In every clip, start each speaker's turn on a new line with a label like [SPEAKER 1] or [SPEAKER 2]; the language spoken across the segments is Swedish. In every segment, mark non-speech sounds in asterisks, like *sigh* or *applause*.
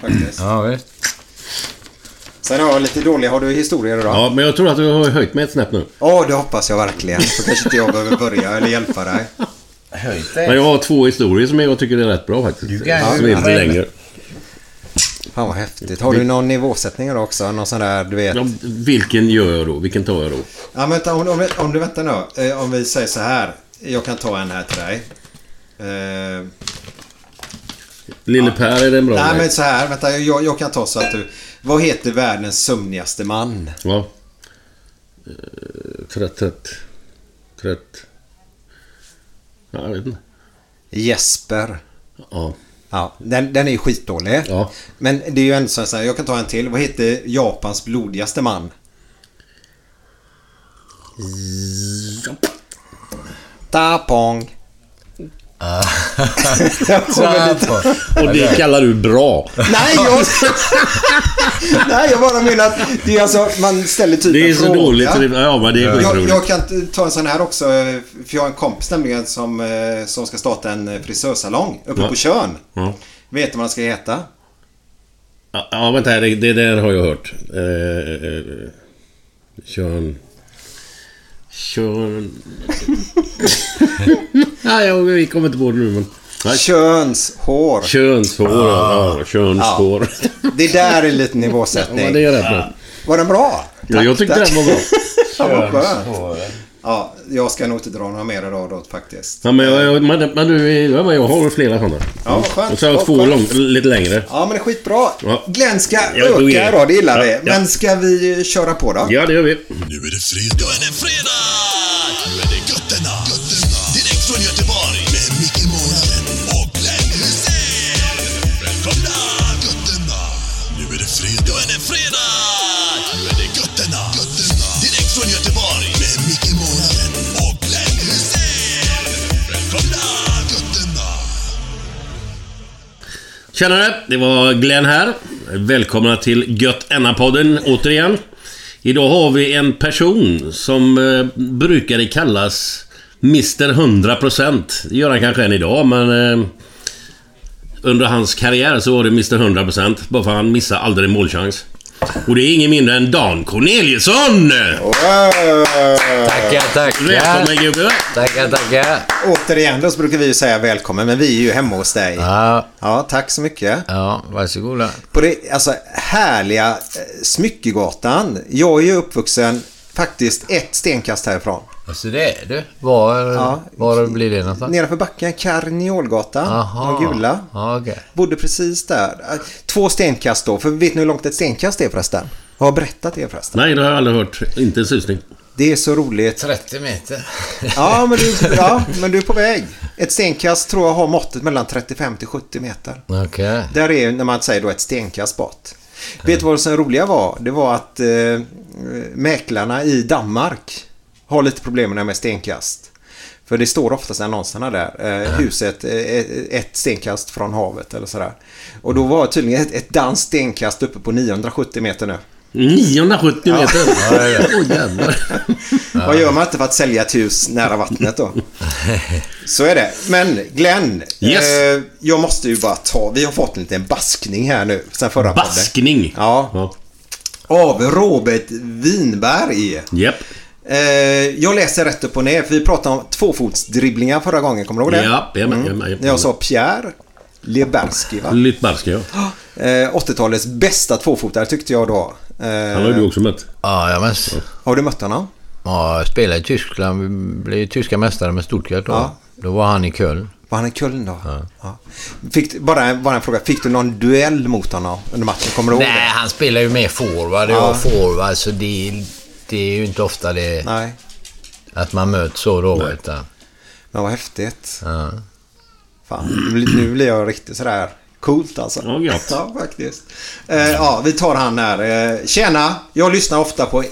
[SPEAKER 1] Faktiskt.
[SPEAKER 2] Ja, visst.
[SPEAKER 1] Sen har jag lite dåliga, har du historier idag?
[SPEAKER 2] Ja, men jag tror att du har höjt mig ett snäpp nu.
[SPEAKER 1] Ja, det hoppas jag verkligen. Så kanske inte jag behöver börja eller hjälpa dig.
[SPEAKER 3] Höjt
[SPEAKER 2] Men jag har två historier som jag tycker är rätt bra faktiskt.
[SPEAKER 3] Du kan-
[SPEAKER 2] som är lite
[SPEAKER 3] Ja.
[SPEAKER 2] längre.
[SPEAKER 1] Fan vad häftigt. Har du någon nivåsättning idag också? Någon sån där, du vet?
[SPEAKER 2] Ja, vilken gör jag då? Vilken tar jag då?
[SPEAKER 1] Ja, men vänta, om, om, om du väntar nu. Eh, om vi säger så här. Jag kan ta en här till dig. Eh,
[SPEAKER 2] Lille Per, är en bra
[SPEAKER 1] nej, men så här. Vänta, jag, jag kan ta så att du... Vad heter världens sömnigaste man?
[SPEAKER 2] Ja. Eh, Trött, trött. Trött. Ja, jag vet inte.
[SPEAKER 1] Jesper.
[SPEAKER 2] Ja.
[SPEAKER 1] Ja, den, den är skitdålig.
[SPEAKER 2] Ja.
[SPEAKER 1] Men det är ju ändå så här, jag kan ta en till. Vad heter Japans blodigaste man? Tapong. *laughs*
[SPEAKER 2] Och det kallar du bra.
[SPEAKER 1] Nej, jag... *laughs* Nej, jag bara menar att det är alltså, man ställer typ
[SPEAKER 2] Det är så
[SPEAKER 1] fråga.
[SPEAKER 2] dåligt. Ja, men det är
[SPEAKER 1] Jag, jag kan ta en sån här också. För jag har en kompis nämligen som, eh, som ska starta en eh, frisörsalong uppe
[SPEAKER 2] Ja.
[SPEAKER 1] på Tjörn.
[SPEAKER 2] Ja.
[SPEAKER 1] Vet du vad den ska heta?
[SPEAKER 2] Ja, vänta här. Det, det där har jag hört. Eh, eh, Körn... *laughs* Nej, jag, vi kommer inte på det nu men... Nej.
[SPEAKER 1] Könshår.
[SPEAKER 2] Könshår, ja. ja könshår.
[SPEAKER 1] Det där är lite *laughs*
[SPEAKER 2] Ja,
[SPEAKER 1] nivåsättning.
[SPEAKER 2] men det är rätt bra.
[SPEAKER 1] Var den bra?
[SPEAKER 2] Ja, jag tyckte
[SPEAKER 1] tack.
[SPEAKER 2] den var bra. *laughs*
[SPEAKER 1] Ja.
[SPEAKER 3] Könshåret.
[SPEAKER 1] Ja, jag ska nog inte dra några mer idag då faktiskt.
[SPEAKER 2] Ja, men, jag, jag, men, men du, ja, men jag har flera sådana.
[SPEAKER 1] Ja, skönt.
[SPEAKER 2] Och så har jag två lång, lite längre.
[SPEAKER 1] Ja, men det är skitbra.
[SPEAKER 2] Ja.
[SPEAKER 1] Glenn ska
[SPEAKER 2] Ja, då är
[SPEAKER 1] öka
[SPEAKER 2] det.
[SPEAKER 1] idag, det gillar
[SPEAKER 2] Ja,
[SPEAKER 1] vi.
[SPEAKER 2] ja.
[SPEAKER 1] Men ska vi köra på då?
[SPEAKER 2] Ja, det gör vi.
[SPEAKER 4] Nu är det fredag. Nu är det fredag! Nu är det götterna. götterna. Direkt från Göteborg. Med Micke Månaden och Glenn Hysén. Välkomna! Götterna. Nu är det fredag. Nu är det fredag!
[SPEAKER 2] Tjenare, det var Glenn här. Välkomna till Gött podden återigen. Idag har vi en person som eh, brukade kallas Mr 100%. Det gör han kanske än idag, men... Eh, under hans karriär så var det Mr 100% bara för att han missade aldrig en målchans. Och det är ingen mindre än Dan Corneliusson!
[SPEAKER 3] Tackar, tackar.
[SPEAKER 2] Välkommen gubbe!
[SPEAKER 3] Tackar, tackar.
[SPEAKER 1] Återigen då så brukar vi ju säga välkommen, men vi är ju hemma hos dig.
[SPEAKER 3] Ja,
[SPEAKER 1] Ja, tack så mycket.
[SPEAKER 3] ja, varsågoda.
[SPEAKER 1] På det alltså, härliga eh, Smyckegatan. Jag är ju uppvuxen faktiskt ett stenkast härifrån.
[SPEAKER 3] Så det är du. Var,
[SPEAKER 1] Ja.
[SPEAKER 3] var blir det någonstans?
[SPEAKER 1] Nedanför backen, Karniolgatan.
[SPEAKER 3] Aha.
[SPEAKER 1] De gula.
[SPEAKER 3] Ja, okej.
[SPEAKER 1] Bodde precis där. Eh, Två stenkast då. För vet ni hur långt ett stenkast är förresten? Jag har berättat det förresten.
[SPEAKER 2] Nej, det har jag aldrig hört. Inte en susning.
[SPEAKER 1] Det är så roligt.
[SPEAKER 3] 30 meter.
[SPEAKER 1] Ja men, du, ja, men du är på väg. Ett stenkast tror jag har måttet mellan 35 till 70 meter.
[SPEAKER 3] Okej.
[SPEAKER 1] Där är när man säger då ett stenkast bort. Vet du vad som roliga var? Det var att eh, mäklarna i Danmark har lite problem med det här med stenkast. För det står oftast i annonserna där. Eh, huset eh, ett stenkast från havet eller sådär. Och då var tydligen ett, ett danskt stenkast uppe på 970 meter nu.
[SPEAKER 2] 970 meter? Åh jävlar. *laughs*
[SPEAKER 1] Vad gör man inte för att sälja ett hus nära vattnet då? Så är det. Men Glenn,
[SPEAKER 2] Yes.
[SPEAKER 1] eh, jag måste ju bara ta, vi har fått en liten baskning här nu sen förra podden.
[SPEAKER 2] Baskning?
[SPEAKER 1] Ja.
[SPEAKER 2] Ja.
[SPEAKER 1] Av Robert Winberg.
[SPEAKER 2] Japp.
[SPEAKER 1] Eh, jag läser rätt upp och ner, för vi pratade om tvåfotsdribblingar förra gången, kommer du ihåg det?
[SPEAKER 2] Ja, jajamän, jajamän, jajamän.
[SPEAKER 1] Jag sa Pierre Leberski, va?
[SPEAKER 2] Lyttbarska, ja.
[SPEAKER 1] Eh, 80-talets bästa tvåfotare tyckte jag då. Eh,
[SPEAKER 2] Han har du också mött.
[SPEAKER 3] Ja, ja men...
[SPEAKER 1] Har du mött honom?
[SPEAKER 3] Ja, jag spelade i Tyskland. Vi blev tyska mästare med Stuttgart då.
[SPEAKER 1] Ja.
[SPEAKER 3] Då var han i Köln.
[SPEAKER 1] Var han i Köln då? Ja. Fick, du- bara, bara en fråga. Fick du någon duell mot honom under matchen? Kommer du ihåg
[SPEAKER 3] Nej, han spelar ju mer forward.
[SPEAKER 1] Ja.
[SPEAKER 3] Jag var forward, så det, det är ju inte ofta det?
[SPEAKER 1] Nej.
[SPEAKER 3] att man möts så då. Utan,
[SPEAKER 1] Men vad häftigt.
[SPEAKER 3] ja.
[SPEAKER 1] Fan, nu blir- jag riktigt sådär coolt alltså.
[SPEAKER 2] Ja. *laughs*
[SPEAKER 1] Ja, faktiskt. Eh, ja, vi tar han här. Eh, tjena, jag lyssnar ofta på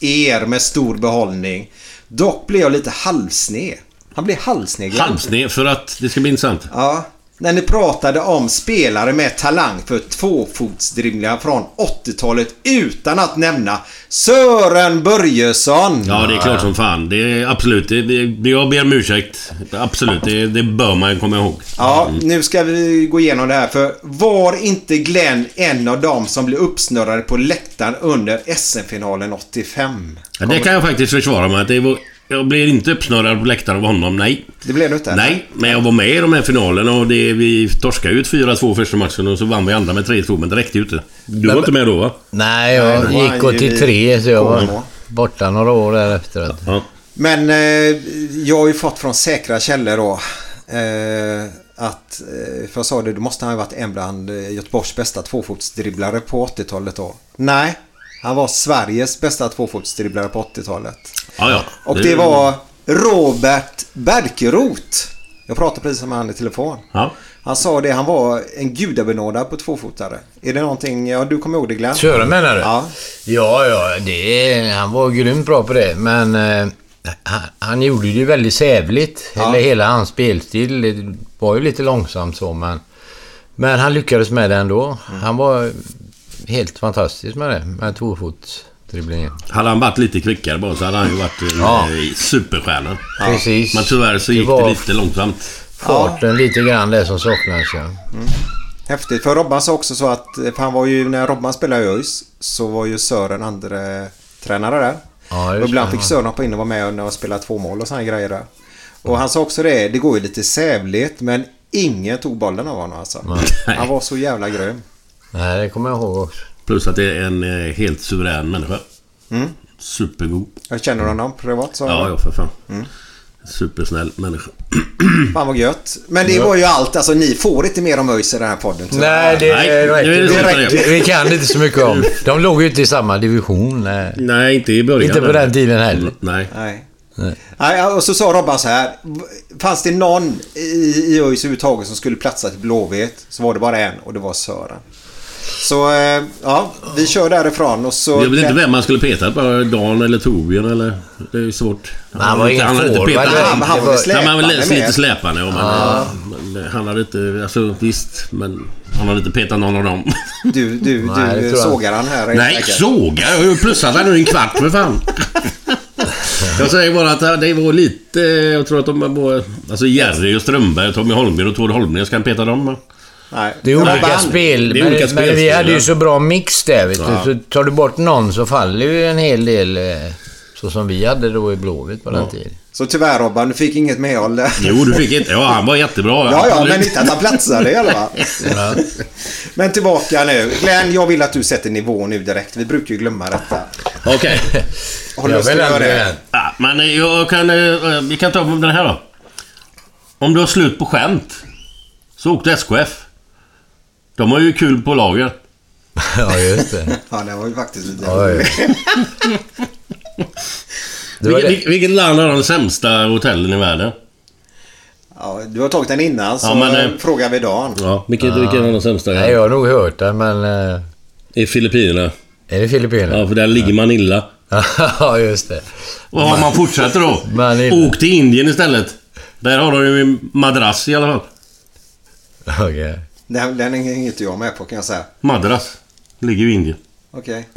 [SPEAKER 1] er med stor behållning. Dock blir jag lite halvsned. Han blir halvsned.
[SPEAKER 2] Halvsned för att det ska bli intressant.
[SPEAKER 1] Ja. När ni pratade om spelare med talang för tvåfotsdribblingar från 80-talet utan att nämna Sören Börjesson.
[SPEAKER 2] Ja, det är klart som fan. Det är absolut. Det, det, jag ber om ursäkt. Absolut, det, det bör man komma ihåg.
[SPEAKER 1] Ja, nu ska vi gå igenom det här. För var inte Glenn en av dem som blev uppsnurrade på läktaren under SM-finalen 85?
[SPEAKER 2] Ja, det kan jag faktiskt försvara. Att det var, jag blev inte uppsnurrad på läktaren av honom, nej.
[SPEAKER 1] Det blev du inte?
[SPEAKER 2] Nej, men jag var med i de här finalerna och det, vi torskade ut 4-2 första matchen och så vann vi andra med 3-2, men det räckte ju inte. Du var inte med då va?
[SPEAKER 3] Nej, jag
[SPEAKER 1] Nej,
[SPEAKER 3] gick
[SPEAKER 1] ju
[SPEAKER 3] 83 så jag var borta några år därefter.
[SPEAKER 2] Ja.
[SPEAKER 1] Men eh, jag har ju fått från säkra källor då. Eh, att, eh, för jag sa det, då måste han ha varit en bland eh, Göteborgs bästa tvåfotsdribblare på 80-talet då. Nej, han var Sveriges bästa tvåfotsdribblare på 80-talet.
[SPEAKER 2] Ja, ja.
[SPEAKER 1] Och det var Robert Berkerot. Jag pratade precis med han i telefon.
[SPEAKER 2] Ja.
[SPEAKER 1] Han sa det, han var en gudabenådad på tvåfotare. Är det någonting, ja du kommer ihåg det Glenn?
[SPEAKER 3] Sören menar du?
[SPEAKER 1] Ja.
[SPEAKER 3] Ja, ja, det, han var grymt bra på det. Men eh, han, han gjorde det ju väldigt sävligt.
[SPEAKER 1] Ja.
[SPEAKER 3] Eller hela hans spelstil. Det var ju lite långsamt så, men... Men han lyckades med det ändå.
[SPEAKER 1] Mm.
[SPEAKER 3] Han var helt fantastisk med det. Med tvåfotsdribblingen.
[SPEAKER 2] Hade han varit lite kvickare bara så hade han ju varit en
[SPEAKER 3] Ja.
[SPEAKER 2] eh, superstjärna.
[SPEAKER 3] Precis.
[SPEAKER 2] Men tyvärr så
[SPEAKER 3] Det
[SPEAKER 2] gick
[SPEAKER 3] var-
[SPEAKER 2] det lite långsamt.
[SPEAKER 3] Farten lite grann det som saknades. Ja.
[SPEAKER 1] Häftigt. För Robban sa också så att, för han var ju, när Robban spelade i ÖIS så var ju Sören andre tränare där.
[SPEAKER 3] Ja,
[SPEAKER 1] och ibland
[SPEAKER 3] det,
[SPEAKER 1] fick
[SPEAKER 3] ja.
[SPEAKER 1] Sören hoppa in och vara med och spela två mål och sådana grejer där. Och han sa också det, det går ju lite sävligt men ingen tog bollen av honom alltså.
[SPEAKER 2] Nej.
[SPEAKER 1] Han var så jävla grym.
[SPEAKER 3] Nej, det kommer jag ihåg också.
[SPEAKER 2] Plus att det är en eh, helt suverän människa. Supergod.
[SPEAKER 1] Jag känner honom privat så.
[SPEAKER 2] Ja, ja för fan.
[SPEAKER 1] Mm.
[SPEAKER 2] Supersnäll människa. *clears throat*
[SPEAKER 1] Fan vad gött. Men det var ju allt, alltså ni får inte mer om ÖIS i den här podden. tyvärr.
[SPEAKER 3] Nej, det,
[SPEAKER 2] Nej,
[SPEAKER 3] räcker.
[SPEAKER 2] det
[SPEAKER 3] räcker. Vi kan inte så mycket om. De låg ju inte i samma division. Nej.
[SPEAKER 2] Nej, inte i början.
[SPEAKER 3] Inte på den tiden heller.
[SPEAKER 2] Nej.
[SPEAKER 1] Nej.
[SPEAKER 3] Nej.
[SPEAKER 1] Nej, och så sa Robban så här. Fanns det någon i, i ÖIS överhuvudtaget som skulle platsa till Blåvitt så var det bara en och det var Sören. Så eh, ja, vi kör därifrån och så...
[SPEAKER 2] Jag vet inte vem man skulle peta på. Dan eller Torbjörn eller... Det är ju svårt.
[SPEAKER 3] Han var ingen
[SPEAKER 2] hade inte
[SPEAKER 3] forward, eller?
[SPEAKER 1] Han, han var
[SPEAKER 2] men han var
[SPEAKER 1] släpande
[SPEAKER 2] lite,
[SPEAKER 1] med.
[SPEAKER 2] släpande. Ja, men, men han hade inte... Alltså visst, men han hade inte petat någon av dem. *laughs*
[SPEAKER 1] Du, du,
[SPEAKER 3] Nej,
[SPEAKER 1] du sågar han här.
[SPEAKER 2] Nej,
[SPEAKER 1] säkert.
[SPEAKER 2] såga? Jag har ju plussat nu i en kvart för fan. *laughs* Jag säger bara att det var lite... Jag tror att de var... Alltså Jerry och Strömberg, Tommy Holmgren och Tord Holmgren. Ska han peta dem?
[SPEAKER 1] Nej.
[SPEAKER 3] Det är olika spel.
[SPEAKER 2] Det är
[SPEAKER 3] men, vi hade ju så bra mix där. Vet
[SPEAKER 2] Ja.
[SPEAKER 3] du. Så tar du bort någon så faller ju en hel del. eh, Så som vi hade då i Blåvitt på den tiden.
[SPEAKER 1] Så tyvärr Robban, du fick inget medhåll där.
[SPEAKER 2] Jo, du fick inte... Ja, han var jättebra.
[SPEAKER 1] Ja, ja, men inte att han platsade i alla fall. Men tillbaka nu. Glenn, jag vill att du sätter nivå nu direkt. Vi brukar ju glömma detta.
[SPEAKER 2] Okej.
[SPEAKER 1] Har du
[SPEAKER 3] Jag
[SPEAKER 1] lust att
[SPEAKER 3] vill
[SPEAKER 1] göra det?
[SPEAKER 2] Ja, men jag kan... eh, Vi kan ta den här då. Om du har slut på skämt, så åk till SKF. De har ju kul på lager. *laughs*
[SPEAKER 3] Ja, just det.
[SPEAKER 1] Ja, det var ju faktiskt lite *laughs*
[SPEAKER 3] var
[SPEAKER 2] Vilket, vilket land har de sämsta hotellen i världen?
[SPEAKER 1] Ja, du har tagit den innan så
[SPEAKER 2] Ja, men, eh,
[SPEAKER 1] frågar vi Dan.
[SPEAKER 2] Ja, vilket, vilket har de sämsta?
[SPEAKER 3] Nej, jag har nog hört det, men... eh,
[SPEAKER 2] I Filippinerna.
[SPEAKER 3] Är det Filippinerna?
[SPEAKER 2] Ja, för där ligger man illa. *laughs*
[SPEAKER 3] Ja, just det.
[SPEAKER 2] Och om man fortsätter då.
[SPEAKER 3] Man är-
[SPEAKER 2] Åk till Indien istället. Där har de ju en madrass i alla fall.
[SPEAKER 3] Okej.
[SPEAKER 1] Den, den hänger inte jag med på kan jag säga.
[SPEAKER 2] Madras. Ligger ju i Indien.
[SPEAKER 1] Okej.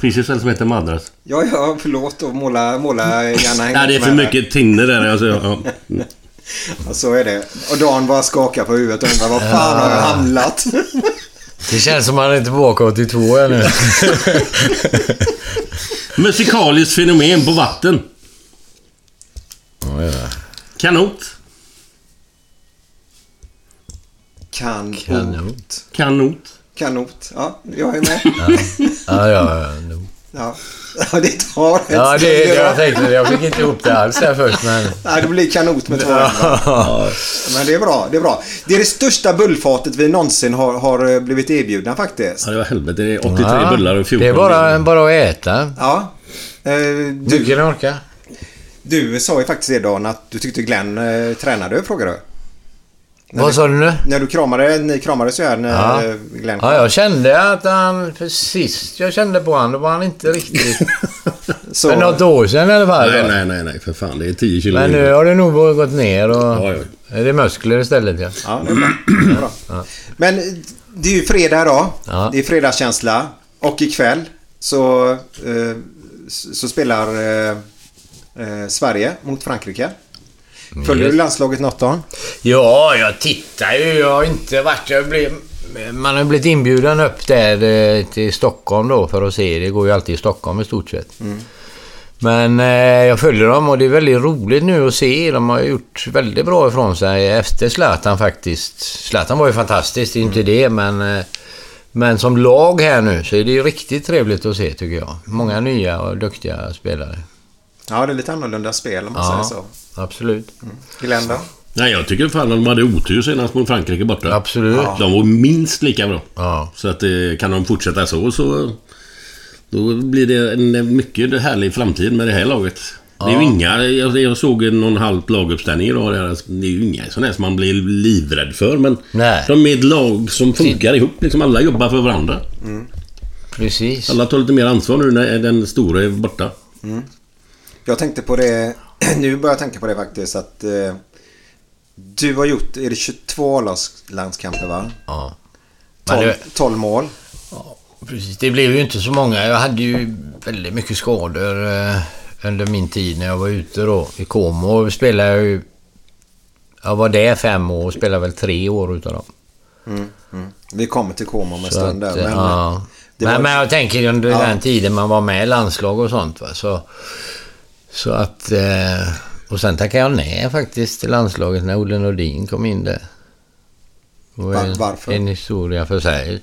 [SPEAKER 2] Finns ju ställe som heter Madras.
[SPEAKER 1] Ja, ja, förlåt och måla, måla gärna
[SPEAKER 2] Nej, det är för mycket tinner där. Alltså, ja. *laughs*
[SPEAKER 1] Ja, så är det. Och Dan bara skakar på huvudet och undrar var fan har jag hamnat? *laughs*
[SPEAKER 3] Det känns som att han inte får åka 82 ännu. *laughs*
[SPEAKER 2] Musikaliskt fenomen på vatten. Kanot.
[SPEAKER 1] Kanot.
[SPEAKER 3] Kanot.
[SPEAKER 2] Kanot.
[SPEAKER 1] Kanot. Ja, jag är med. *laughs*
[SPEAKER 3] Ja, ja, ja. nog.
[SPEAKER 1] Ja, ja det tar ett
[SPEAKER 3] Ja, det,
[SPEAKER 1] stund,
[SPEAKER 3] det
[SPEAKER 1] ja.
[SPEAKER 3] jag tänkte. Jag fick inte ihop det alls där först, men...
[SPEAKER 1] Nej, det blir kanot med två ändar. Men det är bra, det är bra. Det är det största bullfatet vi någonsin har, har eh, blivit erbjudna faktiskt.
[SPEAKER 2] Ja, det var helvete. Det är 83
[SPEAKER 3] Ja,
[SPEAKER 2] bullar och 14
[SPEAKER 3] Det är bara, bara att äta.
[SPEAKER 1] Ja. Eh,
[SPEAKER 3] Mycket
[SPEAKER 1] Du,
[SPEAKER 3] ni orkar.
[SPEAKER 1] du sa ju faktiskt det Dan att du tyckte Glenn eh, tränade, frågade du.
[SPEAKER 3] Vad sa du nu?
[SPEAKER 1] När du kramade, ni kramades ju här när
[SPEAKER 3] Ja.
[SPEAKER 1] Glenn kom.
[SPEAKER 3] Ja, jag kände att han... Sist jag kände på honom, då var han inte riktigt... *laughs*
[SPEAKER 1] Så,
[SPEAKER 3] För något år sedan i alla fall.
[SPEAKER 2] Nej, nej, nej, nej. För fan. Det är 10 kilo
[SPEAKER 3] Men nu har det nog gått ner och...
[SPEAKER 2] Ja, ja.
[SPEAKER 3] Är det muskler istället, ja.
[SPEAKER 1] Ja, det är bra. Det är bra. Men eh, det är ju fredag idag.
[SPEAKER 3] Ja.
[SPEAKER 1] Det är fredagskänsla. Och ikväll så, eh, så spelar eh, eh, Sverige mot Frankrike. Följer
[SPEAKER 3] Yes.
[SPEAKER 1] du landslaget något då?
[SPEAKER 3] Ja, jag tittar ju. Jag har inte varit... Jag blev, man har blivit inbjuden upp där eh, till Stockholm då för att se. Det går ju alltid i Stockholm i stort sett. Men eh, jag följer dem och det är väldigt roligt nu att se. De har gjort väldigt bra ifrån sig efter Zlatan faktiskt. Zlatan var ju fantastisk, det är inte det, men... Eh, men som lag här nu så är det ju riktigt trevligt att se tycker jag. Många nya och duktiga spelare.
[SPEAKER 1] Ja, det är lite annorlunda spel om man
[SPEAKER 3] Ja,
[SPEAKER 1] säger så.
[SPEAKER 3] absolut.
[SPEAKER 1] Glenn då?
[SPEAKER 2] Nej, jag tycker fan de hade otur senast mot Frankrike borta.
[SPEAKER 3] Absolut.
[SPEAKER 2] De var minst lika bra.
[SPEAKER 3] Ja.
[SPEAKER 2] Så att eh, kan de fortsätta så så... Då blir det en mycket härlig framtid med det här laget. Det är ju inga... Jag, jag såg någon halv laguppställning idag. Det är ju inga sådana här som man blir livrädd för. Men
[SPEAKER 3] Nej.
[SPEAKER 2] de är ett lag som funkar ihop. Liksom alla jobbar för varandra.
[SPEAKER 3] Precis.
[SPEAKER 2] Alla tar lite mer ansvar nu när den stora är borta.
[SPEAKER 1] Jag tänkte på det... *clears throat* Nu börjar jag tänka på det faktiskt att... Eh, du har gjort... Är det 22 A-landskamper va?
[SPEAKER 3] Ja. Men
[SPEAKER 1] 12,
[SPEAKER 3] det-
[SPEAKER 1] 12 mål.
[SPEAKER 3] Precis, det blev ju inte så många. Jag hade ju väldigt mycket skador eh, under min tid när jag var ute då i Como. Spelade jag ju... Jag var där fem år och spelade väl tre år utav dem.
[SPEAKER 1] Vi kommer till Como om en stund där. Men,
[SPEAKER 3] ja.
[SPEAKER 1] det
[SPEAKER 3] men,
[SPEAKER 1] var-
[SPEAKER 3] men jag tänker under
[SPEAKER 1] Ja.
[SPEAKER 3] den tiden man var med i landslag och sånt va. Så, så att... Eh, och sen tackade jag nej faktiskt till landslaget när Olle Nordin kom in där. Var
[SPEAKER 1] varför?
[SPEAKER 3] En historia för sig.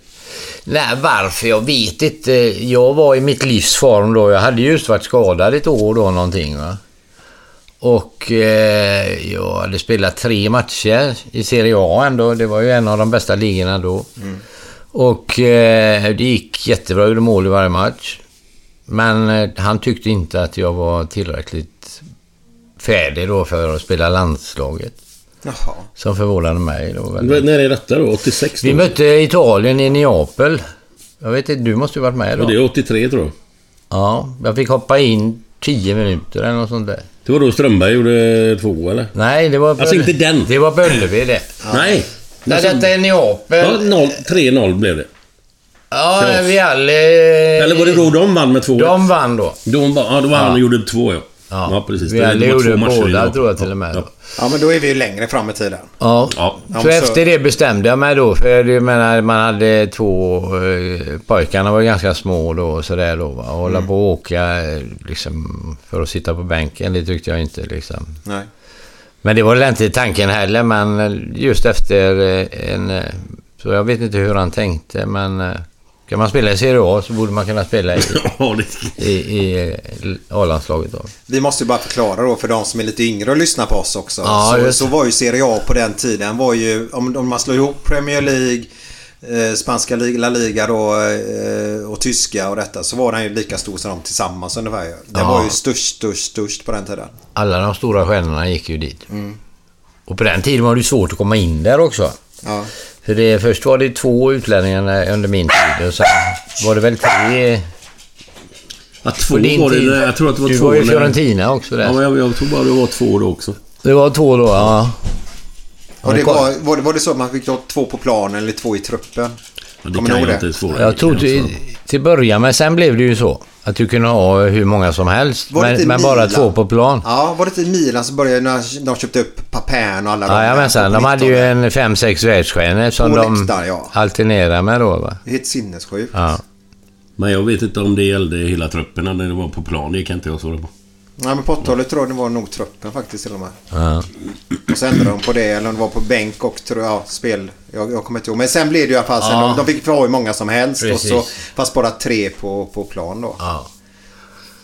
[SPEAKER 3] Nej, varför? Jag vet inte. Jag var i mitt livs form då. Jag hade just varit skadad ett år då någonting va. Och eh, jag hade spelat tre matcher i Serie A ändå. Det var ju en av de bästa ligorna då. Och eh, det gick jättebra. Jag gjorde mål i varje match. Men eh, han tyckte inte att jag var tillräckligt färdig då för att spela landslaget.
[SPEAKER 1] Jaha.
[SPEAKER 3] Som förvånade mig då väldigt.
[SPEAKER 2] När är detta då? 86 då?
[SPEAKER 3] Vi mötte Italien i Neapel. Jag vet inte, du måste ju varit med
[SPEAKER 2] Ja,
[SPEAKER 3] då.
[SPEAKER 2] det är 83 tror jag.
[SPEAKER 3] Ja, jag fick hoppa in 10 minuter eller något sånt där.
[SPEAKER 2] Det var då Strömberg gjorde två eller?
[SPEAKER 3] Nej, det var...
[SPEAKER 2] Alltså, inte den.
[SPEAKER 3] Det var Böllevi det.
[SPEAKER 2] Nej!
[SPEAKER 3] Nej, detta är
[SPEAKER 2] Ja,
[SPEAKER 3] Neapel.
[SPEAKER 2] noll- 3-0 blev det.
[SPEAKER 3] Ja,
[SPEAKER 2] för oss.
[SPEAKER 3] vi alla...
[SPEAKER 2] Eller var det då de vann med 2
[SPEAKER 3] De vann då.
[SPEAKER 2] De var, ja, då var han och gjorde två ja.
[SPEAKER 3] Ja,
[SPEAKER 2] Ja, precis.
[SPEAKER 3] Vi
[SPEAKER 2] Det-
[SPEAKER 3] alla
[SPEAKER 2] det var två
[SPEAKER 3] gjorde
[SPEAKER 2] matcher
[SPEAKER 3] båda
[SPEAKER 2] rad.
[SPEAKER 3] tror jag till och med.
[SPEAKER 2] Ja.
[SPEAKER 3] då.
[SPEAKER 1] Ja, men då är vi ju längre fram i tiden.
[SPEAKER 3] Ja.
[SPEAKER 2] Ja.
[SPEAKER 1] Ja,
[SPEAKER 3] Så
[SPEAKER 1] men så-
[SPEAKER 3] efter det bestämde jag mig då. För jag menar, man hade två... Eh, pojkarna var ganska små då och sådär då. Va? Och hålla
[SPEAKER 1] Mm.
[SPEAKER 3] på och åka eh, liksom, för att sitta på bänken, det tyckte jag inte liksom.
[SPEAKER 1] Nej.
[SPEAKER 3] Men det var väl inte tanken heller, men just efter eh, en... eh, Så jag vet inte hur han tänkte, men... eh, Kan man spela i Serie A så borde man kunna spela i, *laughs* i, i A-landslaget då.
[SPEAKER 1] Vi måste ju bara förklara då för de som är lite yngre och lyssnar på oss också.
[SPEAKER 3] Ja,
[SPEAKER 1] så, så var ju Serie A på den tiden var ju, om, om man slår ihop Premier League, eh, spanska li- La Liga då eh, och tyska och detta så var den ju lika stor som de tillsammans ungefär. Den
[SPEAKER 3] Ja.
[SPEAKER 1] var ju störst, störst, störst på den tiden.
[SPEAKER 3] Alla de stora stjärnorna gick ju dit. Och på den tiden var det ju svårt att komma in där också.
[SPEAKER 1] Ja.
[SPEAKER 3] För det, först var det två utlänningar under min tid och sen var det väl tre...
[SPEAKER 2] Ja, två var det.
[SPEAKER 3] tid.
[SPEAKER 2] Jag tror att det var
[SPEAKER 3] du
[SPEAKER 2] två.
[SPEAKER 3] var ju i
[SPEAKER 2] när-
[SPEAKER 3] Fiorentina också där.
[SPEAKER 2] Ja, men jag, jag tror bara det var två då också.
[SPEAKER 3] Det var två då, ja.
[SPEAKER 1] Och det var, var, det, var det så att man fick ha två på planen eller två i truppen?
[SPEAKER 2] Ja, det
[SPEAKER 1] Kommer
[SPEAKER 2] kan jag inte svåra.
[SPEAKER 3] Jag tror till, till början, men sen blev det ju så. Att du kunde ha hur många som helst. Men, men bara två på plan.
[SPEAKER 1] Ja, var det inte i Milan som började när de köpte upp Papin och alla
[SPEAKER 3] Ja,
[SPEAKER 1] de
[SPEAKER 3] men sen, de hade ju en fem, sex världsstjärnor som
[SPEAKER 1] På
[SPEAKER 3] de
[SPEAKER 1] ja.
[SPEAKER 3] alternerade med då. Va?
[SPEAKER 1] Det är helt sinnessjukt.
[SPEAKER 3] Ja.
[SPEAKER 2] Men jag vet inte om det gällde hela truppen när det var på plan. Det kan inte jag svara på.
[SPEAKER 1] Nej, men på 80-talet tror jag det var nog truppen faktiskt till och med.
[SPEAKER 3] Ja.
[SPEAKER 1] Och så ändrade de på det, eller om det var på bänk och tror jag, spel. Jag, jag kommer inte ihåg. Men sen blev det i alla fall,
[SPEAKER 3] Ja.
[SPEAKER 1] de, de fick ha hur många som helst. Och
[SPEAKER 3] Precis.
[SPEAKER 1] så, fast bara tre på, på plan då.
[SPEAKER 3] Ja.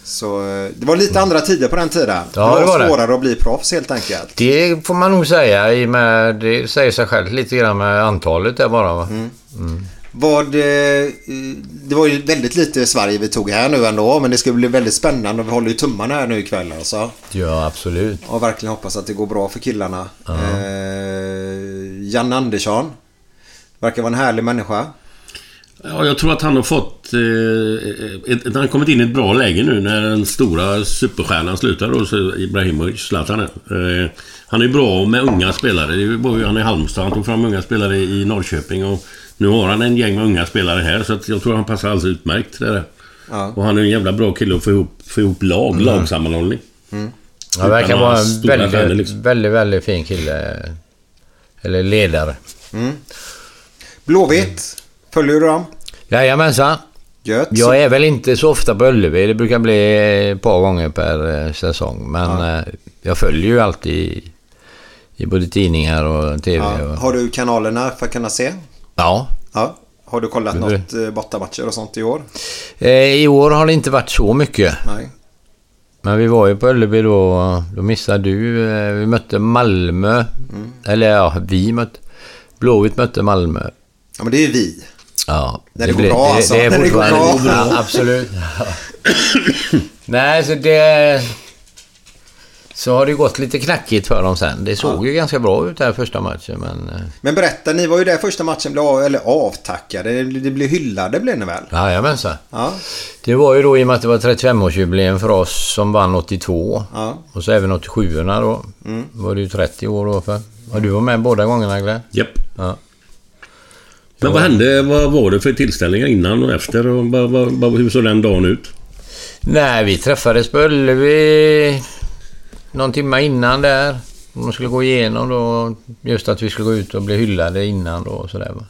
[SPEAKER 1] Så eh, det var lite andra tider på den tiden.
[SPEAKER 3] Ja,
[SPEAKER 1] det var,
[SPEAKER 3] det var det.
[SPEAKER 1] svårare att bli proffs helt enkelt.
[SPEAKER 3] Det får man nog säga. I och med, det säger sig själv lite grann med antalet där bara. Va?
[SPEAKER 1] Mm. Vad, eh, det var ju väldigt lite Sverige vi tog här nu ändå. Men det ska bli väldigt spännande och vi håller ju tummarna här nu ikväll alltså.
[SPEAKER 3] Ja, absolut.
[SPEAKER 1] Och verkligen hoppas att det går bra för killarna. Eh, Jan Andersson. Verkar vara en härlig människa.
[SPEAKER 2] Ja, jag tror att han har fått... Eh, ett, han har kommit in i ett bra läge nu när den stora superstjärnan slutar då, så Ibrahimovic, Zlatan. Eh, han är bra med unga spelare. Det var ju, han är i Halmstad. Han tog fram unga spelare i Norrköping och nu har han en gäng med unga spelare här så att jag tror han passar alldeles utmärkt till det.
[SPEAKER 1] Ja.
[SPEAKER 2] Och han är en jävla bra kille att få ihop, få ihop lag, lagsammanhållning.
[SPEAKER 3] Han verkar vara en väldigt,
[SPEAKER 2] stjärnor, liksom.
[SPEAKER 3] väldigt, väldigt fin kille. Eller ledare.
[SPEAKER 1] Blåvitt. Följer du dem?
[SPEAKER 3] Jajamensan.
[SPEAKER 1] Gött.
[SPEAKER 3] Jag är väl inte så ofta på Ullevi. Det brukar bli ett par gånger per eh, säsong. Men eh, jag följer ju alltid i, i både tidningar och TV.
[SPEAKER 1] Ja. Har du kanalerna för att kunna se?
[SPEAKER 3] Ja.
[SPEAKER 1] Ja. Har du kollat
[SPEAKER 3] Det-
[SPEAKER 1] något eh, bortamatcher och sånt i år?
[SPEAKER 3] Eh, I år har det inte varit så mycket.
[SPEAKER 1] Nej.
[SPEAKER 3] Men vi var ju på Ullevi då. Då missade du. eh, Vi mötte Malmö. Eller ja, vi mötte... Blåvitt mötte Malmö.
[SPEAKER 1] Ja, men det är ju vi.
[SPEAKER 3] Ja.
[SPEAKER 1] När det går bra,
[SPEAKER 3] det,
[SPEAKER 1] alltså.
[SPEAKER 3] det är
[SPEAKER 1] När det går bra.
[SPEAKER 3] Ja, absolut. *laughs* Nej, så det... Så har det gått lite knackigt för dem sen. Det såg ju ganska bra ut här första matchen, men... eh,
[SPEAKER 1] Men berätta, ni var ju där första matchen blev av, eller avtackade. Det, blev hyllade blev ni väl?
[SPEAKER 3] Jajamensan.
[SPEAKER 1] Ja.
[SPEAKER 3] Det var ju då i och med att det var 35-årsjubileum för oss som vann 82.
[SPEAKER 1] Ja.
[SPEAKER 3] Och så även 87 då. var det ju 30 år då för. Och du var med båda gångerna Glenn?
[SPEAKER 2] Japp.
[SPEAKER 3] Ja.
[SPEAKER 2] Men vad hände? Vad var det för tillställningar innan och efter? Och vad, vad, vad, hur såg den dagen ut?
[SPEAKER 3] Nej, vi träffades på Ullevi någon timme innan där. De skulle gå igenom då just att vi skulle gå ut och bli hyllade innan då och sådär va.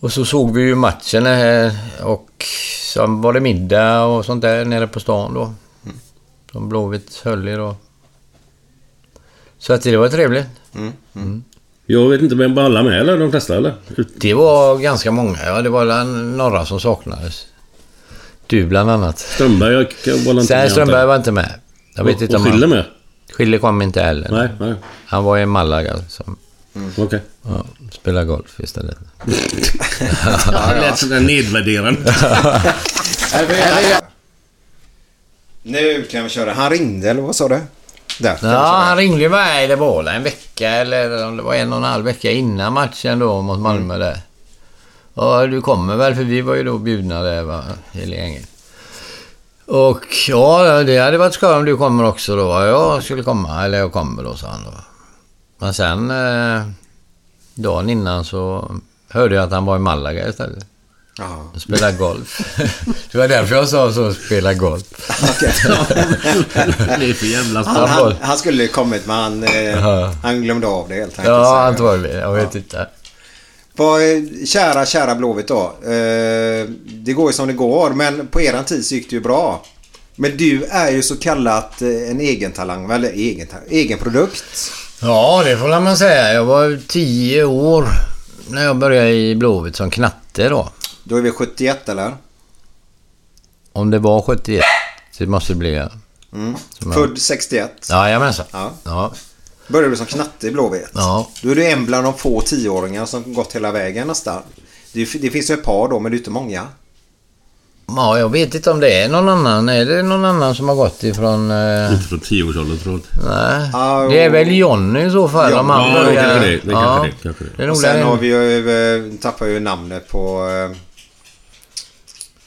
[SPEAKER 3] Och så såg vi ju matchen här och så var det middag och sånt där nere på stan då. Som Blåvitt höll i då. Så att det var trevligt.
[SPEAKER 2] Jag vet inte, vem var alla med eller? De flesta eller?
[SPEAKER 3] Det var ganska många, ja. Det var några som saknades. Du bland annat.
[SPEAKER 2] Strömberg jag, var inte
[SPEAKER 3] Sen
[SPEAKER 2] med,
[SPEAKER 3] Strömberg var inte med. Jag vet
[SPEAKER 2] Och,
[SPEAKER 3] inte
[SPEAKER 2] och
[SPEAKER 3] om han...
[SPEAKER 2] Schiller med?
[SPEAKER 3] Schiller kom inte heller.
[SPEAKER 2] Nej, nej.
[SPEAKER 3] Han var i Malaga som
[SPEAKER 2] Okej.
[SPEAKER 3] ja, spelar golf istället. *laughs*
[SPEAKER 2] Det lät sådär nedvärderande. *laughs*
[SPEAKER 1] Nu kan vi köra. Han ringde eller vad sa du? Där.
[SPEAKER 3] Ja, han ringde mig. Det var en vecka eller om det var en och en halv vecka innan matchen då mot Malmö där. Ja, du kommer väl? För vi var ju då bjudna där, va? Hela gänget. Och ja, det hade varit skoj om du kommer också då. Ja, Jag skulle komma, eller jag kommer då, sa han då. Men sen eh, dagen innan så hörde jag att han var i Malaga istället.
[SPEAKER 1] Ja.
[SPEAKER 3] och spelade golf. det var därför jag sa så, spela golf. *laughs*
[SPEAKER 2] det är för jävla
[SPEAKER 1] Han, han, han skulle kommit men han, eh, han glömde av det helt enkelt.
[SPEAKER 3] Ja, antagligen. Jag vet inte.
[SPEAKER 1] Eh, kära, kära Blåvitt då. Eh, det går ju som det går men på eran tid så gick det ju bra. Men du är ju så kallat eh, en egen talang, eller egen, egen produkt.
[SPEAKER 3] Ja, det får man säga. Jag var tio år när jag började i Blåvitt som knatte då.
[SPEAKER 1] Då är vi 71 eller?
[SPEAKER 3] Om det var 71. Det måste det bli, ja.
[SPEAKER 1] Mm. Född 61.
[SPEAKER 3] Jajamensan.
[SPEAKER 1] Ja.
[SPEAKER 3] Ja.
[SPEAKER 1] Började du som knatte i Blåvitt.
[SPEAKER 3] Ja.
[SPEAKER 1] Då är du en bland de få tioåringar som gått hela vägen nästan. Det, det finns ju ett par då men det är inte många.
[SPEAKER 3] Ja, jag vet inte om det är någon annan. Är det någon annan som har gått ifrån... Eh,
[SPEAKER 2] Inte från tioårsåldern tror jag.
[SPEAKER 3] nej.
[SPEAKER 1] Ja,
[SPEAKER 3] Det är väl Johnny i så fall.
[SPEAKER 1] Ja,
[SPEAKER 3] om han
[SPEAKER 2] ja, det
[SPEAKER 3] börjar-
[SPEAKER 2] kanske det. Det kanske det, kanske det.
[SPEAKER 3] det är
[SPEAKER 1] Och sen har vi ju, eh, tappar ju namnet på... eh,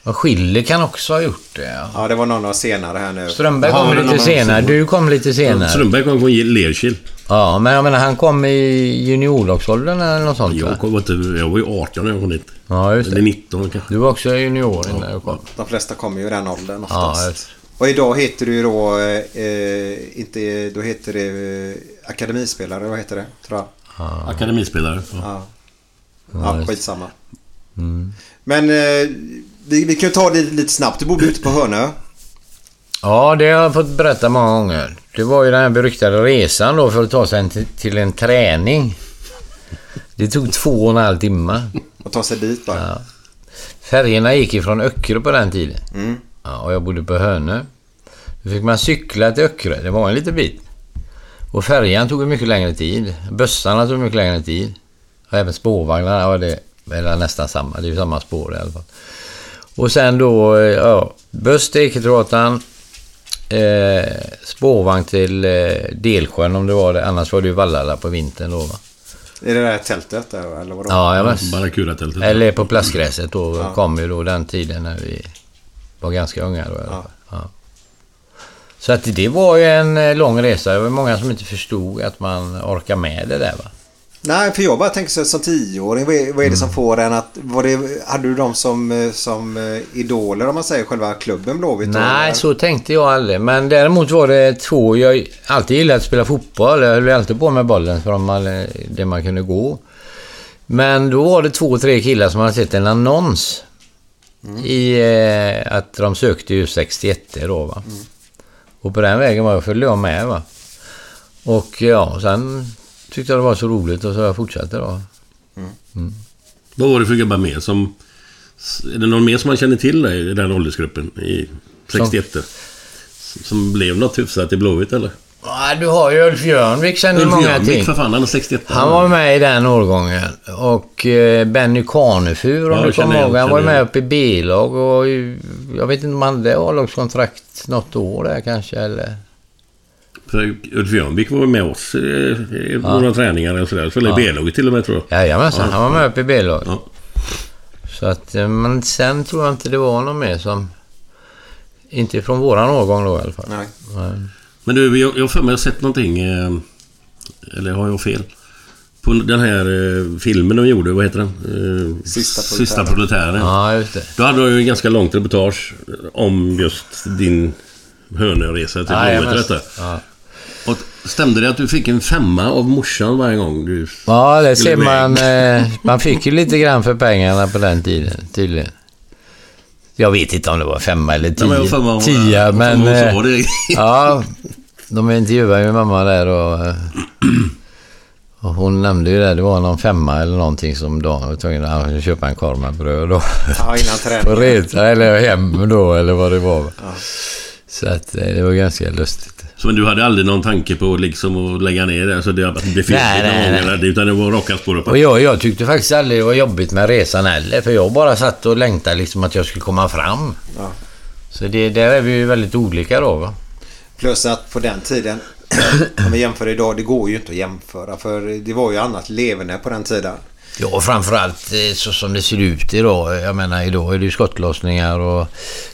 [SPEAKER 3] Och Schiller kan också ha gjort det. Ja.
[SPEAKER 1] Ja, det var någon av senare här nu.
[SPEAKER 3] Strömberg kom
[SPEAKER 2] är
[SPEAKER 3] lite senare. Du kom lite senare.
[SPEAKER 2] Strömberg kom från Lerkill.
[SPEAKER 3] Ja, men jag menar han kom i juniorlagsåldern eller något sånt?
[SPEAKER 2] Jag, kom, inte, jag var ju 18 när jag kom dit.
[SPEAKER 3] Ja, just
[SPEAKER 2] Eller
[SPEAKER 3] det.
[SPEAKER 2] 19 kanske.
[SPEAKER 3] Du var också junior innan du kom.
[SPEAKER 1] De flesta kommer ju i den åldern
[SPEAKER 3] Ja,
[SPEAKER 1] oftast.
[SPEAKER 3] just.
[SPEAKER 1] Och idag heter du ju då, eh, inte, då heter det eh, akademispelare, vad heter det? Tror jag.
[SPEAKER 2] Akademispelare. Ja.
[SPEAKER 1] Ja,
[SPEAKER 3] Ja,
[SPEAKER 1] ja
[SPEAKER 3] just.
[SPEAKER 1] skitsamma. Men eh, vi, vi kan ju ta det lite, lite snabbt. Du bodde ute på Hönö.
[SPEAKER 3] Ja, det har jag fått berätta många gånger. Det var ju den här beryktade resan då för att ta sig till, en träning. Det tog två och en halv timme.
[SPEAKER 1] Och ta sig dit bara.
[SPEAKER 3] Ja. Färgerna gick ifrån Öckerö på den tiden.
[SPEAKER 1] Mm.
[SPEAKER 3] Ja, och jag bodde på Hönö. Då fick man cykla till Öckerö. Det var en liten bit. Och färjan tog mycket längre tid. Bussarna tog mycket längre tid. Och även spårvagnarna. Ja, det är nästan samma. Det är ju samma spår i alla fall. Och sen då, eh, ja, buss till Eketeatern. Eh, spårvagn till eh, Delsjön om det var det. Annars var det ju Vallala på vintern då va.
[SPEAKER 1] Är det där tältet där eller vadå?
[SPEAKER 3] Ja, jag
[SPEAKER 2] Barracuda-tältet.
[SPEAKER 3] Eller på plastgräset då kom ju då den tiden när vi var ganska unga då
[SPEAKER 1] Ja.
[SPEAKER 3] Ja. Så att det var ju en eh, lång resa. Det var många som inte förstod att man orkar med det där va.
[SPEAKER 1] Nej, för jag bara tänker så som tioåring. Vad är, vad är det som
[SPEAKER 3] Mm.
[SPEAKER 1] får en att... Var det, hade du dem som, eh, som eh, idoler om man säger själva klubben Blåvitt?
[SPEAKER 3] Nej,
[SPEAKER 1] eller?
[SPEAKER 3] så tänkte jag aldrig. Men däremot var det två... Jag alltid gillat att spela fotboll. Jag höll alltid på med bollen för man, det man kunde gå. Men då var det två, tre killar som hade sett en annons. I eh, att de sökte ju 61 då va. Och på den vägen var jag, följde jag med va. Och ja, sen tyckte jag det var så roligt och så jag fortsatte då.
[SPEAKER 2] Vad var det för gubbar med som... Är det någon mer som man känner till i den åldersgruppen? I 61 Som blev något hyfsat i Blåvitt eller?
[SPEAKER 3] Ja, du har ju Ulf Jörnvik känner
[SPEAKER 2] Ulf
[SPEAKER 3] många
[SPEAKER 2] Jörnvik
[SPEAKER 3] ting.
[SPEAKER 2] för fan, han är 61
[SPEAKER 3] Han var med i den årgången. Och eh, Benny Kanefur, om
[SPEAKER 2] Ja,
[SPEAKER 3] du kommer ihåg. Han var med uppe i B-lag och jag vet inte om han hade A-lagskontrakt något år där kanske eller...
[SPEAKER 2] För Ulf Jörnvik var med oss i, i några träningar och sådär. Spelade i B-laget till och med tror jag.
[SPEAKER 3] Jajamensan, han var med uppe i B-lag.
[SPEAKER 2] Ja.
[SPEAKER 3] Så att, eh, men sen tror jag inte det var någon mer som... Inte från våran årgång då i alla fall.
[SPEAKER 1] Nej.
[SPEAKER 3] Nej.
[SPEAKER 2] Men du, jag har för mig jag sett någonting... eh, Eller har jag fel? På den här eh, filmen de gjorde, vad heter den? Eh,
[SPEAKER 1] Sista
[SPEAKER 2] Sista
[SPEAKER 1] proletären.
[SPEAKER 2] proletären.
[SPEAKER 3] Ja, just det.
[SPEAKER 2] Då hade du ju en ganska långt reportage om just din Hönöresa till Blåvitt.
[SPEAKER 3] Ja.
[SPEAKER 2] Och stämde det att du fick en femma av morsan varje gång du...
[SPEAKER 3] Ja, det ser man. Eh, man fick ju lite grann för pengarna på den tiden, tydligen. Jag vet inte om det var femma eller
[SPEAKER 2] Ja, men
[SPEAKER 3] tio. Tio,
[SPEAKER 2] jag har för
[SPEAKER 3] men...
[SPEAKER 2] hon
[SPEAKER 3] eh. *laughs* Ja, de intervjuade ju mamma där och, eh, och hon nämnde ju det. Det var någon femma eller någonting som Dan var tvungen att köpa en korv med bröd då.
[SPEAKER 1] Ja, innan
[SPEAKER 3] På *laughs*
[SPEAKER 1] träningen.
[SPEAKER 3] resa eller hem då eller vad det var. Så att eh, det var ganska lustigt.
[SPEAKER 2] Så men du hade aldrig någon tanke på liksom att lägga ner det? Alltså det, att det fel
[SPEAKER 3] Nej, nej,
[SPEAKER 2] någon gång,
[SPEAKER 3] nej.
[SPEAKER 2] eller? Utan det var raka spår upp?
[SPEAKER 3] Och jag, jag tyckte faktiskt aldrig det var jobbigt med resan heller. För jag bara satt och längtade liksom att jag skulle komma fram.
[SPEAKER 1] Ja.
[SPEAKER 3] Så det, där är vi ju väldigt olika då va.
[SPEAKER 1] Plus att på den tiden, om vi jämför idag, det går ju inte att jämföra. För det var ju annat leverne på den tiden.
[SPEAKER 3] Ja, framförallt eh, så som det ser ut idag. Jag menar idag är det ju skottlossningar och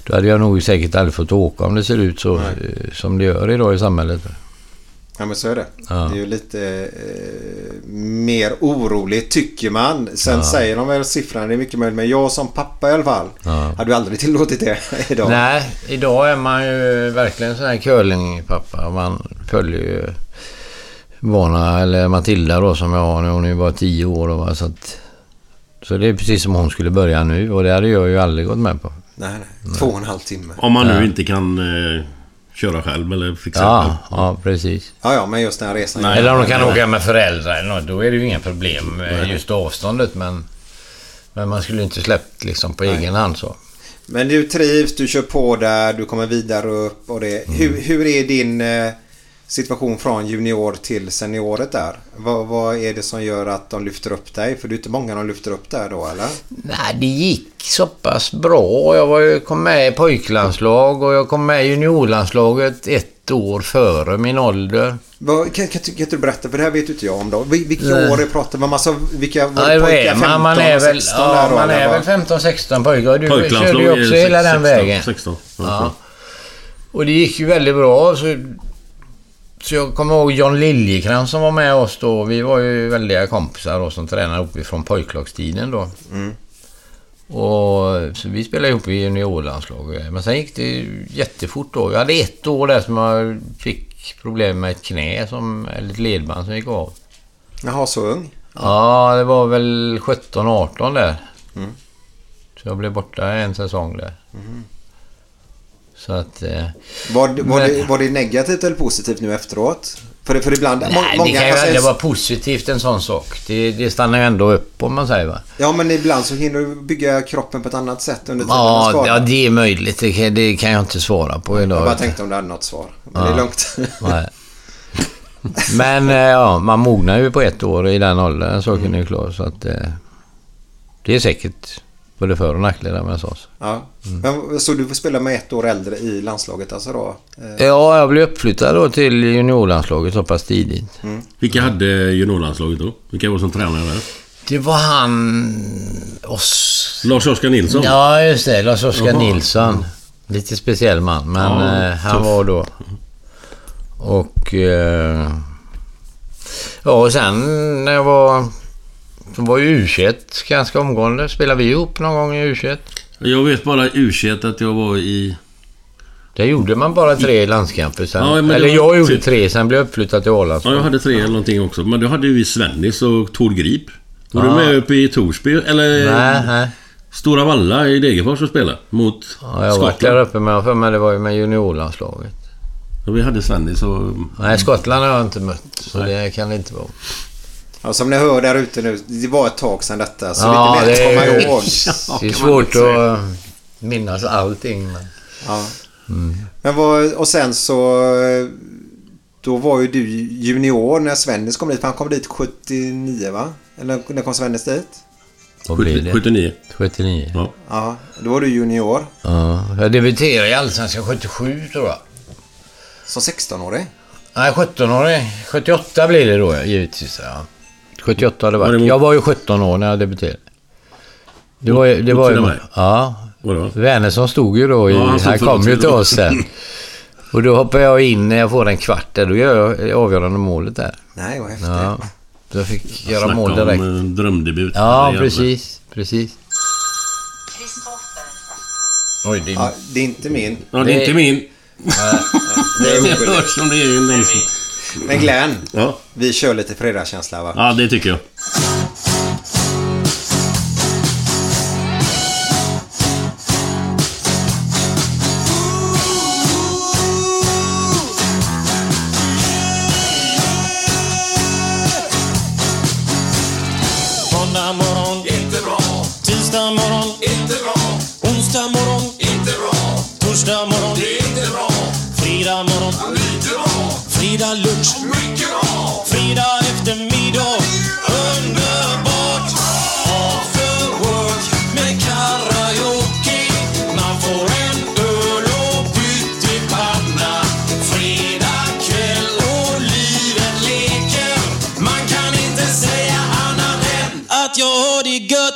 [SPEAKER 3] då hade jag nog säkert aldrig fått åka om det ser ut så eh, som det gör idag i samhället.
[SPEAKER 1] Ja men så är det.
[SPEAKER 3] Ja.
[SPEAKER 1] Det är ju lite eh, mer oroligt tycker man. Sen säger de väl siffrorna, det är mycket möjligt. Men jag som pappa i alla fall
[SPEAKER 3] Ja.
[SPEAKER 1] hade ju aldrig *laughs* tillåtit det idag.
[SPEAKER 3] Nej, idag är man ju verkligen sån här curlingpappa. Man följer ju Vana eller Matilda då som jag har nu. Hon är ju bara tio år. då, Va? Så, att, så det är precis som hon skulle börja nu och det hade jag ju aldrig gått med på.
[SPEAKER 1] Nej, nej. Två och en halv timme.
[SPEAKER 2] Om man nu inte kan eh, köra själv eller fixa
[SPEAKER 3] Ja,
[SPEAKER 2] själv.
[SPEAKER 3] ja precis.
[SPEAKER 1] Ja, ja, men just den här resan.
[SPEAKER 2] Nej.
[SPEAKER 3] Eller om de kan åka med föräldrar eller något, då är det ju inga problem med just avståndet. Men, men man skulle ju inte släppt liksom på egen hand så.
[SPEAKER 1] Men du trivs, du kör på där, du kommer vidare upp och det. Hur, hur är din eh, situation från junior till senioret där? Vad, vad är det som gör att de lyfter upp dig? För det är inte många de lyfter upp där då, eller?
[SPEAKER 3] Nej, det gick så pass bra. Jag var ju, kom med i pojklandslag och jag kom med i juniorlandslaget ett år före min ålder.
[SPEAKER 1] Vad, kan, kan, kan du berätta? För det här vet ju inte jag om då. Vil- Vilka
[SPEAKER 3] Nej.
[SPEAKER 1] år pratar man? Alltså, vilka var det pojkar? 15
[SPEAKER 3] man? Man är väl,
[SPEAKER 1] 16 där
[SPEAKER 3] ja,
[SPEAKER 1] då,
[SPEAKER 3] man är väl 15-16 pojkar. Du körde ju också hela den
[SPEAKER 2] 16,
[SPEAKER 3] vägen.
[SPEAKER 2] 16.
[SPEAKER 3] Ja. Och det gick ju väldigt bra. Så, så jag kommer ihåg John Liljekrantz som var med oss då. Vi var ju väldiga kompisar då som tränade ihop från pojklagstiden då. Och, så vi spelade ihop i juniorlandslaget. Men sen gick det jättefort då. Jag hade ett år där som jag fick problem med ett knä, som, eller ett ledband som gick av.
[SPEAKER 1] Jaha, så ung?
[SPEAKER 3] Ja, det var väl 17-18 där.
[SPEAKER 1] Mm.
[SPEAKER 3] Så jag blev borta en säsong där. Så att... Eh,
[SPEAKER 1] Var, var,
[SPEAKER 3] Men-
[SPEAKER 1] det, var det negativt eller positivt nu efteråt? För, det- för ibland...
[SPEAKER 3] nej,
[SPEAKER 1] många,
[SPEAKER 3] det kan ju aldrig vara positivt en sån sak. Det, det stannar ju ändå upp om man säger va.
[SPEAKER 1] Ja, men ibland så hinner du bygga kroppen på ett annat sätt under tiden man
[SPEAKER 3] Ja,
[SPEAKER 1] skadar.
[SPEAKER 3] ja, det är möjligt. Det kan, det kan jag inte svara på idag.
[SPEAKER 1] Jag bara tänkte om du hade något svar. Men det är lugnt. *laughs*
[SPEAKER 3] Men eh, ja, man mognar ju på ett år i den åldern. Så kan det ju klart. Så att... Eh, det är säkert både för och nackdelar med sånt.
[SPEAKER 1] ja.
[SPEAKER 3] Mm.
[SPEAKER 1] Men, så du får spela med ett år äldre i landslaget alltså då? Eh,
[SPEAKER 3] Ja, jag blev uppflyttad då till juniorlandslaget så pass tidigt.
[SPEAKER 2] Vilka hade juniorlandslaget då? Vilka var som tränare där?
[SPEAKER 3] Det var han... Oss...
[SPEAKER 2] Lars-Oskar Nilsson?
[SPEAKER 3] Ja, just det. Lars-Oskar. Nilsson. Lite speciell man, men
[SPEAKER 2] Ja,
[SPEAKER 3] eh, han
[SPEAKER 2] tuff.
[SPEAKER 3] var då... Och... Eh, ja, och sen när jag var... Så var ju U21 ganska omgående. Spelade vi ihop någon gång i U21?
[SPEAKER 2] Jag vet bara u att jag var i...
[SPEAKER 3] Där gjorde man bara tre landskamper sen.
[SPEAKER 2] Ja, men
[SPEAKER 3] Eller
[SPEAKER 2] var
[SPEAKER 3] jag gjorde
[SPEAKER 2] typ-
[SPEAKER 3] tre, sen blev jag uppflyttad till Ålands.
[SPEAKER 2] Ja, jag hade tre eller någonting också. Men då hade vi Svennis och Tor Grip. Var
[SPEAKER 3] Ja.
[SPEAKER 2] du med uppe i Torsby? Eller
[SPEAKER 3] Nej, nej.
[SPEAKER 2] Stora Valla i Degerfors och spelade? Mot
[SPEAKER 3] Ja, jag har varit där
[SPEAKER 2] Skottland?
[SPEAKER 3] uppe med, för mig det var ju med juniorlandslaget.
[SPEAKER 2] Ja, vi hade Svennis och...
[SPEAKER 3] Nej, Skottland har jag inte mött. Så det kan det inte vara.
[SPEAKER 1] Ja, som ni hör där ute nu, det var ett tag sedan detta. Så
[SPEAKER 3] Ja,
[SPEAKER 1] lite
[SPEAKER 3] det
[SPEAKER 1] lätt att komma
[SPEAKER 3] är-
[SPEAKER 1] ihåg.
[SPEAKER 3] Det är svårt att minnas allting. Men...
[SPEAKER 1] Ja. Men vad, och sen så... Då var ju du junior när Svennis kom dit. Han kom dit 79 va? Eller när kom Svennis dit?
[SPEAKER 3] Vad blir det?
[SPEAKER 2] 79.
[SPEAKER 3] 79.
[SPEAKER 2] Ja.
[SPEAKER 1] Ja, då var du junior.
[SPEAKER 3] Ja, jag debuterade i Allsvenskan 77 tror jag.
[SPEAKER 1] Som 16-årig.
[SPEAKER 3] Nej, 17-årig. 78 blir det då givetvis. Ja. 78 har det
[SPEAKER 2] Var det
[SPEAKER 3] varit.
[SPEAKER 2] mot-
[SPEAKER 3] Jag var ju 17 år när jag debuterade. Det var ju... Det var ju ja. Wernersson stod ju då i...
[SPEAKER 2] Ja, han
[SPEAKER 3] kom ju till oss sen. *laughs* Och då hoppar jag in när jag får en kvart där. Då gör jag avgörande målet där.
[SPEAKER 1] Nej, vad häftigt.
[SPEAKER 3] Ja. Så jag fick göra
[SPEAKER 2] Snacka
[SPEAKER 3] mål direkt.
[SPEAKER 2] om eh, drömdebut.
[SPEAKER 3] Ja, precis. Precis. Oj, det är...
[SPEAKER 1] Ja, det är inte min.
[SPEAKER 2] Ja, det är inte min. *laughs*
[SPEAKER 1] Det är
[SPEAKER 2] Det hörs som det är någon som...
[SPEAKER 1] Men Glenn,
[SPEAKER 2] Ja.
[SPEAKER 1] vi kör lite fredagskänsla va?
[SPEAKER 2] ja, det tycker jag.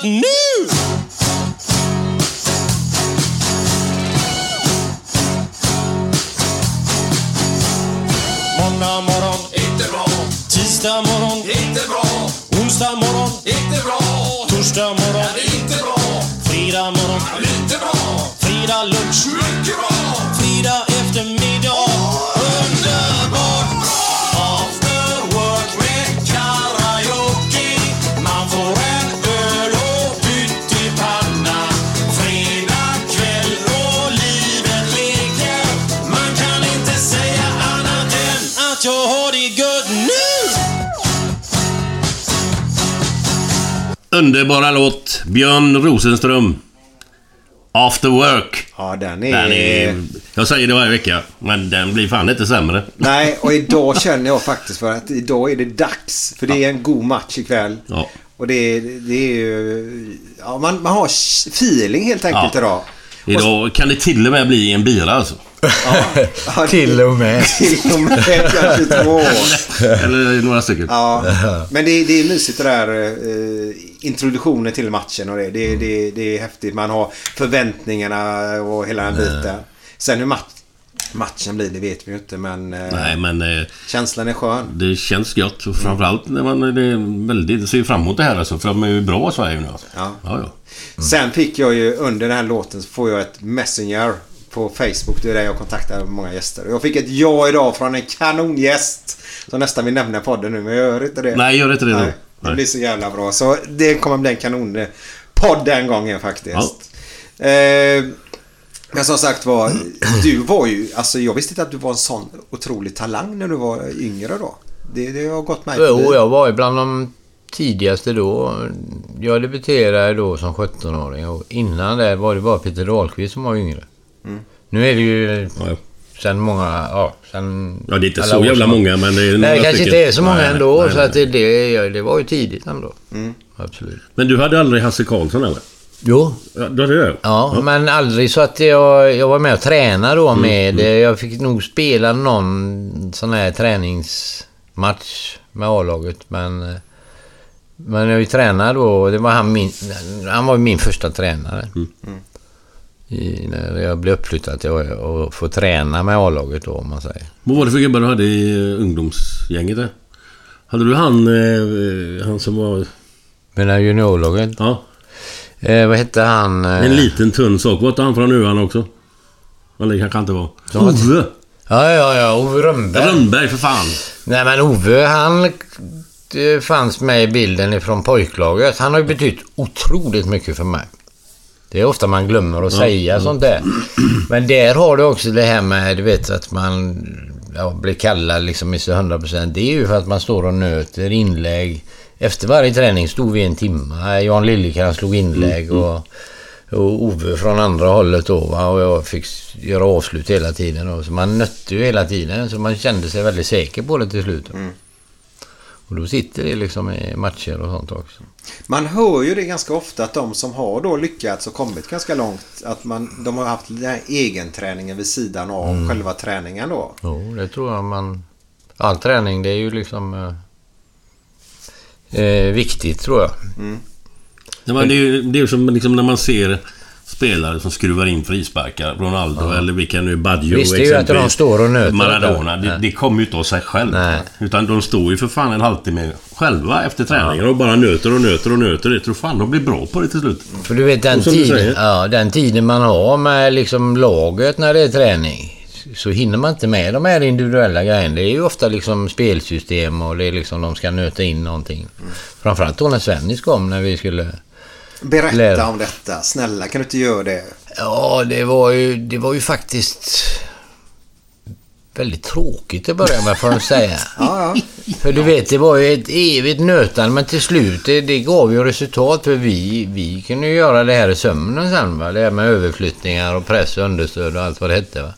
[SPEAKER 4] Nu! Måndag morgon, inte bra. Tisdag morgon, inte bra. Onsdag morgon, inte bra.
[SPEAKER 2] Underbara låt. Björn Rosenström. After Work.
[SPEAKER 1] Ja, den är...
[SPEAKER 2] Den är... Jag säger det varje vecka, men den blir fan inte sämre.
[SPEAKER 1] Nej, och *laughs* idag känner jag faktiskt för att idag är det dags. För det är en god match ikväll.
[SPEAKER 2] Ja.
[SPEAKER 1] Och det är, det är ju... Ja, man, man har feeling helt enkelt
[SPEAKER 2] Ja.
[SPEAKER 1] idag.
[SPEAKER 2] Idag kan det till och med bli en bira alltså.
[SPEAKER 1] Ja, *laughs*
[SPEAKER 3] Till och med. *laughs*
[SPEAKER 1] Till och med kanske två. *laughs*
[SPEAKER 2] Eller några stycken.
[SPEAKER 1] Ja, men det, det är mysigt det där eh, introduktionen till matchen och det. Det, det. det är häftigt. Man har förväntningarna och hela den biten. Sen hur match, matchen blir det vet vi ju inte men eh,
[SPEAKER 2] Nej, men eh,
[SPEAKER 1] känslan är skön.
[SPEAKER 2] det känns gött. Och framförallt när man det är väldigt, ser fram emot det här alltså. För de är ju bra Sverige nu alltså.
[SPEAKER 1] Ja.
[SPEAKER 2] Ja, ja.
[SPEAKER 1] Sen fick jag ju under den här låten så får jag ett Messenger på Facebook. Det är där jag kontaktar många gäster. Jag fick ett ja idag från en kanongäst. Som nästan vill nämna podden nu men jag gör inte det.
[SPEAKER 2] Nej, gör inte det nu.
[SPEAKER 1] Nej, det
[SPEAKER 2] Nej.
[SPEAKER 1] blir så jävla bra. Så det kommer bli en kanonpodd den gången faktiskt. Eh, men som sagt var, du var ju, alltså jag visste inte att du var en sån otrolig talang när du var yngre då. Det, det har gått mig
[SPEAKER 3] Jo, jag var ju bland de tidigaste då. Jag debuterade då som 17-åring och innan det var det bara Peter Dahlqvist som var yngre.
[SPEAKER 1] Mm.
[SPEAKER 3] Nu är det ju
[SPEAKER 2] Ja,
[SPEAKER 3] sen många, ja, sen...
[SPEAKER 2] ja, det är inte så jävla
[SPEAKER 3] som-
[SPEAKER 2] många men det är
[SPEAKER 3] Nej,
[SPEAKER 2] några
[SPEAKER 3] det kanske
[SPEAKER 2] stycken.
[SPEAKER 3] inte är så många
[SPEAKER 2] Nej,
[SPEAKER 3] ändå.
[SPEAKER 2] nej,
[SPEAKER 3] så
[SPEAKER 2] nej.
[SPEAKER 3] att det, det, det var ju tidigt ändå.
[SPEAKER 1] Mm.
[SPEAKER 3] Absolut.
[SPEAKER 2] Men du hade aldrig Hasse Karlsson eller?
[SPEAKER 3] Jo,
[SPEAKER 2] Ja, du hade det?
[SPEAKER 3] Ja, men aldrig så att jag, jag var med och tränade då med... Jag fick nog spela någon sån här träningsmatch med A-laget, men... eh, Men jag tränade då det var han min... Han var min första tränare. I, när jag blev uppflyttad till att och få träna med A-laget då, om man säger.
[SPEAKER 2] Vad var det för gubbar du hade i eh, ungdomsgänget där? Hade du han, eh, han som var...
[SPEAKER 3] Men när juniorlaget...
[SPEAKER 2] Ja,
[SPEAKER 3] Eh, vad hette han? Eh,
[SPEAKER 2] en liten tunn sak. Var inte han från Öarna också? Eller det kanske inte var.
[SPEAKER 3] Ja,
[SPEAKER 2] Ove!
[SPEAKER 3] Ja, ja, ja. Ove Rönnberg.
[SPEAKER 2] Rönnberg för fan!
[SPEAKER 3] Nej men Ove han det fanns med i bilden ifrån pojklaget. Han har ju betytt otroligt mycket för mig. Det är ofta man glömmer att säga sånt där. Men där har du också det här med, du vet att man ja, blir kallad liksom i så 100%. Det är ju för att man står och nöter inlägg. Efter varje träning stod vi en timme. Jan Liljekrantz slog inlägg och, och Ove från andra hållet då. Va? Och jag fick göra avslut hela tiden. Och så man nötte ju hela tiden. Så man kände sig väldigt säker på det till slut. Och då sitter det liksom i matcher och sånt också.
[SPEAKER 1] Man hör ju det ganska ofta att de som har då lyckats och kommit ganska långt att man, de har haft den här egenträningen vid sidan av
[SPEAKER 3] Mm.
[SPEAKER 1] själva träningen då.
[SPEAKER 3] Jo, det tror jag man... All träning, det är ju liksom... Eh, viktigt tror jag.
[SPEAKER 2] Ja, men det är ju det är ju som liksom när man ser spelare som skruvar in frisparkar. Ronaldo eller vilka nu, Baggio
[SPEAKER 3] Visst, det är ju att de står och nöter
[SPEAKER 2] Maradona.
[SPEAKER 3] det.
[SPEAKER 2] Det, kommer ju inte av sig själv.
[SPEAKER 3] Nej.
[SPEAKER 2] Utan de står ju för fan en halvtimme själva efter träningen och bara nöter och nöter och nöter. Jag tror fan de blir bra på det till slut.
[SPEAKER 3] För du vet den tiden, ja, den tiden man har med liksom laget när det är träning. Så hinner man inte med de här individuella grejerna. Det är ju ofta liksom spelsystem och det är liksom de ska nöta in någonting. Framförallt då när Svennis kom när vi skulle...
[SPEAKER 1] Berätta
[SPEAKER 3] Lär.
[SPEAKER 1] om detta. Snälla, kan du inte göra det?
[SPEAKER 3] Ja, det var ju, det var ju faktiskt väldigt tråkigt att börja med får jag säga. *laughs*
[SPEAKER 1] Ja, ja.
[SPEAKER 3] För du vet, det var ju ett evigt nötande men till slut det, det gav ju resultat för vi, vi kunde ju göra det här i sömnen sen va. Det här med överflyttningar och press och understöd och allt vad det hette va.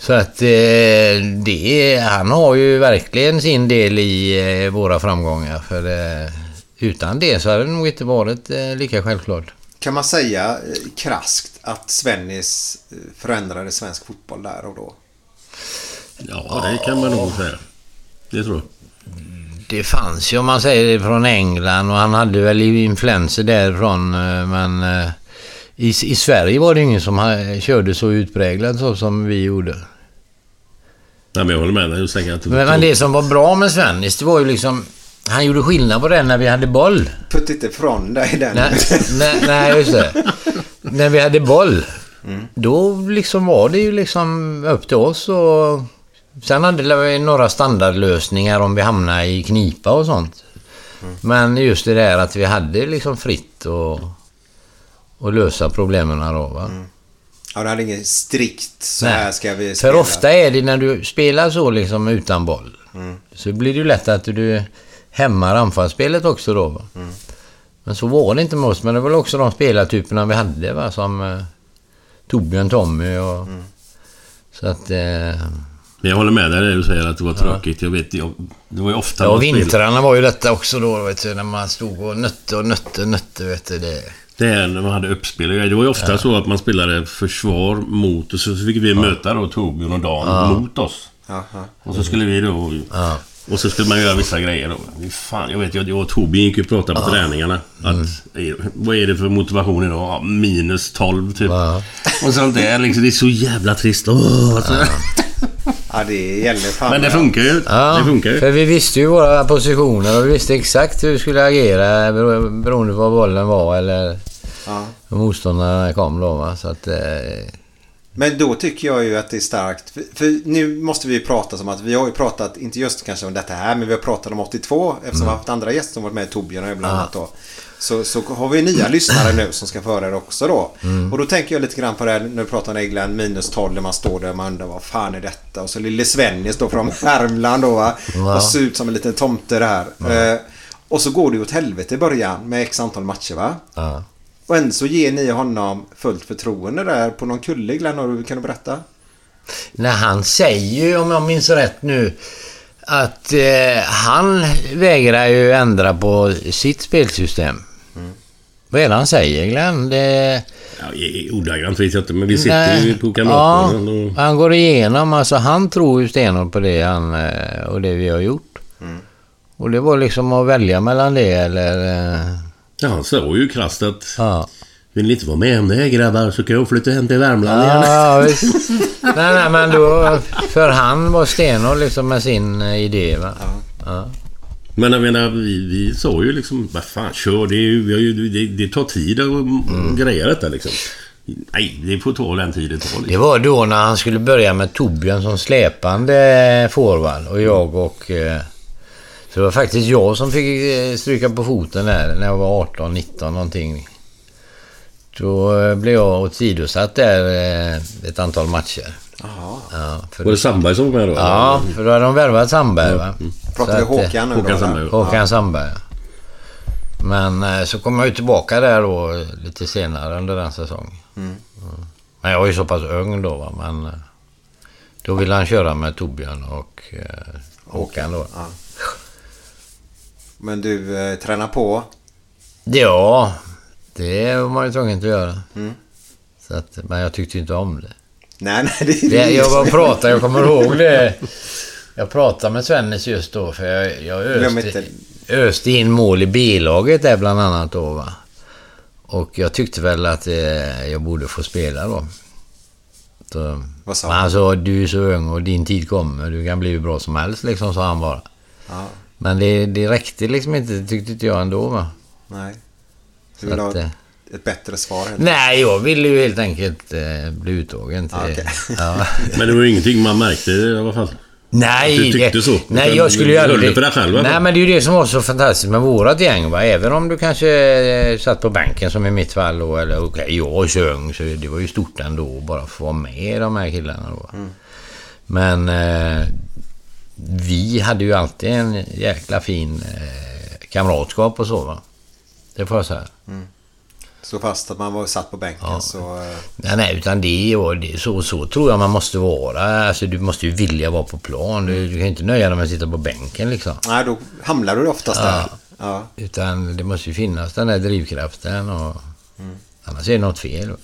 [SPEAKER 3] Så att eh, det, han har ju verkligen sin del i eh, våra framgångar. För eh, utan det så hade det nog inte varit lika självklart.
[SPEAKER 1] Kan man säga kraskt att Svennis förändrade svensk fotboll där och då?
[SPEAKER 2] Ja, det kan man nog säga. Det tror jag.
[SPEAKER 3] Det fanns ju om man säger det från England och han hade väl influenser därifrån men eh, i, i Sverige var det ingen som körde så utpräglat så som vi gjorde.
[SPEAKER 2] Nej, men jag håller med dig. Jag tänker att
[SPEAKER 3] Men, men det som var bra med Svennis det var ju liksom han gjorde skillnad på det när vi hade boll.
[SPEAKER 1] Putt inte från dig den.
[SPEAKER 3] Nej, nej, nej just det. När vi hade boll. Då liksom var det ju liksom upp till oss och... Sen hade vi några standardlösningar om vi hamnade i knipa och sånt. Men just det där att vi hade liksom fritt och, och lösa problemen då va.
[SPEAKER 1] Ja, det hade inget strikt så
[SPEAKER 3] Nej.
[SPEAKER 1] här ska vi
[SPEAKER 3] För
[SPEAKER 1] spela.
[SPEAKER 3] ofta är det när du spelar så liksom utan boll. Så blir det ju lätt att du hämmar anfallsspelet också då. Va? Men så var det inte med oss. Men det var väl också de spelartyperna vi hade va. Som eh, Torbjörn, Tommy och... Så att... Eh,
[SPEAKER 2] Men jag håller med dig när du säger att det var tråkigt. Jag vet, jag, det var ju ofta
[SPEAKER 3] ja, vintrarna var ju detta också då vet du. När man stod och nötte och nötte och nötte vet du. Det.
[SPEAKER 2] Det är när man hade uppspel. Det var ju ofta så att man spelade försvar mot och så fick vi möta då Torbjörn och Dan mot oss.
[SPEAKER 1] Ja, ja.
[SPEAKER 2] Och så skulle vi då... Och så skulle man göra vissa grejer då. Fan, jag vet jag, jag och Torbjörn gick ju och pratade på träningarna. Att, eh, vad är det för motivation idag? Ja, minus 12 typ. Och sånt där. Liksom, det är så jävla trist. Åh, alltså. *laughs*
[SPEAKER 1] ja, det gäller fan.
[SPEAKER 2] Men det funkar ju.
[SPEAKER 3] Ja,
[SPEAKER 2] Det funkar ju.
[SPEAKER 3] för vi visste ju våra positioner och vi visste exakt hur vi skulle agera bero- beroende på var bollen var eller
[SPEAKER 1] Ja.
[SPEAKER 3] motståndarna kom då. Va? Så att, eh,
[SPEAKER 1] Men då tycker jag ju att det är starkt. För, för nu måste vi ju prata som att vi har ju pratat, inte just kanske om detta här, men vi har pratat om 82 eftersom vi har haft andra gäster som varit med, Torbjörn och bland annat då. Så, så har vi nya *clears throat* lyssnare nu som ska föra det också då. Och då tänker jag lite grann på det här när du pratar om England, minus 12 där man står där och man undrar vad fan är detta? Och så lille Svennis då från *laughs* Värmland då va. Och ser ut som en liten tomte där. Eh, och så går det åt helvete i början med x antal matcher va.
[SPEAKER 3] ja.
[SPEAKER 1] Och ändå så ger ni honom fullt förtroende där på någon kulle Glenn. Har du- Kan du berätta?
[SPEAKER 3] När han säger ju, om jag minns rätt nu, att eh, han vägrar ju ändra på sitt spelsystem. Vad är det han säger Glenn? Det,
[SPEAKER 2] Ja, ordagrant vet jag inte, men vi sitter
[SPEAKER 3] Nej.
[SPEAKER 2] ju på Kamratgården och...
[SPEAKER 3] han går igenom, alltså han tror ju stenhårt på det han eh, och det vi har gjort. Och det var liksom att välja mellan det eller... eh,
[SPEAKER 2] Ja, han sa ju krasst att...
[SPEAKER 3] Ja.
[SPEAKER 2] Vill ni inte vara med om det grabbar så kan jag flytta hem till Värmland igen.
[SPEAKER 3] Ja, visst. *laughs* nej, nej, men då... För han var stenhård liksom med sin eh, idé va. Ja.
[SPEAKER 2] Men jag menar, vi, vi sa ju liksom, vad fan, kör. Det, är ju, vi har ju, det, det tar tid att
[SPEAKER 3] Mm.
[SPEAKER 2] greja detta liksom. Nej, det får ta den tiden det tar.
[SPEAKER 3] Det
[SPEAKER 2] Liksom.
[SPEAKER 3] var då när han skulle börja med Torbjörn som släpande forward och jag och... eh, Så det var faktiskt jag som fick eh, stryka på foten där när jag var 18, 19 någonting. Då eh, blev jag åsidosatt där eh, ett antal matcher.
[SPEAKER 1] Jaha.
[SPEAKER 3] Ja, för,
[SPEAKER 2] Var det Sandberg som var med då?
[SPEAKER 3] ja, för då hade de värvat Sandberg va.
[SPEAKER 1] Pratar vi
[SPEAKER 3] Så att, eh,
[SPEAKER 1] Håkan nu då?
[SPEAKER 2] Håkan
[SPEAKER 1] eller?
[SPEAKER 2] Sandberg.
[SPEAKER 3] Håkan Sandberg. Men eh, så kom jag ju tillbaka där då lite senare under den säsongen. Mm. Men jag var ju så pass ung då va, men då ville han köra med Torbjörn och eh, Håkan då.
[SPEAKER 1] Ja. Men du eh, tränar på.
[SPEAKER 3] Ja, det var man ju tvungen att göra.
[SPEAKER 1] Mm.
[SPEAKER 3] Så att, men jag tyckte inte om det.
[SPEAKER 1] Nej, nej. Det,
[SPEAKER 3] det jag var pratade, jag kommer ihåg det. Jag pratade med Svennis just då för jag, jag öste, öste in mål i B-laget där bland annat då va. Och jag tyckte väl att eh, jag borde få spela då. Så,
[SPEAKER 1] Vad sa han?
[SPEAKER 3] han sa, du är så ung och din tid kommer. Du kan bli hur bra som helst liksom, sa han bara.
[SPEAKER 1] Ja,
[SPEAKER 3] Men det, det räckte liksom inte, tyckte inte jag ändå va.
[SPEAKER 1] nej. Du
[SPEAKER 3] Så
[SPEAKER 1] vill
[SPEAKER 3] att,
[SPEAKER 1] ha
[SPEAKER 3] eh,
[SPEAKER 1] ett bättre svar? helt
[SPEAKER 3] Nej, jag ville ju helt enkelt eh, bli uttagen till...
[SPEAKER 1] Ah, okej.
[SPEAKER 3] ja. *laughs*
[SPEAKER 2] Men det var ju ingenting man märkte i alla fall.
[SPEAKER 3] Nej,
[SPEAKER 2] Att du tyckte
[SPEAKER 3] det,
[SPEAKER 2] så.
[SPEAKER 3] Nej, jag skulle ju aldrig...
[SPEAKER 2] det för dig själv?
[SPEAKER 3] Nej, men det är ju det som var så fantastiskt med vårat gäng. Va? Även om du kanske eh, satt på bänken som i mitt fall då, eller okej, jag sjöng, så det var ju stort ändå att bara få vara med de här killarna då.
[SPEAKER 1] Mm. Men
[SPEAKER 3] Men eh, vi hade ju alltid en jäkla fin eh, kamratskap och så va. Det får jag säga.
[SPEAKER 1] Så fast att man var satt på bänken så... eh,
[SPEAKER 3] Nej, nej, utan det det, så, så tror jag man måste vara. Alltså, du måste ju vilja vara på plan. Du, du kan inte nöja dig med att sitta på bänken liksom.
[SPEAKER 1] Nej, då hamnar du oftast där. Ja.
[SPEAKER 3] Utan det måste ju finnas den där drivkraften och... Annars är det något fel.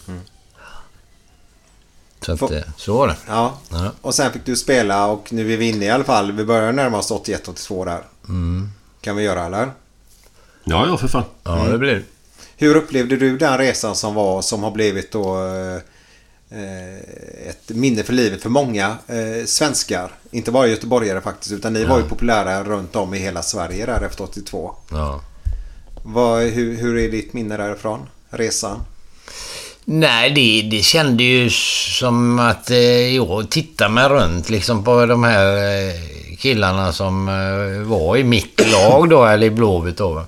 [SPEAKER 3] Så att,
[SPEAKER 1] Får-
[SPEAKER 3] eh, så var det.
[SPEAKER 1] ja.
[SPEAKER 3] Ja.
[SPEAKER 1] Och sen fick du spela och nu är vi inne i alla fall. Vi börjar närma oss 81-82 där.
[SPEAKER 3] Mm.
[SPEAKER 1] Kan vi göra eller?
[SPEAKER 2] Ja, ja för fan.
[SPEAKER 3] Ja, det blir det.
[SPEAKER 1] Hur upplevde du den resan som var som har blivit då eh, eh, ett minne för livet för många eh, svenskar? Inte bara göteborgare faktiskt utan ni var ju populära runt om i hela Sverige där efter 82.
[SPEAKER 3] Ja.
[SPEAKER 1] Vad, hur, hur är ditt minne därifrån? Resan?
[SPEAKER 3] Nej, det, det kände ju som att eh, jag tittade mig runt liksom på de här eh, killarna som eh, var i mitt *clears throat* lag då, eller i Blåvitt då. va.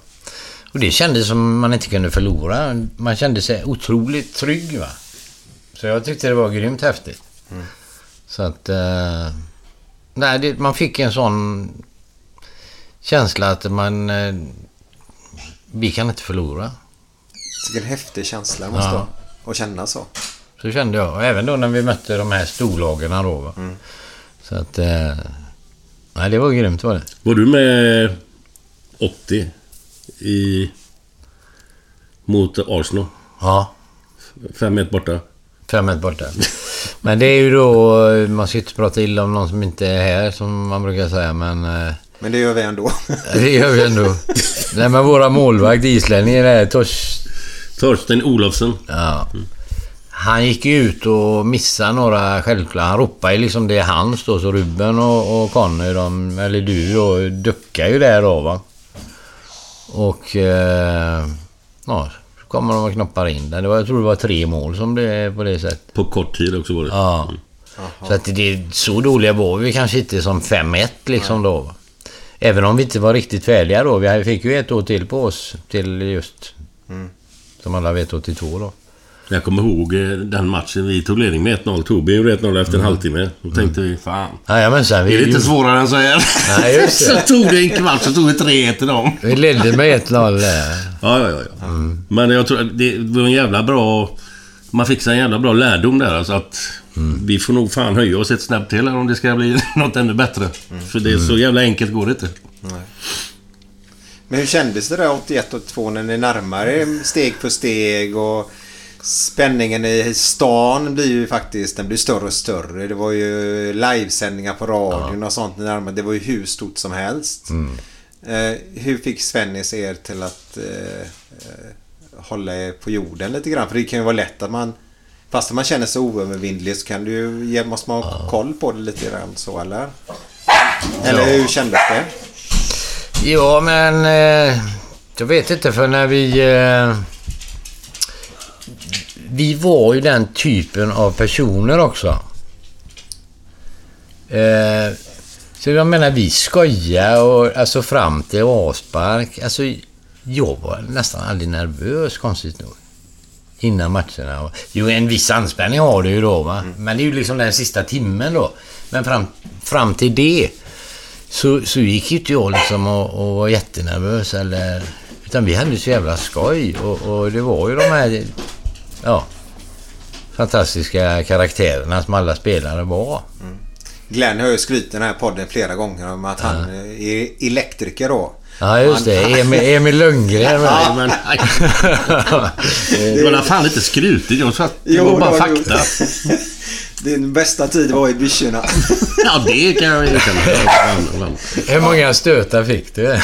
[SPEAKER 3] Och det kändes som man inte kunde förlora. Man kände sig otroligt trygg va. Så jag tyckte det var grymt häftigt. Så att... Eh, nej, det, man fick en sån känsla att man... Eh, vi kan inte förlora.
[SPEAKER 1] Vilken häftig känsla måste
[SPEAKER 3] Ja.
[SPEAKER 1] vara. Att känna så.
[SPEAKER 3] Så kände jag. Och även då när vi mötte de här storlagen då. Va? Så att... Eh, nej, det var grymt var det.
[SPEAKER 2] Var du med 80 i Mot Arsenal.
[SPEAKER 3] Ja,
[SPEAKER 2] 5-1 borta.
[SPEAKER 3] 5-1 borta. *laughs* Men det är ju då... Man ska inte prata illa om någon som inte är här, som man brukar säga, men... eh,
[SPEAKER 1] Men det gör vi ändå. *laughs*
[SPEAKER 3] Det gör vi ändå. *laughs* Nej, men våra målvakt, islänningen där, Tors...
[SPEAKER 2] Torsten Olofsson.
[SPEAKER 3] Ja. Han gick ju ut och missade några självklara. Han ropade ju liksom det är hans då, så Ruben och, och Conny, de, eller du då, duckade ju där då va. Och... Eh, ja, så kommer de och knoppar in den. Det var, jag tror det var tre mål som blev på det sättet.
[SPEAKER 2] På kort tid också var det.
[SPEAKER 3] Ja. Så att det, så dåliga var vi kanske inte som 5-1 liksom då. va. Även om vi inte var riktigt färdiga då. Vi fick ju ett år till på oss till just... Som alla vet 82 då.
[SPEAKER 2] Jag kommer ihåg eh, den matchen. Vi tog ledning med 1-0. Torbjörn gjorde 1-0 efter en halvtimme. Då tänkte vi, fan.
[SPEAKER 3] Jajamensan.
[SPEAKER 2] Det är
[SPEAKER 3] Vi,
[SPEAKER 2] lite svårare än så här.
[SPEAKER 3] Nej, just *laughs* det.
[SPEAKER 2] så tog det en kvart, så tog vi 3-1 till dem.
[SPEAKER 3] vi ledde med 1-0 där.
[SPEAKER 2] Ja, ja, ja. ja. Men jag tror det var en jävla bra... Man fick sig en jävla bra lärdom där. Alltså att vi får nog fan höja oss ett snäpp till här om det ska bli *laughs* något ännu bättre. För det är så jävla enkelt går det inte.
[SPEAKER 1] Men hur kändes det där 81-82 när ni närmade er steg för steg och spänningen i stan blir ju faktiskt den blir större och större. Det var ju livesändningar på radion och sånt närmare. Det var ju hur stort som helst. Eh, hur fick Svennis er till att eh, eh, hålla er på jorden lite grann? För det kan ju vara lätt att man Fast man känner sig oövervinnlig så kan du ju, måste man ha koll på det lite grann så eller? Eller hur kändes det?
[SPEAKER 3] Ja, men... Eh, jag vet inte, för när vi... Eh, vi var ju den typen av personer också. Eh, så jag menar, vi skojar och alltså fram till avspark. Alltså, jag var nästan aldrig nervös, konstigt nog. Innan matcherna. Jo, en viss anspänning har du ju då, va. Men det är ju liksom den sista timmen då. Men fram, fram till det så, så gick ju inte jag liksom och, och var jättenervös eller... Utan vi hade så jävla skoj och, och det var ju de här... Ja. Fantastiska karaktärerna som alla spelare var.
[SPEAKER 1] Glenn har ju skrytit i den här podden flera gånger om att han är elektriker då.
[SPEAKER 3] Ja, just det. Emil, Emil Lundgren.
[SPEAKER 2] Ja, men, *laughs* det var fan inte skrutigt. Jag sa att det var bara fakta.
[SPEAKER 1] Din bästa tid var i byxorna. *laughs*
[SPEAKER 2] Ja, det kan jag erkänna.
[SPEAKER 3] Hur många stötar fick du?
[SPEAKER 2] Nej,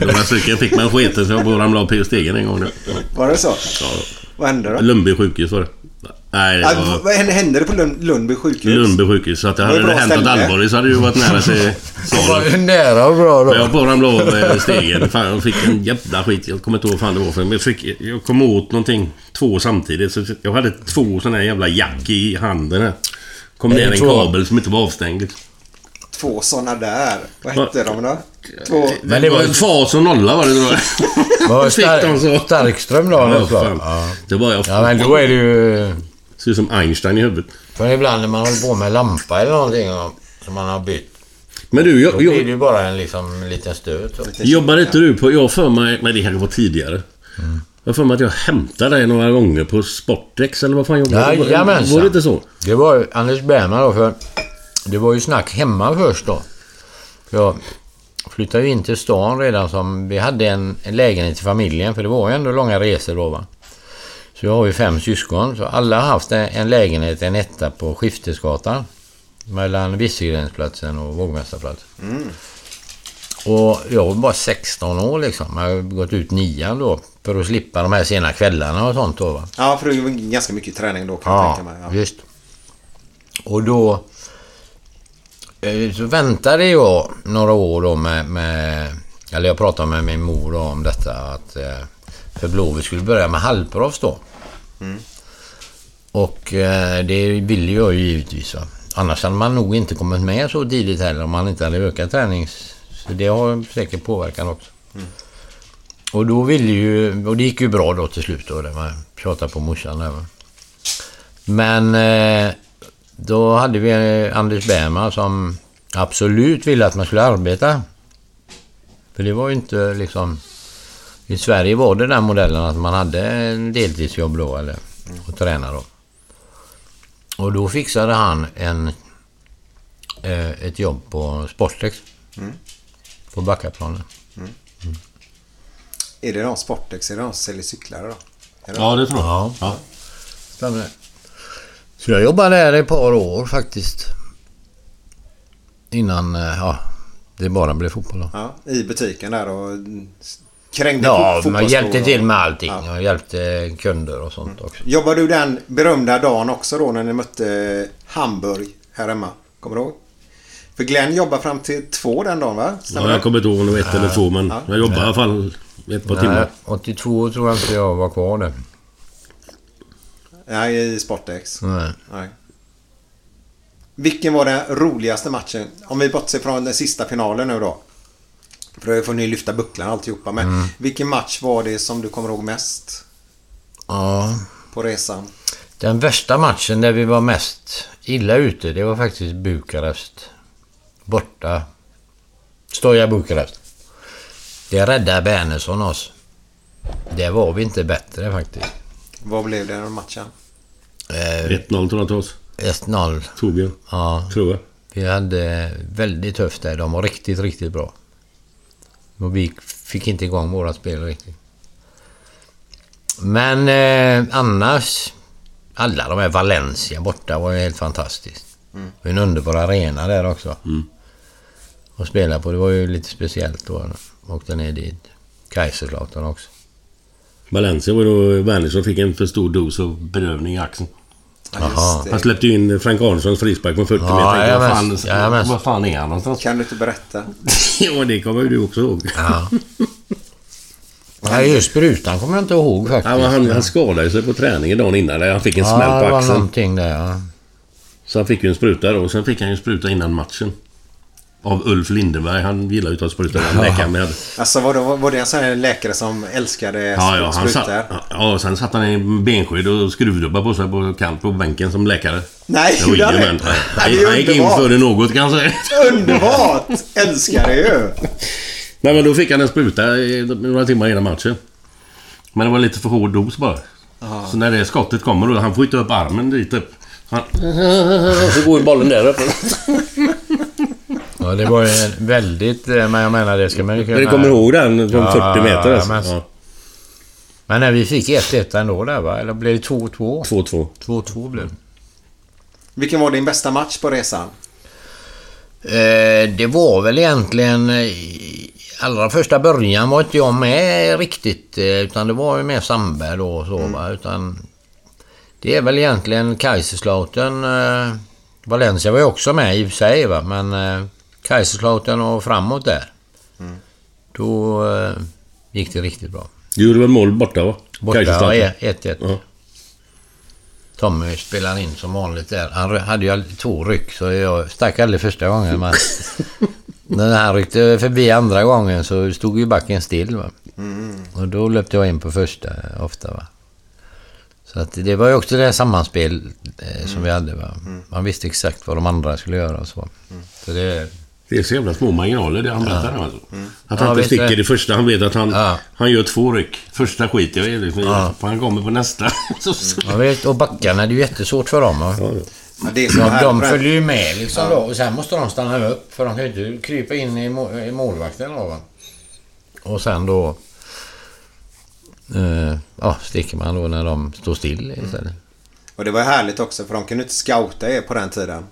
[SPEAKER 2] Några stycken fick man skiten så jag bara ramlade av stegen en gång.
[SPEAKER 1] Var det så?
[SPEAKER 2] Ja,
[SPEAKER 1] Vad hände då?
[SPEAKER 2] Lundby sjukhus var det. Nej, det var
[SPEAKER 1] vad hände det på Lund, Lundby sjukhus?
[SPEAKER 2] Lundby sjukhus. Så att det hade det hänt något allvarligt så hade det ju varit nära till *laughs*
[SPEAKER 3] Det var
[SPEAKER 2] salen.
[SPEAKER 3] ju nära och bra
[SPEAKER 2] Men jag
[SPEAKER 3] då.
[SPEAKER 2] bara ramlade av stegen. Fan, jag fick en jävla skit. Jag kommer inte ihåg vad fan det var för. Men jag, fick, jag kom åt någonting. Två samtidigt. Så jag hade två såna här jävla jack i handen här. Kom ner en
[SPEAKER 3] två?
[SPEAKER 2] kabel som inte var avstängd.
[SPEAKER 1] Två såna där. Vad hette de då? Två...
[SPEAKER 3] Men det var ju-
[SPEAKER 2] Fas och nolla var det då.
[SPEAKER 3] Var *laughs*
[SPEAKER 2] Fick
[SPEAKER 3] Star-
[SPEAKER 2] de så.
[SPEAKER 3] Starkström då?
[SPEAKER 2] Ja, fan.
[SPEAKER 3] Ja.
[SPEAKER 2] Det var jag.
[SPEAKER 3] ja, men då är det ju...
[SPEAKER 2] Ser ut som Einstein i huvudet.
[SPEAKER 3] För ibland när man håller på med lampa eller någonting som man har bytt.
[SPEAKER 2] Men du,
[SPEAKER 3] Då
[SPEAKER 2] jag,
[SPEAKER 3] blir det ju bara en liksom, liten stöt.
[SPEAKER 2] jobbar inte du på... Jag för mig... Men det kanske var tidigare.
[SPEAKER 3] Mm.
[SPEAKER 2] Jag för mig att jag hämtade dig några gånger på Sportex eller vad fan jobbade du?
[SPEAKER 3] Jajamensan.
[SPEAKER 2] Var det inte så?
[SPEAKER 3] Det var ju Anders Bergman då, för det var ju snack hemma först då. Jag flyttade ju in till stan redan som... Vi hade en, en lägenhet till familjen, för det var ju ändå långa resor då va. Så jag har ju fem syskon, så alla har haft en, en lägenhet, en etta på Skiftesgatan. Mellan Visselgrensplatsen och Vågmästarplatsen. Och jag var bara 16 år liksom. Jag har gått ut nian då. För att slippa de här sena kvällarna och sånt då va.
[SPEAKER 1] Ja, för det var ganska mycket träning då kan jag
[SPEAKER 3] Ja,
[SPEAKER 1] tänka mig. Ja.
[SPEAKER 3] visst. Och då eh, så väntade jag några år då med, med eller jag pratade med min mor då om detta att eh, för Blåvitt skulle börja med halvproffs då. Och eh, det ville jag ju givetvis. Va? Annars hade man nog inte kommit med så tidigt heller om man inte hade ökat tränings... Så det har säkert påverkan också. Och då ville ju... Och det gick ju bra då till slut då. Det var tjatade på morsan där va. Men eh, då hade vi eh, Anders Bergman som absolut ville att man skulle arbeta. För det var ju inte liksom... I Sverige var det den modellen att man hade en deltidsjobb då eller och träna då. Och då fixade han en, eh, ett jobb på Sportex. På Backaplanen.
[SPEAKER 1] Är det de Sportex? Är det de som säljer cyklar då?
[SPEAKER 2] Ja, det tror jag.
[SPEAKER 3] Ja.
[SPEAKER 2] Ja.
[SPEAKER 3] Stämmer. Så jag jobbade där ett par år faktiskt. Innan, eh, ja, det bara blev fotboll då.
[SPEAKER 1] Ja, I butiken där och krängde
[SPEAKER 3] Ja, man hjälpte till med allting.
[SPEAKER 1] Ja.
[SPEAKER 3] Jag hjälpte kunder och sånt också.
[SPEAKER 1] Jobbar du den berömda dagen också då när ni mötte Hamburg här hemma? Kommer du ihåg? För Glenn jobbar fram till två den dagen va? Stämmer
[SPEAKER 2] Ja, jag kommer inte ihåg om det var ett eller två, men
[SPEAKER 1] Ja.
[SPEAKER 2] jag jobbade i alla fall ett par
[SPEAKER 3] Nej,
[SPEAKER 2] timmar.
[SPEAKER 3] 82 tror jag inte jag var kvar där.
[SPEAKER 1] Nej, i Sportex.
[SPEAKER 3] Nej.
[SPEAKER 1] Nej. Vilken var den roligaste matchen? Om vi bortser från den sista finalen nu då. För då får ni lyfta bucklan och alltihopa. Men
[SPEAKER 3] Mm.
[SPEAKER 1] vilken match var det som du kommer ihåg mest
[SPEAKER 3] Ja,
[SPEAKER 1] på resan?
[SPEAKER 3] den värsta matchen där vi var mest illa ute, det var faktiskt Bukarest. Borta. Stoja Bukarest. Det räddade Bernesson oss. Det var vi inte bättre faktiskt.
[SPEAKER 1] Vad blev det den matchen?
[SPEAKER 3] Eh,
[SPEAKER 2] 1-0 tror jag till oss.
[SPEAKER 3] 1-0.
[SPEAKER 2] Torbjörn,
[SPEAKER 3] Ja,
[SPEAKER 2] tror jag.
[SPEAKER 3] vi hade väldigt tufft där. De var riktigt, riktigt bra. Och vi fick inte igång våra spel riktigt. Men eh, annars, alla de här Valencia borta var ju helt fantastiskt. Var en underbar arena där också.
[SPEAKER 2] Mm.
[SPEAKER 3] Att spela på, det var ju lite speciellt då. Åkte ner dit. Kaiserslautern också.
[SPEAKER 2] Valencia var då Wernersson fick en för stor dos av bedövning i axeln.
[SPEAKER 1] Ja, det.
[SPEAKER 2] Han släppte ju in Frank Arnssons frispark från 40
[SPEAKER 3] Ja,
[SPEAKER 2] meter. Jag vad, fan,
[SPEAKER 3] jajamän, jajamän.
[SPEAKER 2] vad fan är han någonstans?
[SPEAKER 1] Kan du inte berätta? *laughs*
[SPEAKER 2] ja, det kommer ju du också ihåg.
[SPEAKER 3] Ja. Nej, just sprutan kommer jag inte ihåg faktiskt.
[SPEAKER 2] Ja, han, han skadade sig på träningen dagen innan. Han fick en
[SPEAKER 3] Ja,
[SPEAKER 2] smäll
[SPEAKER 3] det
[SPEAKER 2] på
[SPEAKER 3] var
[SPEAKER 2] axeln.
[SPEAKER 3] någonting där ja.
[SPEAKER 2] Så han fick ju en spruta då. Och sen fick han ju en spruta innan matchen. Av Ulf Lindeberg. Han gillar ju att ta sprutor. Han läkaren med.
[SPEAKER 1] Alltså var det, var det en sån här läkare som älskade
[SPEAKER 2] Ja, ja. Han
[SPEAKER 1] sprutor?
[SPEAKER 2] satt, ja, sen satt han i benskydd och skruvdubbar på sig på kant på bänken som läkare.
[SPEAKER 1] Nej,
[SPEAKER 2] Jo,
[SPEAKER 1] gjorde han det? Nej,
[SPEAKER 2] Han
[SPEAKER 1] det
[SPEAKER 2] gick in
[SPEAKER 1] underbart.
[SPEAKER 2] före något kan jag säga.
[SPEAKER 1] Underbart! Älskar det ju!
[SPEAKER 2] Nej, men då fick han en spruta några timmar innan matchen. Men det var lite för hård dos bara. Så när det skottet kommer då, han får inte upp armen dit upp. Han... Så går ju bollen där uppe.
[SPEAKER 3] Ja, det var ju väldigt... eh, Men jag menar, det ska man ju kunna...
[SPEAKER 2] Men du kommer ihåg den från
[SPEAKER 3] Ja,
[SPEAKER 2] 40 meter?
[SPEAKER 3] ja,
[SPEAKER 2] Alltså.
[SPEAKER 3] men-
[SPEAKER 2] Ja,
[SPEAKER 3] Men när vi fick 1-1 ändå där va? Eller blev det 2-2?
[SPEAKER 2] 2-2.
[SPEAKER 3] 2-2 blev det.
[SPEAKER 1] Vilken var din bästa match på resan?
[SPEAKER 3] Eh, det var väl egentligen... eh, Allra första början var inte jag med riktigt. Utan det var ju mer Sandberg då och så va. Utan... Det är väl egentligen Kaiserslautern... Eh, Valencia var ju också med i och för sig va. Men eh, Kaiserslautern och framåt där. Då eh, gick det riktigt bra.
[SPEAKER 2] Du gjorde väl mål borta va?
[SPEAKER 3] Borta
[SPEAKER 2] Kaiserslautern.
[SPEAKER 3] ja, 1-1.
[SPEAKER 2] Ja.
[SPEAKER 3] Tommy spelade in som vanligt där. Han hade ju två ryck så jag stack aldrig första gången. Men *laughs* när han ryckte förbi andra gången så stod ju backen still. Va? Och då löpte jag in på första ofta. Va? Så att det var ju också det här sammanspel eh, som vi hade. Va? Man visste exakt vad de andra skulle göra och så. Så det...
[SPEAKER 2] Det är så jävla små marginaler det han berättar nu alltså. Att
[SPEAKER 3] Ja,
[SPEAKER 2] han inte
[SPEAKER 3] visst
[SPEAKER 2] sticker
[SPEAKER 3] är-
[SPEAKER 2] det första. Han vet att han,
[SPEAKER 3] Ja.
[SPEAKER 2] han gör två ryck. Första skiter jag i. Liksom,
[SPEAKER 3] Ja.
[SPEAKER 2] För han kommer på nästa. *laughs* så, så.
[SPEAKER 3] Jag vet, och backarna, det är ju jättesvårt för dem. Va?
[SPEAKER 2] Ja, ja.
[SPEAKER 1] Ja, det är så
[SPEAKER 3] De,
[SPEAKER 1] här
[SPEAKER 3] de följer ju med liksom då och sen måste de stanna upp för de kan ju inte krypa in i, må, i målvakten då va. Och sen då... Eh, ja, sticker man då när de står still istället.
[SPEAKER 1] Och det var härligt också för de kunde inte scouta er på den tiden.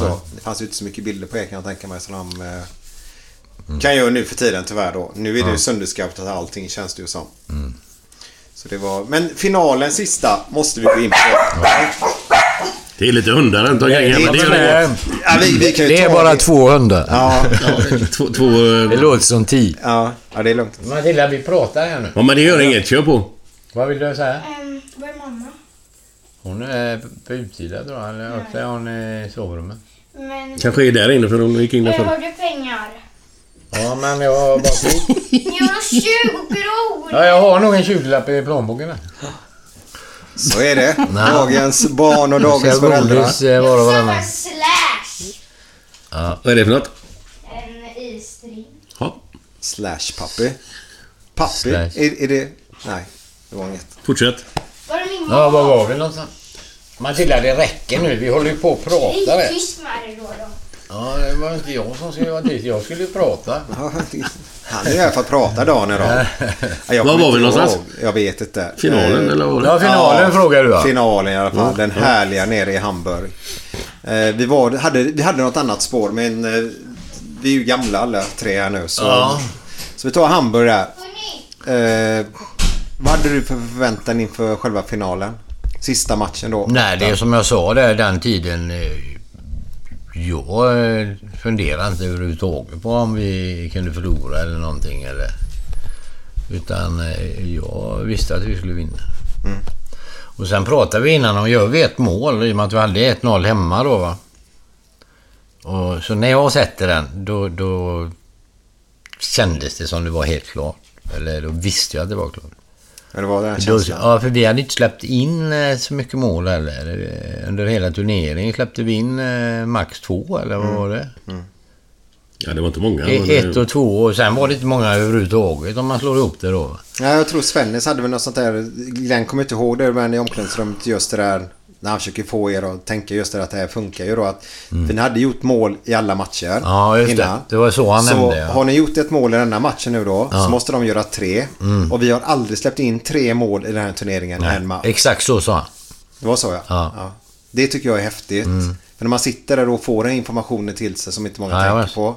[SPEAKER 1] Så det fanns ju inte så mycket bilder på er kan jag tänka mig. Så de eh, kan göra nu för tiden tyvärr då. Nu är det ju sönderscoutat allting känns det ju som. Så det var... Men finalen sista måste vi gå in på.
[SPEAKER 2] Det är lite hundar runt omkring här, men det
[SPEAKER 3] det, är,
[SPEAKER 2] inget.
[SPEAKER 1] Ja, vi, vi kan ju
[SPEAKER 3] det är bara
[SPEAKER 1] det.
[SPEAKER 3] två hundar.
[SPEAKER 1] Ja,
[SPEAKER 2] Ja, två, två, eh,
[SPEAKER 3] Det låter som tio.
[SPEAKER 1] ja, ja, det är lugnt.
[SPEAKER 3] Matilda, vi pratar här nu.
[SPEAKER 2] ja, men det gör inget. Kör på.
[SPEAKER 3] Vad vill du säga?
[SPEAKER 5] Um, var är mamma?
[SPEAKER 3] Hon är på utsidan tror jag, eller också är hon i sovrummet.
[SPEAKER 5] Men...
[SPEAKER 2] Kanske är där inne för hon gick in där förr.
[SPEAKER 5] har du pengar?
[SPEAKER 3] Ja, men jag har bara kort.
[SPEAKER 5] Jag har 20 kronor!
[SPEAKER 3] Ja, jag har nog en 20-lapp i plånboken där.
[SPEAKER 1] Så är det. Dagens barn och dagens föräldrar.
[SPEAKER 3] godis eh, var och varannan.
[SPEAKER 5] slash!
[SPEAKER 2] Vad är det för något?
[SPEAKER 5] En isstring.
[SPEAKER 2] Ja,
[SPEAKER 1] Slash pappi. Pappi?
[SPEAKER 3] Slash.
[SPEAKER 1] Är, är det... Nej, det var inget.
[SPEAKER 2] fortsätt.
[SPEAKER 5] Var är min
[SPEAKER 3] Ja, var var vi någonstans? Matilda, det räcker nu. Vi håller ju på att prata
[SPEAKER 5] tyst med dig då då.
[SPEAKER 3] Ja, det var inte jag som skulle vara tyst. Jag skulle ju prata.
[SPEAKER 1] Ja, det- Han är här för att prata dagen idag. Ja, jag
[SPEAKER 2] Var var vi någonstans?
[SPEAKER 1] ihåg. Jag vet inte.
[SPEAKER 2] Finalen
[SPEAKER 1] Eh,
[SPEAKER 2] eller vad var det?
[SPEAKER 3] Ja, finalen frågar du va?
[SPEAKER 1] Finalen i alla fall. Den härliga nere i Hamburg. Eh, vi, var, hade, vi hade något annat spår men eh, vi är ju gamla alla tre här nu. Så,
[SPEAKER 3] Ja.
[SPEAKER 1] så vi tar Hamburg där. Eh, vad hade du för förväntan inför själva finalen? Sista matchen då?
[SPEAKER 3] Nej, det är som jag sa där den tiden. eh, Jag eh, funderade inte överhuvudtaget på om vi kunde förlora eller någonting. Eller, utan eh, jag visste att vi skulle vinna. Och sen pratade vi innan om, gör vi ett mål i och med att vi hade 1-0 hemma då va. Och, så när jag sätter den, då, då kändes det som det var helt klart. Eller då visste jag att det var klart.
[SPEAKER 1] Eller var det den
[SPEAKER 3] Då, ja, för vi hade inte släppt in eh, så mycket mål heller. Eh, Under hela turneringen släppte vi in eh, max två, eller vad var det?
[SPEAKER 2] Ja, det var inte många.
[SPEAKER 3] E- Ett och två och sen var det inte många överhuvudtaget om man slår ihop det då.
[SPEAKER 1] Ja, jag tror Svennis hade väl något sånt där. Glenn kommer inte ihåg det men i omklädningsrummet just det där. När han försöker få er att tänka just det att det här funkar ju då. Att, För ni hade gjort mål i alla matcher.
[SPEAKER 3] Mm. Ja, just det. Det var så han
[SPEAKER 1] så
[SPEAKER 3] nämnde, ja.
[SPEAKER 1] har ni gjort ett mål i denna matchen nu då. Så måste de göra tre.
[SPEAKER 3] Mm.
[SPEAKER 1] Och vi har aldrig släppt in tre mål i den här turneringen. En match.
[SPEAKER 3] Exakt så sa han.
[SPEAKER 1] Det var så ja.
[SPEAKER 3] Ja.
[SPEAKER 1] Det tycker jag är häftigt. För när man sitter där och får den informationen till sig som inte många
[SPEAKER 3] Ja,
[SPEAKER 1] tänker på.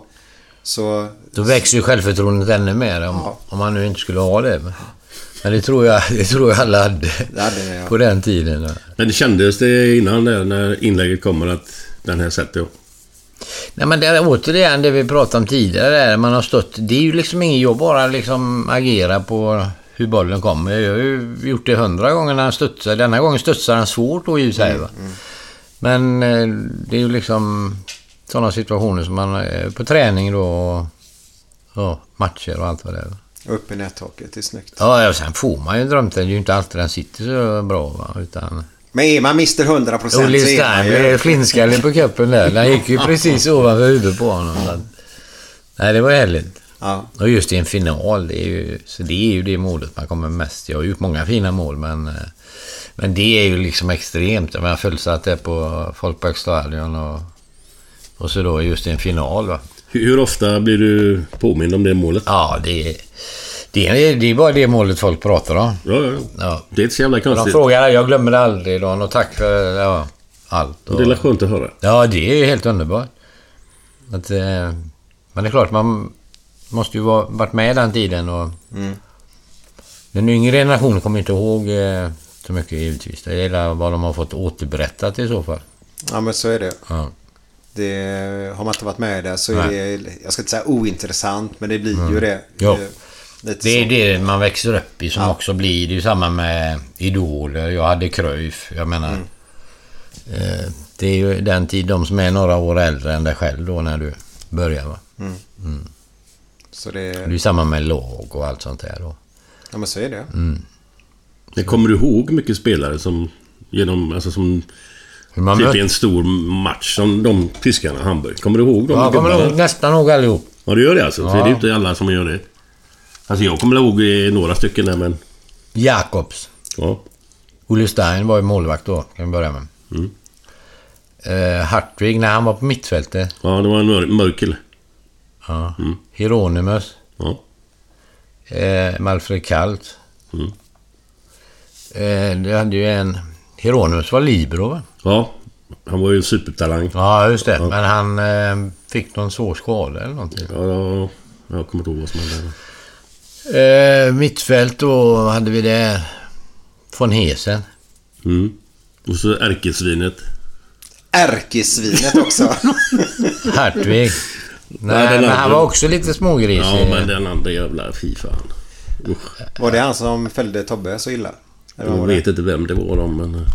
[SPEAKER 1] Så
[SPEAKER 3] Då växer ju självförtroendet ännu mer om, om man nu inte skulle ha det. Men det tror jag, det tror jag alla hade
[SPEAKER 1] det hade ni ja.
[SPEAKER 3] på den tiden.
[SPEAKER 2] men det kändes det innan där, när inlägget kommer att den här sätter jag.
[SPEAKER 3] Nej men det är återigen det vi pratade om tidigare. Där, man har stått, det är ju liksom inget jobb bara liksom agera på hur bollen kommer. Jag har ju gjort det hundra gånger när han studsar. Denna gången studsar han svårt då i och sig, va? Men eh, det är ju liksom sådana situationer som man är på träning då och ja, matcher och allt vad det är.
[SPEAKER 1] Upp i nättaket, det är snyggt.
[SPEAKER 3] Ja, ja, sen får man ju drömten. Det är ju inte alltid den sitter så bra. Va? Utan...
[SPEAKER 1] Men är man Mr 100% så
[SPEAKER 3] Olle Stein blev flintskallig på kuppen där. Den gick ju *laughs* precis ovanför huvudet på honom. Så Nej, det var härligt.
[SPEAKER 1] Ja.
[SPEAKER 3] Och just i en final, det är ju, så det är ju det målet man kommer mest. Jag har gjort många fina mål, men, eh, men det är ju liksom extremt. Jag menar, fullsatt det på Folkparkstadion och, och så då just i en final. Va?
[SPEAKER 2] Hur, ofta blir du påmind om det målet?
[SPEAKER 3] Ja, det är, det, är, det är bara det målet folk pratar om.
[SPEAKER 2] Ja, ja.
[SPEAKER 3] Ja.
[SPEAKER 2] Det är inte så jävla
[SPEAKER 3] De
[SPEAKER 2] konstigt.
[SPEAKER 3] frågar, jag glömmer det aldrig, Dan, och tack för ja, allt. Och,
[SPEAKER 2] Det är skönt att höra.
[SPEAKER 3] Ja, det är ju helt underbart. Att, eh, men det är klart, man måste ju ha varit med den tiden och... Den yngre generationen kommer inte ihåg eh, så mycket givetvis. Det är vad de har fått återberättat i så fall.
[SPEAKER 1] ja, men så är det.
[SPEAKER 3] Ja.
[SPEAKER 1] Det. Har man inte varit med där så är
[SPEAKER 3] Nej.
[SPEAKER 1] det, jag ska inte säga ointressant, men det blir ju det.
[SPEAKER 3] Jo.
[SPEAKER 1] Lite
[SPEAKER 3] Det är
[SPEAKER 1] så.
[SPEAKER 3] det man växer upp i som också blir. Det är ju samma med idoler. Jag hade Cruyff. Jag menar... Eh, det är ju den tid, de som är några år äldre än dig själv då när du börjar va.
[SPEAKER 1] Så
[SPEAKER 3] Det är
[SPEAKER 1] det,
[SPEAKER 3] ju samma med lag och allt sånt där då.
[SPEAKER 1] ja, men så är det.
[SPEAKER 2] Men kommer du ihåg mycket spelare som genom, alltså som
[SPEAKER 3] man
[SPEAKER 2] typ i en stor match som de tyskarna, Hamburg. Kommer du ihåg dem?
[SPEAKER 3] Ja, kommer ihåg nästan ihåg allihop.
[SPEAKER 2] Ja, du gör det alltså? Så
[SPEAKER 3] Ja.
[SPEAKER 2] det är inte alla som gör det. Alltså jag kommer ihåg eh, några stycken där men...
[SPEAKER 3] Jakobs.
[SPEAKER 2] Ja.
[SPEAKER 3] Olle Stein var ju målvakt då, kan vi börja med.
[SPEAKER 2] Mm.
[SPEAKER 3] Eh, Hartwig, när han var på mittfältet.
[SPEAKER 2] Ja, det var en mör- mörk kille.
[SPEAKER 3] Ja. Hieronymus.
[SPEAKER 2] Ja.
[SPEAKER 3] Eh, Malfred Kalt.
[SPEAKER 2] Mm.
[SPEAKER 3] Eh, det hade ju en... Hieronymus var libero va?
[SPEAKER 2] Ja. Han var ju en supertalang.
[SPEAKER 3] Ja, just det. Men han eh, fick någon svår skada eller någonting.
[SPEAKER 2] Ja, ja, jag kommer inte ihåg vad som hände.
[SPEAKER 3] Eh, mittfält då hade vi det... Von Hesen.
[SPEAKER 2] Mm. Och så ärkesvinet.
[SPEAKER 1] Ärkesvinet också. *laughs*
[SPEAKER 3] Hartwig. Nej,
[SPEAKER 2] den
[SPEAKER 3] men
[SPEAKER 2] andra-
[SPEAKER 3] han var också lite smågrisig.
[SPEAKER 2] Ja, men den andra jävla... Fy fan. Usch.
[SPEAKER 1] Var det han som följde Tobbe så illa? Eller
[SPEAKER 2] Jag vet inte vem det var de, men...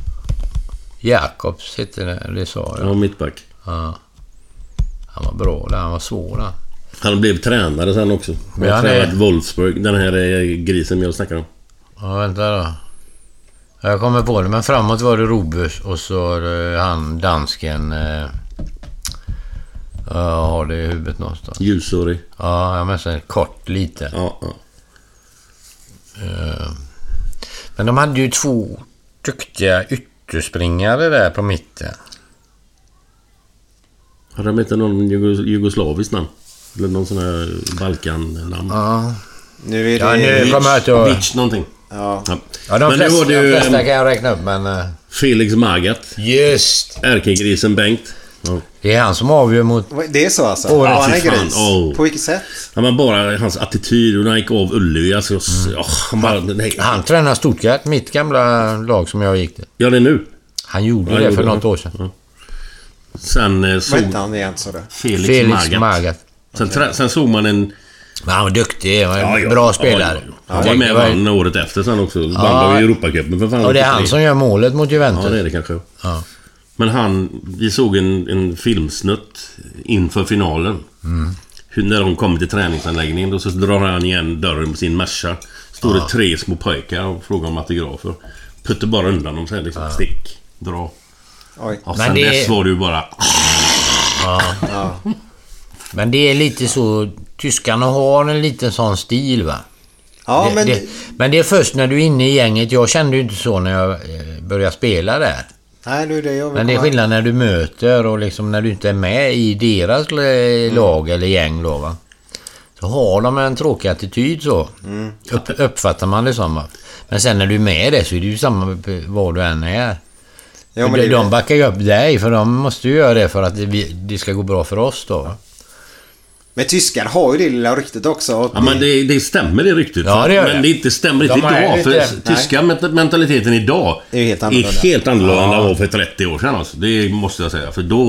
[SPEAKER 2] eh,
[SPEAKER 3] Jakobs hette det, det sa jag.
[SPEAKER 2] Ja, mittback.
[SPEAKER 3] Ja. Han var bra där, han var svår där.
[SPEAKER 2] Han blev tränare sen också. Han
[SPEAKER 3] Men
[SPEAKER 2] har tränat Wolfsburg. Den här eh, grisen jag snackar om.
[SPEAKER 3] Ja, vänta då. Ja, Jag kommer på det, men framåt var det Robus och så det han dansken... Eh, jag har det i huvudet någonstans.
[SPEAKER 2] Ljusårig.
[SPEAKER 3] Ja, jag menar kort lite.
[SPEAKER 2] Ja, ja.
[SPEAKER 3] Eh, Men de hade ju två duktiga ytterspringare där på mitten.
[SPEAKER 2] Hade de inte någon jugo- jugoslaviskt namn? Eller någon sån här Balkan-namn.
[SPEAKER 3] Ja.
[SPEAKER 1] Nu är det...
[SPEAKER 3] Ja, nu kommer jag inte ihåg.
[SPEAKER 2] Beach någonting.
[SPEAKER 1] Ja.
[SPEAKER 2] Ja.
[SPEAKER 3] Ja, de
[SPEAKER 2] Men nu
[SPEAKER 3] flesta,
[SPEAKER 2] var det ju
[SPEAKER 3] de flesta kan jag räkna upp, men... eh,
[SPEAKER 2] Felix Magath.
[SPEAKER 3] Just!
[SPEAKER 2] Ärkegrisen Bengt. Ja.
[SPEAKER 3] Det är han som avgör mot...
[SPEAKER 1] Det är så alltså? Ja, han är gris.
[SPEAKER 2] Åh.
[SPEAKER 1] På vilket sätt?
[SPEAKER 2] Ja, men bara hans attityd och när han gick av Ullevi. Alltså,
[SPEAKER 3] Mm.
[SPEAKER 2] ja, han bara... Nej.
[SPEAKER 3] Han tränar Stuttgart, mitt gamla lag som jag gick till.
[SPEAKER 2] Gör det nu.
[SPEAKER 3] Han gjorde
[SPEAKER 2] Han
[SPEAKER 3] det
[SPEAKER 2] gjorde
[SPEAKER 3] för
[SPEAKER 2] det.
[SPEAKER 3] något år sedan.
[SPEAKER 2] Sen eh,
[SPEAKER 1] Vad
[SPEAKER 2] såg
[SPEAKER 1] hette han igen sa du?
[SPEAKER 2] Felix,
[SPEAKER 3] Felix
[SPEAKER 2] Magath.
[SPEAKER 3] Magath.
[SPEAKER 2] Sen, trä- sen såg man en...
[SPEAKER 3] Men han var duktig. Han var en bra spelare.
[SPEAKER 2] Ja, ja. Han var med och vann året efter sen också. Vann
[SPEAKER 3] Ja.
[SPEAKER 2] ja. Europacupen för fan.
[SPEAKER 3] Och det är han
[SPEAKER 2] 83.
[SPEAKER 3] som gör målet mot Juventus.
[SPEAKER 2] Ja, det är det kanske.
[SPEAKER 3] Ja.
[SPEAKER 2] Men han... Vi såg en, en filmsnutt inför finalen.
[SPEAKER 3] Mm.
[SPEAKER 2] Hur, när de kommer till träningsanläggningen. Då så drar han igen dörren på sin Merca. Står det tre små pojkar och frågar om autografer. Putter bara undan dem sen liksom. Stick. Dra.
[SPEAKER 1] Oj.
[SPEAKER 2] Och
[SPEAKER 3] Men
[SPEAKER 2] sen
[SPEAKER 3] det-
[SPEAKER 2] dess var det ju bara...
[SPEAKER 3] Men det är lite så... Tyskarna har en liten sån stil va.
[SPEAKER 1] Ja,
[SPEAKER 3] det,
[SPEAKER 1] men...
[SPEAKER 3] det, men det är först när du är inne i gänget. Jag kände ju inte så när jag eh, började spela där.
[SPEAKER 1] Nej, det är det jag vill
[SPEAKER 3] Men det är skillnad när du möter och liksom när du inte är med i deras lag eller gäng då va. Så har de en tråkig attityd så. Upp, uppfattar man det som. Men sen när du är med det så är det ju samma var du än är.
[SPEAKER 1] Ja, men
[SPEAKER 3] de,
[SPEAKER 1] det
[SPEAKER 3] de backar ju upp dig för de måste ju göra det för att det, det ska gå bra för oss då.
[SPEAKER 1] Men tyskar har ju det lilla ryktet också.
[SPEAKER 2] Ja, men det, det stämmer det ryktet.
[SPEAKER 3] Ja, det gör
[SPEAKER 2] men
[SPEAKER 3] det.
[SPEAKER 2] det inte stämmer inte
[SPEAKER 3] De har
[SPEAKER 2] idag. För
[SPEAKER 3] lite-
[SPEAKER 2] tyska ment- mentaliteten idag
[SPEAKER 1] Det är helt
[SPEAKER 2] är
[SPEAKER 1] annorlunda.
[SPEAKER 2] helt annorlunda än den var för 30 år sedan. Alltså. Det måste jag säga. För då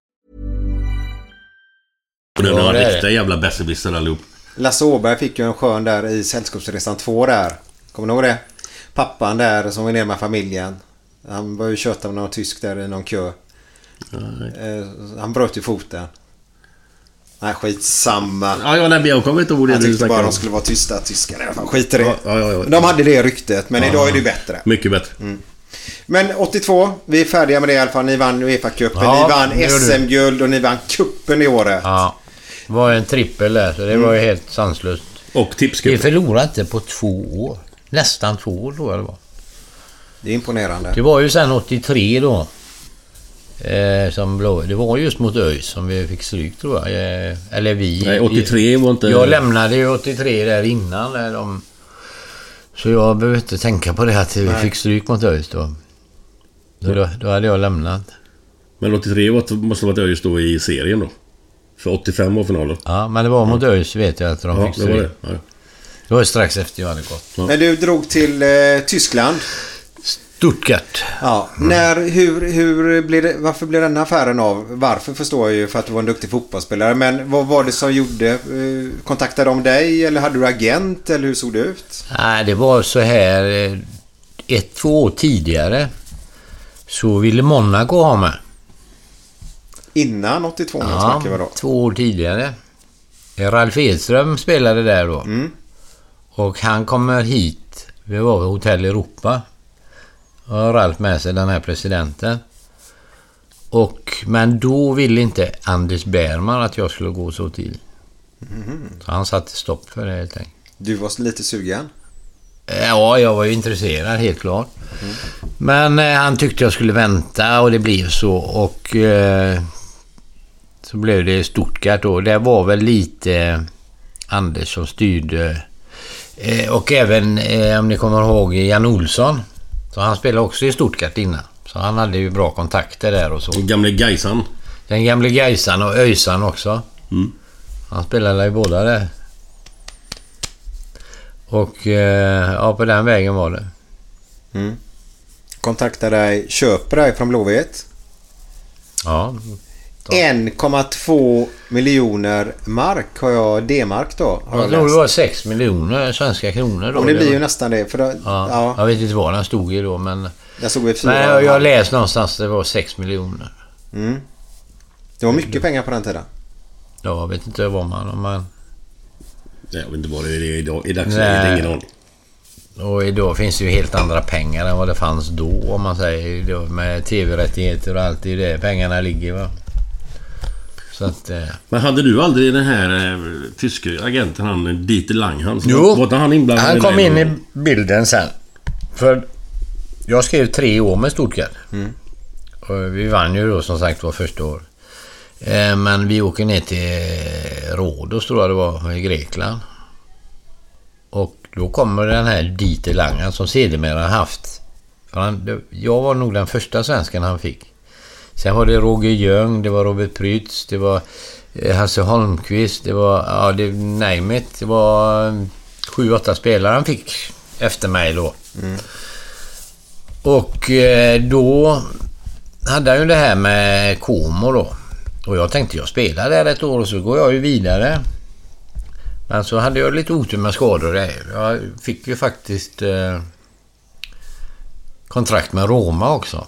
[SPEAKER 2] Och
[SPEAKER 3] det är det.
[SPEAKER 2] riktiga jävla besserwisser allihop.
[SPEAKER 1] Lasse Åberg fick ju en skön där i Sällskapsresan 2 där. Kommer ni ihåg det? Pappan där som var nere med familjen. Han var ju kört av någon tysk där i någon kö. Eh, Han bröt ju foten. Nej, skitsamma.
[SPEAKER 2] Ja, ja, nej, jag kommer inte ihåg det
[SPEAKER 1] Jag tyckte bara
[SPEAKER 2] om.
[SPEAKER 1] de skulle vara tysta tyskarna i alla fall. Skit i det.
[SPEAKER 2] Ja, ja, ja, ja.
[SPEAKER 1] De hade det ryktet, men idag är det bättre.
[SPEAKER 2] Mycket bättre.
[SPEAKER 1] Men 82, vi är färdiga med det i alla fall. Ni vann Uefa-cupen,
[SPEAKER 3] Ja,
[SPEAKER 1] ni vann. SM-guld och ni vann kuppen i året.
[SPEAKER 3] Ja. Var en trippel där, så det var ju helt sanslöst.
[SPEAKER 2] Och
[SPEAKER 3] Vi
[SPEAKER 2] tipscupen.
[SPEAKER 3] förlorade inte på två år. Nästan två år tror jag det var.
[SPEAKER 1] Det är imponerande.
[SPEAKER 3] Det var ju sen 83 då. Eh, som blå, det var just mot ÖIS som vi fick stryk tror jag. Eh, eller vi.
[SPEAKER 2] Nej, 83 var inte...
[SPEAKER 3] Jag lämnade ju 83 där innan. När de, så jag behöver inte tänka på det att vi fick stryk mot ÖIS då. Så då. Då hade jag lämnat.
[SPEAKER 2] Men 83 var, måste ha varit ÖIS då i serien då. För 85 var finalen.
[SPEAKER 3] Ja, men det var mot ÖIS vet jag att de
[SPEAKER 2] Ja,
[SPEAKER 3] fick
[SPEAKER 2] det var det. Ja.
[SPEAKER 3] Det var strax efter jag hade gått.
[SPEAKER 1] Men du drog till eh, Tyskland.
[SPEAKER 3] Stuttgart.
[SPEAKER 1] Ja. När, hur, hur blir det, varför blev den affären av? Varför förstår jag ju för att du var en duktig fotbollsspelare. Men vad var det som gjorde? Eh, kontaktade de dig eller hade du agent eller hur såg det ut?
[SPEAKER 3] Nej, det var så här... eh, Ett, två år tidigare så ville Monaco ha mig.
[SPEAKER 1] Innan 82 nu
[SPEAKER 3] Ja,
[SPEAKER 1] snackar vi då.
[SPEAKER 3] två år tidigare. Ralf Edström spelade där då.
[SPEAKER 1] Mm.
[SPEAKER 3] Och han kommer hit. Vi var på Hotell Europa. Och Ralf med sig, den här presidenten. Och, men då ville inte Anders Bärman att jag skulle gå så tidigt. Så han satte stopp för det helt enkelt.
[SPEAKER 1] Du var lite sugen?
[SPEAKER 3] Ja, jag var ju intresserad helt klart. Men eh, han tyckte jag skulle vänta och det blev så. Och eh, så blev det Stuttgart då. Det var väl lite eh, Anders som styrde. Eh, och även, eh, om ni kommer ihåg, Jan Olsson. Så han spelade också i Stuttgart innan. Så han hade ju bra kontakter där och så.
[SPEAKER 2] Den gamle Gaisan.
[SPEAKER 3] Den gamle Gaisan och Öjsan också.
[SPEAKER 2] Mm.
[SPEAKER 3] Han spelade i båda där. Och ja, på den vägen var det.
[SPEAKER 1] Mm. Kontaktar dig, köper dig från Blåvitt.
[SPEAKER 3] Ja.
[SPEAKER 1] 1,2 miljoner mark har jag, D-mark då. Har
[SPEAKER 3] Jag
[SPEAKER 1] jag
[SPEAKER 3] tror det
[SPEAKER 1] läst.
[SPEAKER 3] var 6 miljoner svenska kronor då.
[SPEAKER 1] Och det blir
[SPEAKER 3] var-
[SPEAKER 1] ju nästan det. För då,
[SPEAKER 3] Ja,
[SPEAKER 1] ja.
[SPEAKER 3] Jag vet inte vad den stod i då men...
[SPEAKER 1] Jag såg väl fyra
[SPEAKER 3] Nej,
[SPEAKER 1] och en
[SPEAKER 3] jag, jag
[SPEAKER 1] halv.
[SPEAKER 3] läste någonstans det var 6 miljoner.
[SPEAKER 1] Mm. Det var mycket pengar på den tiden.
[SPEAKER 3] Ja, jag vet inte vad man... Man
[SPEAKER 2] Jag vet inte vad det är idag. I dagsläget.
[SPEAKER 3] Nej.
[SPEAKER 2] Ingen aning.
[SPEAKER 3] och idag finns det ju helt andra pengar än vad det fanns då om man säger. Med tv-rättigheter och allt. Det är det pengarna ligger va. Så att... Eh,
[SPEAKER 2] Men hade du aldrig den här eh, tyske agenten, han Dieter Langhans?
[SPEAKER 3] Jo.
[SPEAKER 2] Var han inblandad
[SPEAKER 3] Han kom in i bilden sen. För jag skrev tre år med Stuttgart. Och vi vann ju då som sagt var första år. Eh, Men vi åker ner till Rhodos tror jag det var i Grekland. Och då kommer den här Dieter Langan som sedermera haft... För han, jag var nog den första svensken han fick. Sen var det Roger Ljung, det var Robert Prytz, det var eh, Hasse Holmqvist, det var... Ja, det... Name it. Det var eh, sju, åtta spelare han fick efter mig då. Och eh, då hade han ju det här med Como då. Och jag tänkte jag spelar där ett år och så går jag ju vidare. Men så hade jag lite otur med skador. där. Jag fick ju faktiskt eh, kontrakt med Roma också.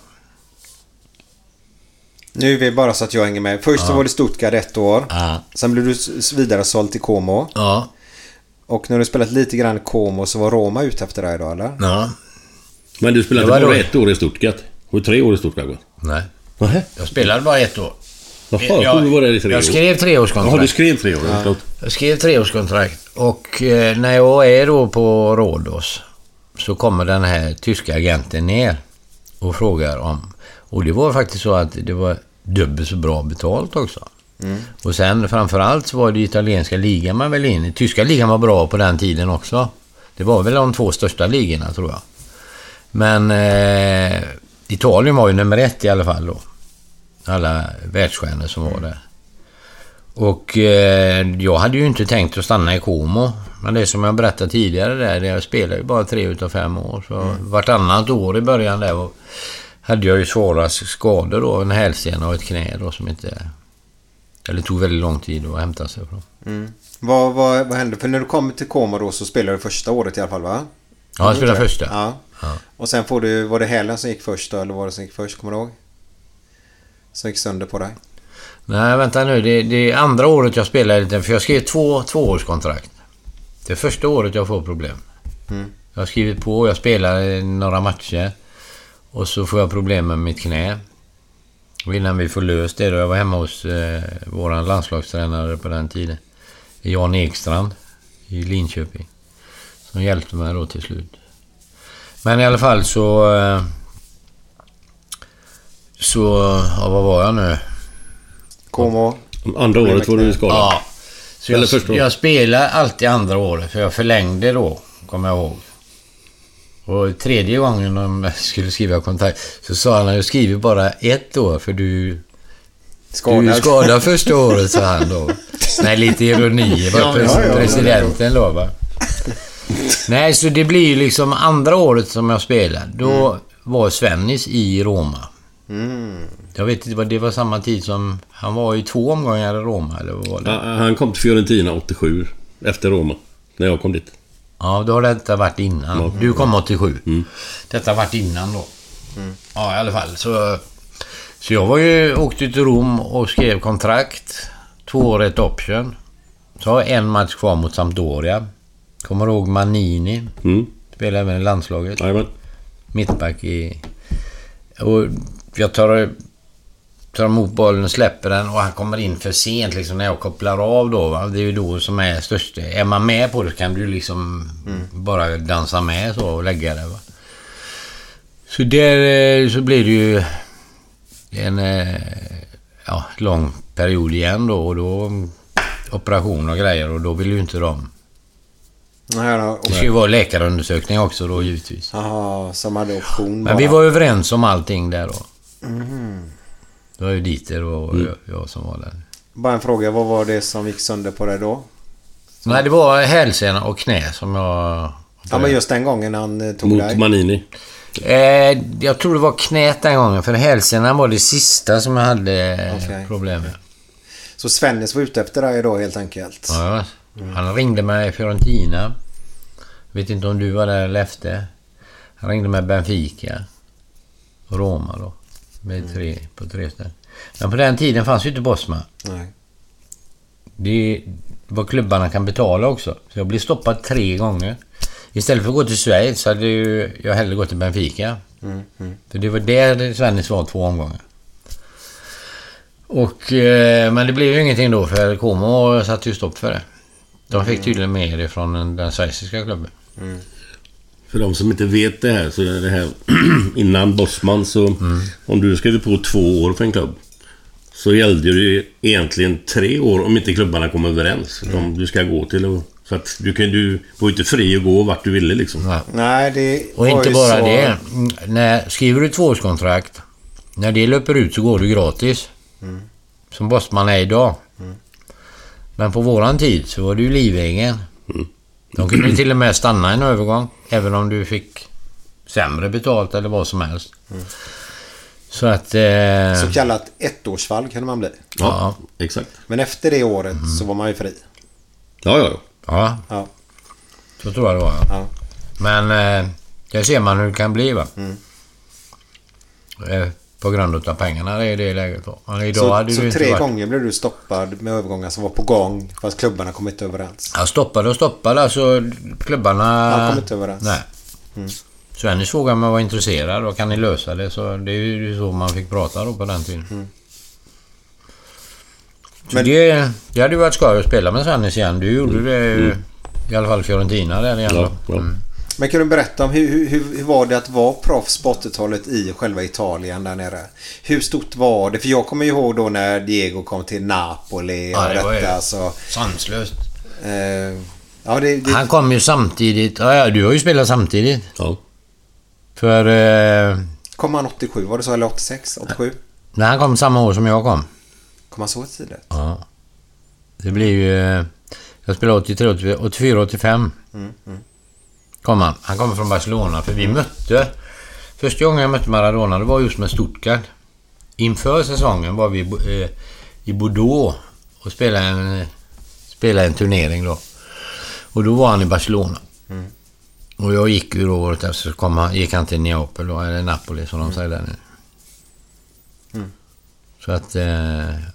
[SPEAKER 1] Nu är vi bara så att jag hänger med. Först så
[SPEAKER 3] Ja.
[SPEAKER 1] var det Stuttgart ett år.
[SPEAKER 3] Ja.
[SPEAKER 1] Sen blev du vidare såld till Como.
[SPEAKER 3] Ja.
[SPEAKER 1] Och när du spelat lite grann Como så var Roma ute efter dig då eller?
[SPEAKER 3] Ja.
[SPEAKER 2] Men du spelade
[SPEAKER 3] var
[SPEAKER 2] bara
[SPEAKER 3] då-
[SPEAKER 2] ett år i Stuttgart? Och tre år i Stuttgart?
[SPEAKER 3] Nej.
[SPEAKER 2] Nähä?
[SPEAKER 3] Jag spelade bara ett år.
[SPEAKER 2] Jaha, jag du var där i tre
[SPEAKER 3] jag
[SPEAKER 2] år.
[SPEAKER 3] skrev treårskontrakt.
[SPEAKER 2] Jaha, du skrev tre år. Ja.
[SPEAKER 3] Jag skrev treårskontrakt och eh, när jag är då på Rhodos så kommer den här tyska agenten ner och frågar om... Och det var faktiskt så att det var dubbelt så bra betalt också. Och sen framförallt så var det italienska ligan man väl in i. Tyska ligan var bra på den tiden också. Det var väl de två största ligorna tror jag. Men eh, Italien var ju nummer ett i alla fall då. Alla världsstjärnor som var där. Och eh, jag hade ju inte tänkt att stanna i Como. Men det som jag berättade tidigare där, jag spelade ju bara tre utav fem år. Så vartannat år i början där var, hade jag ju svåra skador då. En hälsena och ett knä då som inte... Eller tog väldigt lång tid att hämta sig från.
[SPEAKER 1] Mm. Vad, vad, vad hände? För när du kom till Como då så spelade du första året i alla fall va?
[SPEAKER 3] Ja, jag spelade första.
[SPEAKER 1] Ja.
[SPEAKER 3] Ja.
[SPEAKER 1] Och sen får du, var det hälen som gick först då, eller var det som gick först? Kommer du ihåg? Som gick sönder på dig?
[SPEAKER 3] Nej, vänta nu. Det, det är andra året jag spelar lite, för jag skrev två tvåårskontrakt. Det är första året jag får problem.
[SPEAKER 1] Mm.
[SPEAKER 3] Jag har skrivit på, jag spelar några matcher. Och så får jag problem med mitt knä. Och innan vi får löst det då, jag var hemma hos eh, våran landslagstränare på den tiden. Jan Ekstrand i Linköping. Som hjälpte mig då till slut. Men i alla fall så... Eh, så... Ja, vad var jag nu?
[SPEAKER 1] Como?
[SPEAKER 2] Andra året var du skadad.
[SPEAKER 3] Ja. Så
[SPEAKER 2] Eller
[SPEAKER 3] jag, jag spelar alltid andra året, för jag förlängde då, kommer jag ihåg. Och tredje gången de skulle skriva kontrakt så sa han att jag skriver bara ett år för du... Du
[SPEAKER 1] Skadad.
[SPEAKER 3] är skadad första *laughs* året, sa han då. Nej, lite ironi. Var presidenten då, va. Nej, så det blir ju liksom andra året som jag spelar. Då var Svennis i Roma.
[SPEAKER 1] Mm.
[SPEAKER 3] Jag vet inte, vad det var samma tid som... Han var i två omgångar i Roma, eller vad var det?
[SPEAKER 2] Han kom till Fiorentina 87. Efter Roma. När jag kom dit.
[SPEAKER 3] Ja, då har detta varit innan.
[SPEAKER 2] Ja.
[SPEAKER 3] Du kom 87.
[SPEAKER 2] Mm.
[SPEAKER 3] Detta har varit innan då. Ja, i alla fall. Så, så jag var ju, åkte till Rom och skrev kontrakt. Två år ett option. Så har jag en match kvar mot Sampdoria. Kommer du ihåg Manini?
[SPEAKER 2] Mm.
[SPEAKER 3] Spelade även i landslaget.
[SPEAKER 2] Jajamän.
[SPEAKER 3] Mittback i... Och jag tar... tar emot bollen och släpper den och han kommer in för sent liksom när jag kopplar av då. Va? Det är ju då som är störst. Är man med på det kan du liksom bara dansa med så och lägga det. Va? Så där eh, så blir det ju en eh, ja, lång period igen då och då operation och grejer och då vill ju inte de.
[SPEAKER 1] Nej, då,
[SPEAKER 3] Det ska ju vara läkarundersökning också då givetvis.
[SPEAKER 1] Jaha, som hade option
[SPEAKER 3] Men vi var överens om allting där då.
[SPEAKER 1] Mhm.
[SPEAKER 3] Det var ju Dieter och jag, jag som var där.
[SPEAKER 1] Bara en fråga, vad var det som gick sönder på dig då?
[SPEAKER 3] Nej, det var hälsena och knä som jag...
[SPEAKER 1] Ja, men just den gången han eh, tog dig.
[SPEAKER 2] Manini.
[SPEAKER 3] Eh, jag tror det var knät den gången, för hälsenan var det sista som jag hade eh,
[SPEAKER 1] Okej.
[SPEAKER 3] problem med.
[SPEAKER 1] Så Svennis var ute efter dig då helt enkelt?
[SPEAKER 3] Ja, Han ringde mig i Fiorentina. Vet inte om du var där eller efter. Han ringde med Benfica. Roma då. Med tre, på tre ställen. Men på den tiden fanns ju inte Bosma.
[SPEAKER 1] Nej.
[SPEAKER 3] Det vad klubbarna kan betala också. Så jag blev stoppad tre gånger. Istället för att gå till Schweiz så hade jag hellre gått till Benfica.
[SPEAKER 1] Mm, mm.
[SPEAKER 3] För det var där Svennis var två omgångar. Och, eh, men det blev ju ingenting då för Como satte ju stopp för det. De fick tydligen mer ifrån den, den schweiziska klubben.
[SPEAKER 2] För de som inte vet det här så är det här *clears throat* innan Bosman så om du skrev på två år för en klubb så gällde det ju egentligen tre år om inte klubbarna kom överens om du ska gå till och, så att du kan du var ju inte fri att gå vart du ville liksom.
[SPEAKER 1] Nej, det
[SPEAKER 3] Och inte bara
[SPEAKER 1] så...
[SPEAKER 3] det. Mm, När, skriver du ett tvåårskontrakt, när det löper ut så går du gratis.
[SPEAKER 1] Mm.
[SPEAKER 3] Som Bosman är idag. Men på våran tid så var det ju livegen. De kunde ju till och med stanna en övergång. Även om du fick sämre betalt eller vad som helst. Så att... Eh,
[SPEAKER 1] Så kallat ettårsfall kunde man bli.
[SPEAKER 3] ja.
[SPEAKER 2] Exakt.
[SPEAKER 1] Men efter det året så var man ju fri.
[SPEAKER 2] Ja, ja, ja.
[SPEAKER 3] Ja,
[SPEAKER 1] Ja.
[SPEAKER 3] så tror jag det var. Ja.
[SPEAKER 1] Ja.
[SPEAKER 3] Men eh, där ser man hur det kan bli va.
[SPEAKER 1] Mm.
[SPEAKER 3] På grund av pengarna är det läget då. Men idag
[SPEAKER 1] Så,
[SPEAKER 3] hade
[SPEAKER 1] så tre
[SPEAKER 3] varit...
[SPEAKER 1] gånger blev du stoppad med övergångar som var på gång fast klubbarna kom inte överens.
[SPEAKER 3] Ja, stoppade och stoppade. Alltså klubbarna...
[SPEAKER 1] Han kom inte överens.
[SPEAKER 3] Nej.
[SPEAKER 1] Mm.
[SPEAKER 3] Svennis frågade om jag var intresserad och kan ni lösa det? Så det är ju så man fick prata då på den tiden.
[SPEAKER 1] Mm. Men-
[SPEAKER 3] det, det hade ju varit skoj att spela med Svennis igen. Du gjorde det ju
[SPEAKER 1] Mm.
[SPEAKER 3] i alla fall i Fiorentina där igen
[SPEAKER 2] Ja,
[SPEAKER 3] då.
[SPEAKER 2] ja.
[SPEAKER 3] Mm.
[SPEAKER 1] Men kan du berätta om hur, hur, hur hur var det att vara proffs på 80-talet i själva Italien där nere? Hur stort var det? För jag kommer ju ihåg då när Diego kom till Napoli
[SPEAKER 3] Ja,
[SPEAKER 1] och
[SPEAKER 3] det var ju-
[SPEAKER 1] detta. Så,
[SPEAKER 3] Sanslöst.
[SPEAKER 1] eh, ja, det, det,
[SPEAKER 3] Han kom ju samtidigt. Ja, ja, du har ju spelat samtidigt.
[SPEAKER 2] ja.
[SPEAKER 3] För... Eh,
[SPEAKER 1] Kom han 87? Var det så? Eller 86? 87?
[SPEAKER 3] när han kom samma år som jag kom.
[SPEAKER 1] Kom han så tidigt?
[SPEAKER 3] Ja. Det blir ju... eh, Jag spelade 83, 84, 85.
[SPEAKER 1] Mm, mm.
[SPEAKER 3] Kom han. Han kommer från Barcelona. För vi mötte... Första gången jag mötte Maradona, det var just med Stuttgart. Inför säsongen var vi eh, i Bordeaux och spelade en, spelade en turnering då. Och då var han i Barcelona.
[SPEAKER 1] Mm.
[SPEAKER 3] Och jag gick ju då året efter så kom han, gick han till Neapel då, eller Napoli som de säger där nu.
[SPEAKER 1] Mm.
[SPEAKER 3] Så att... Eh,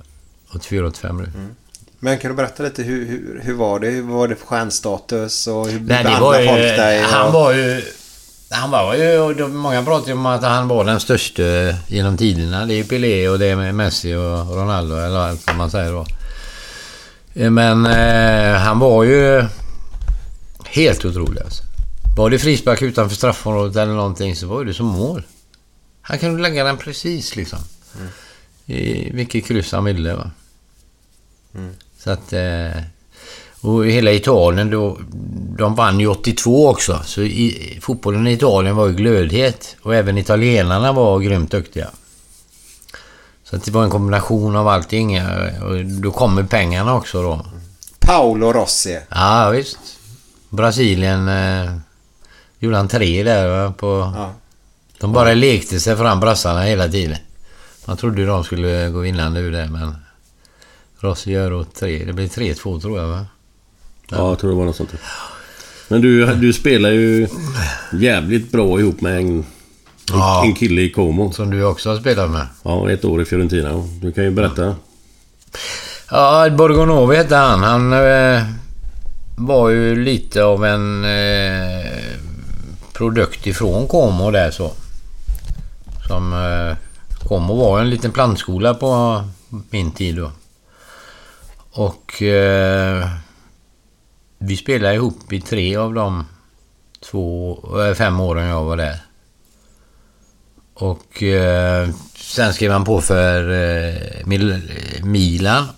[SPEAKER 3] 84-85 nu.
[SPEAKER 1] Men kan du berätta lite hur, hur, hur var det? Hur var det för stjärnstatus och hur
[SPEAKER 3] Nej, det var ju...
[SPEAKER 1] folk dig? Och,
[SPEAKER 3] Han var ju... Han var ju... Många pratar ju om att han var den största genom tiderna. Det är Pelé och det är med Messi och Ronaldo eller allt vad man säger då. Eh, Men eh, han var ju helt otrolig alltså. Var det frispark utanför straffområdet eller någonting så var det som mål. Han kunde lägga den precis liksom. I vilket kryss han ville va. Så att... Eh, och hela Italien då, de vann ju 82 också. Så i, fotbollen i Italien var ju glödhet. Och även italienarna var grymt duktiga. Så det var en kombination av allting. Och då kommer pengarna också då.
[SPEAKER 1] Paolo Rossi.
[SPEAKER 3] Ja, visst. Brasilien eh, gjorde han tre där på...
[SPEAKER 1] Ja.
[SPEAKER 3] De bara lekte sig fram brassarna hela tiden. Man trodde de skulle gå vinnande ur det men... Då tre. Det blir 3-2 tror jag va?
[SPEAKER 2] Ja, jag tror det var något sånt. Men du, du spelar ju jävligt bra ihop med en,
[SPEAKER 3] Ja.
[SPEAKER 2] en kille i Como.
[SPEAKER 3] Som du också har spelat med.
[SPEAKER 2] Ja, ett år i Fiorentina. Du kan ju berätta.
[SPEAKER 3] Ja, Borgonovi hette han. Han eh, var ju lite av en eh, produkt ifrån Como där så. Som eh, Como var en liten plantskola på min tid då. Och eh, vi spelade ihop i tre av de två, eh, fem åren jag var där. Och eh, sen skrev han på för eh, Mil- Milan.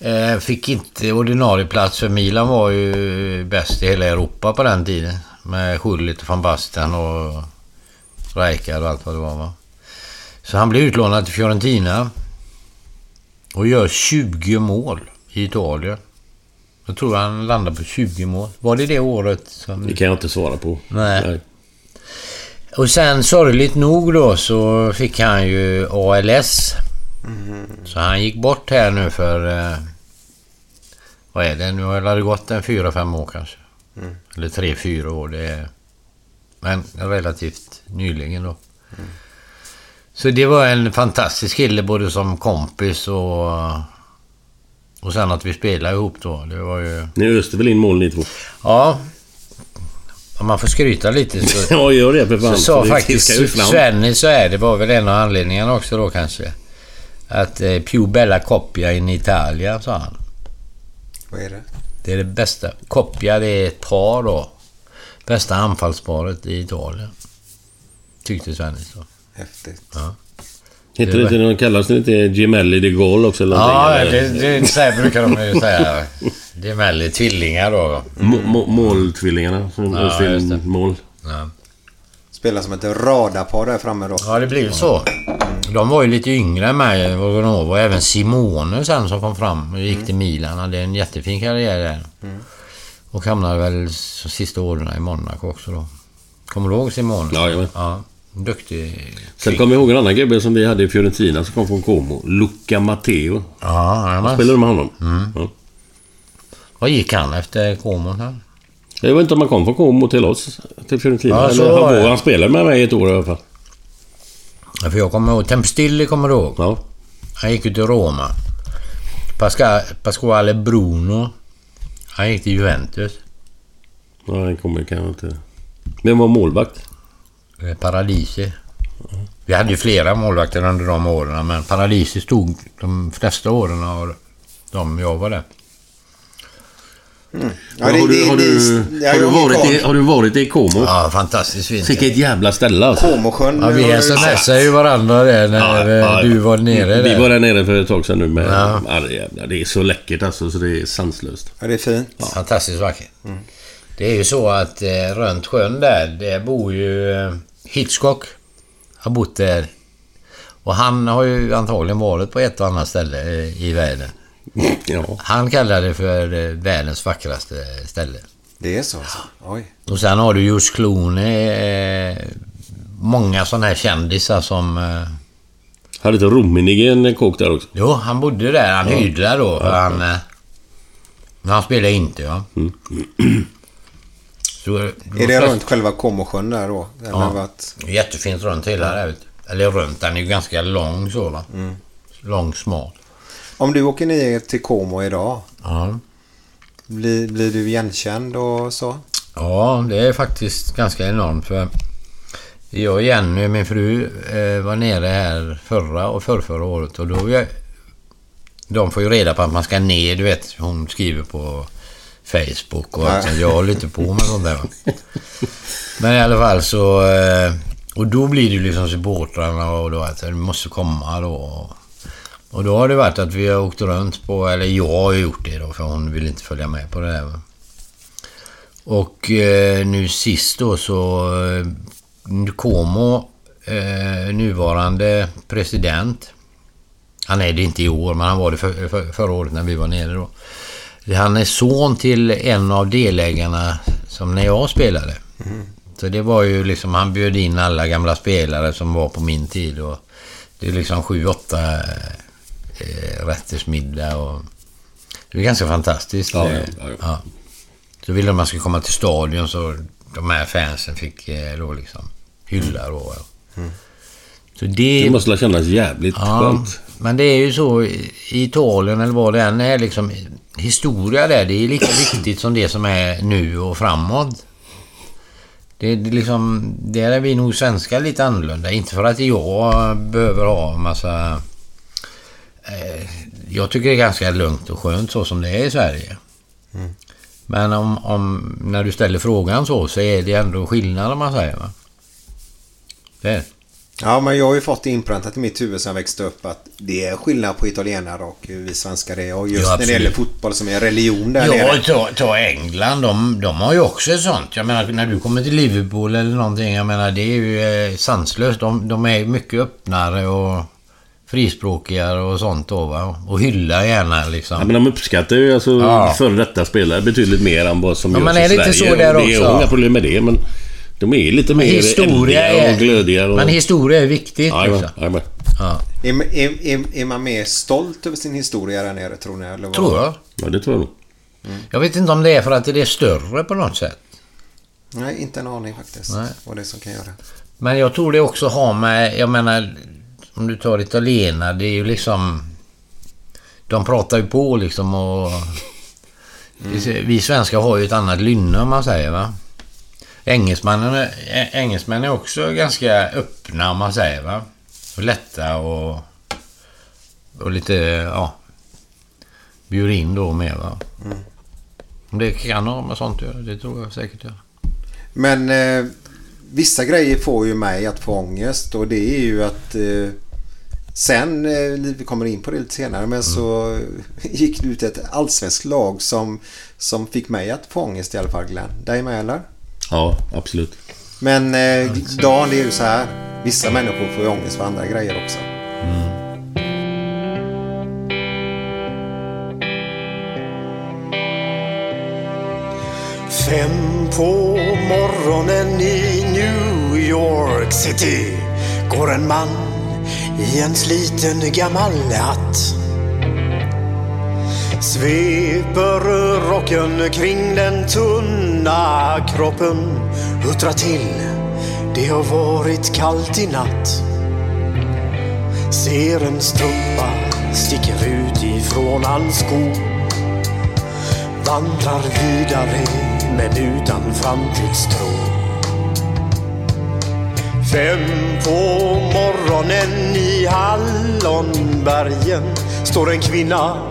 [SPEAKER 3] Eh, fick inte ordinarie plats för Milan var ju bäst i hela Europa på den tiden. Med Schullit och van Basten och Rijkaard och allt vad det var va. Så han blev utlånad till Fiorentina. Och gör 20 mål i Italien. Jag tror han landade på 20 mål. Var det det året? Som...
[SPEAKER 2] Det kan jag inte svara på.
[SPEAKER 3] Nej. Och sen sorgligt nog då så fick han ju ALS. Så han gick bort här nu för... Eh, vad är det? Nu har det gått en fyra, fem år kanske.
[SPEAKER 1] Mm.
[SPEAKER 3] Eller tre, fyra år. Det är, men relativt nyligen då. Så det var en fantastisk kille både som kompis och... Och sen att vi spelade ihop då. Det var ju...
[SPEAKER 2] Ni öste väl in mål ni två?
[SPEAKER 3] Ja. Om man får skryta lite så... *laughs*
[SPEAKER 2] Ja, gör det för fan.
[SPEAKER 3] Så sa
[SPEAKER 2] Det
[SPEAKER 3] faktiskt. Svenny så är det var väl en av anledningarna också då kanske. Att eh, più bella coppia in Italia, sa han.
[SPEAKER 1] Vad är det?
[SPEAKER 3] Det är det bästa. Coppia, det är ett par då. Bästa anfallsparet i Italien. Tyckte Svenny så.
[SPEAKER 1] Häftigt.
[SPEAKER 3] Ja.
[SPEAKER 2] Heter
[SPEAKER 3] Det
[SPEAKER 2] inte, kallas det inte Gemelli de Gaulle också eller
[SPEAKER 3] Ja,
[SPEAKER 2] någonting,
[SPEAKER 3] det,
[SPEAKER 2] eller?
[SPEAKER 3] det, så här brukar de ju säga. Det är väl tvillingar då.
[SPEAKER 2] Må- Måltvillingarna som
[SPEAKER 3] Ja,
[SPEAKER 2] öste
[SPEAKER 3] just
[SPEAKER 2] in
[SPEAKER 3] det.
[SPEAKER 2] mål.
[SPEAKER 3] Ja.
[SPEAKER 1] Spelar som ett radarpar där framme då.
[SPEAKER 3] Ja, det blir ju så. De var ju lite yngre än mig, Vogonova, och även Simone sen som kom fram och gick till Milan. Hade en jättefin karriär där.
[SPEAKER 1] Mm.
[SPEAKER 3] Och hamnade väl sista åren i Monaco också då. Kommer du ihåg Simone?
[SPEAKER 2] Ja, jajamän.
[SPEAKER 3] ja. Duktig.
[SPEAKER 2] Sen kommer jag ihåg en annan gubbe som vi hade i Fiorentina som kom från Como. Luca Matteo.
[SPEAKER 3] Ja, jajamän.
[SPEAKER 2] Spelade du med honom?
[SPEAKER 3] Mm.
[SPEAKER 2] Ja.
[SPEAKER 3] Vad gick han efter Comon här?
[SPEAKER 2] Jag vet inte om han kom från Como till oss, till Fiorentina.
[SPEAKER 3] Ja, så
[SPEAKER 2] eller han, var, han spelade med mig ett år i alla fall.
[SPEAKER 3] Ja, För jag kommer ihåg, Tempestilli kommer du ihåg?
[SPEAKER 2] Ja.
[SPEAKER 3] Han gick ju till Roma. Pasca, Pasquale Bruno. Han gick till Juventus.
[SPEAKER 2] Ja, han kommer kanske inte... Vem var målvakt?
[SPEAKER 3] Eh, Paradisi. Vi hade ju flera målvakter under de åren, men Paradisi stod de flesta åren av de jag var där.
[SPEAKER 1] Ja,
[SPEAKER 2] har,
[SPEAKER 1] det-
[SPEAKER 2] du,
[SPEAKER 1] det-
[SPEAKER 2] har,
[SPEAKER 1] det-
[SPEAKER 2] du,
[SPEAKER 1] det-
[SPEAKER 2] har, du
[SPEAKER 1] jag
[SPEAKER 2] varit i,
[SPEAKER 1] kvar.
[SPEAKER 2] har du varit i Como?
[SPEAKER 3] Ja, fantastiskt fint.
[SPEAKER 2] Vilket jävla ställe alltså.
[SPEAKER 1] Comosjön.
[SPEAKER 3] Ja, vi
[SPEAKER 1] du
[SPEAKER 3] smsade ju varandra där när eh, du var nere
[SPEAKER 2] Vi
[SPEAKER 3] där.
[SPEAKER 2] var där nere för ett tag sedan nu med...
[SPEAKER 3] Ja.
[SPEAKER 2] Ja. det, det är så läckert alltså så det är sanslöst.
[SPEAKER 1] Ja, det är fint.
[SPEAKER 3] Fantastiskt vackert. Det är ju så att eh, runt sjön där, där bor ju eh, Hitchcock. Har bott där. Och han har ju antagligen varit på ett och annat ställe eh, i världen. *laughs*
[SPEAKER 2] Ja.
[SPEAKER 3] Han kallar det för eh, världens vackraste ställe.
[SPEAKER 1] Det är så alltså. Oj.
[SPEAKER 3] Och sen har du George Clooney. Eh, många sådana här kändisar som... Eh,
[SPEAKER 2] Hade inte Rummenigge en kåk där också?
[SPEAKER 3] jo, han bodde där. Han
[SPEAKER 2] Ja.
[SPEAKER 3] hyrde där då. För han, eh, men han spelade inte, ja. *clears throat* Så,
[SPEAKER 1] Är det runt själva Comosjön där då?
[SPEAKER 3] Ja.
[SPEAKER 1] varit...
[SPEAKER 3] Jättefint runt hela där. Eller runt, den är ju ganska lång så va.
[SPEAKER 1] Mm.
[SPEAKER 3] Lång, smal.
[SPEAKER 1] Om du åker ner till Como idag,
[SPEAKER 3] Ja.
[SPEAKER 1] blir, blir du igenkänd och så?
[SPEAKER 3] ja, det är faktiskt ganska enormt för jag och Jenny, min fru, eh, var nere här förra och förrförra året och då... Jag, de får ju reda på att man ska ner, du vet. Hon skriver på Facebook och allt. Jag håller inte på med sånt där. *laughs* Men i alla fall så... eh, Och då blir det ju liksom supportrarna och då att du måste komma då. Och då har det varit att vi har åkt runt på, eller jag har gjort det då för hon vill inte följa med på det va. Och eh, nu sist då så... Eh, Como, eh, nuvarande president. Han är det inte i år, men han var det för, för, förra året när vi var nere då. Han är son till en av delägarna som när jag spelade. Så det var ju liksom, han bjöd in alla gamla spelare som var på min tid och det är liksom sju, åtta eh, rättersmiddag och det är ganska fantastiskt.
[SPEAKER 2] Ja, ja, ja.
[SPEAKER 3] Så ville de att man skulle komma till stadion så de här fansen fick eh, då liksom hylla då. Så det...
[SPEAKER 2] Det måste kännas jävligt
[SPEAKER 3] Ja,
[SPEAKER 2] skönt.
[SPEAKER 3] men det är ju så i Italien eller vad det än är liksom historia där. Det är lika *clears throat* viktigt som det som är nu och framåt. Det, det är liksom, där är vi nog svenskar lite annorlunda. Inte för att jag behöver ha en massa... Eh, jag tycker det är ganska lugnt och skönt så som det är i Sverige.
[SPEAKER 1] Mm.
[SPEAKER 3] Men om, om, när du ställer frågan så, så är det ändå skillnad om man säger va? Det är det.
[SPEAKER 1] Ja, men jag har ju fått det inpräntat i mitt huvud sen jag växte upp att det är skillnad på italienare och vi svenskar är. Och just
[SPEAKER 3] Ja,
[SPEAKER 1] när det gäller fotboll som är religion där
[SPEAKER 3] Ja,
[SPEAKER 1] nere.
[SPEAKER 3] ta, ta England. De, de har ju också ett sånt. Jag menar, när du kommer till Liverpool eller någonting. Jag menar, det är ju eh, sanslöst. De, de är mycket öppnare och frispråkigare och sånt då va. Och hyllar gärna liksom.
[SPEAKER 2] Ja, men de uppskattar ju alltså
[SPEAKER 3] Ja.
[SPEAKER 2] före detta spelare betydligt mer än vad som
[SPEAKER 3] Ja,
[SPEAKER 2] görs
[SPEAKER 3] men
[SPEAKER 2] i
[SPEAKER 3] är det inte så där
[SPEAKER 2] Och Det är
[SPEAKER 3] också?
[SPEAKER 2] inga problem med det, men de är lite mer
[SPEAKER 3] historia är-
[SPEAKER 2] och glödiga. Och...
[SPEAKER 3] Men historia är viktigt
[SPEAKER 2] Ja,
[SPEAKER 3] liksom.
[SPEAKER 2] ja, ja.
[SPEAKER 1] Är, är, är, är man mer stolt över sin historia där nere tror ni? Eller vad?
[SPEAKER 3] Tror jag.
[SPEAKER 2] ja, det tror jag nog.
[SPEAKER 3] Jag vet inte om det är för att det är större på något sätt.
[SPEAKER 1] Nej, inte en aning faktiskt.
[SPEAKER 3] Nej.
[SPEAKER 1] Vad det är som kan göra.
[SPEAKER 3] Men jag tror det också har med, jag menar, om du tar italienare, det är ju liksom... De pratar ju på liksom och... Vi svenskar har ju ett annat lynne om man säger va. Engelsmännen är, ä- engelsmän är också ganska öppna om man säger va. Och lätta och... Och lite, ja... Bjuder in då med va. Det kan ha med sånt att göra, det tror jag säkert gör.
[SPEAKER 1] Men eh, vissa grejer får ju mig att få ångest och det är ju att eh, sen, eh, vi kommer in på det lite senare, men så *laughs* gick det ut ett allsvenskt lag som, som fick mig att få ångest i alla fall Glenn. Dig med eller?
[SPEAKER 2] Ja, absolut.
[SPEAKER 1] Men eh, Dan, det är ju så här. Vissa människor får ju ångest för andra grejer också.
[SPEAKER 6] Fem på morgonen i New York City går en man i en sliten gammal hatt. Sveper rocken kring den tunna kroppen, huttrar till. Det har varit kallt i natt. Ser en strumpa sticker ut ifrån hans sko vandrar vidare men utan framtidstro. Fem på morgonen i Hallonbergen står en kvinna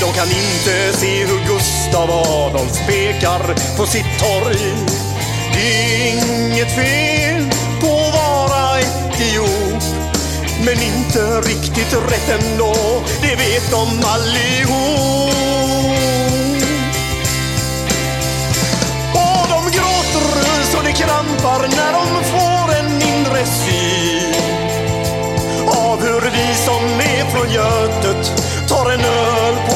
[SPEAKER 6] De kan inte se hur Gustav Adolf pekar på sitt torg. Det är inget fel på att vara etiop. Men inte riktigt rätt ändå, det vet de allihop. Och de gråter så det krampar när de får en inre syn av hur vi som är från Götet tar en öl på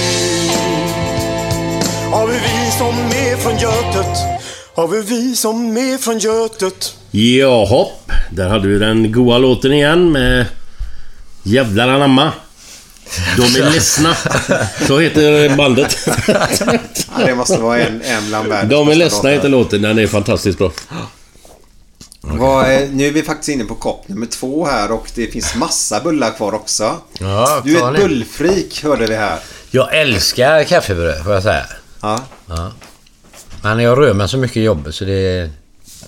[SPEAKER 6] av hur vi som är från Götet, av hur vi som är från Götet
[SPEAKER 2] Jaha, där hade vi den goa låten igen med Jävlar anamma. De är *laughs* ledsna. Så heter bandet.
[SPEAKER 1] Det måste vara en, en bland världens
[SPEAKER 2] De är ledsna heter låten. Den är fantastiskt bra.
[SPEAKER 1] Är- nu är vi faktiskt inne på kopp nummer två här och det finns massa bullar kvar också.
[SPEAKER 3] Ja,
[SPEAKER 1] Du är ett bullfreak hörde vi här.
[SPEAKER 3] Jag älskar kaffebröd, får jag säga.
[SPEAKER 1] Ja.
[SPEAKER 3] Ja. Men jag rör mig så mycket i jobbet så det...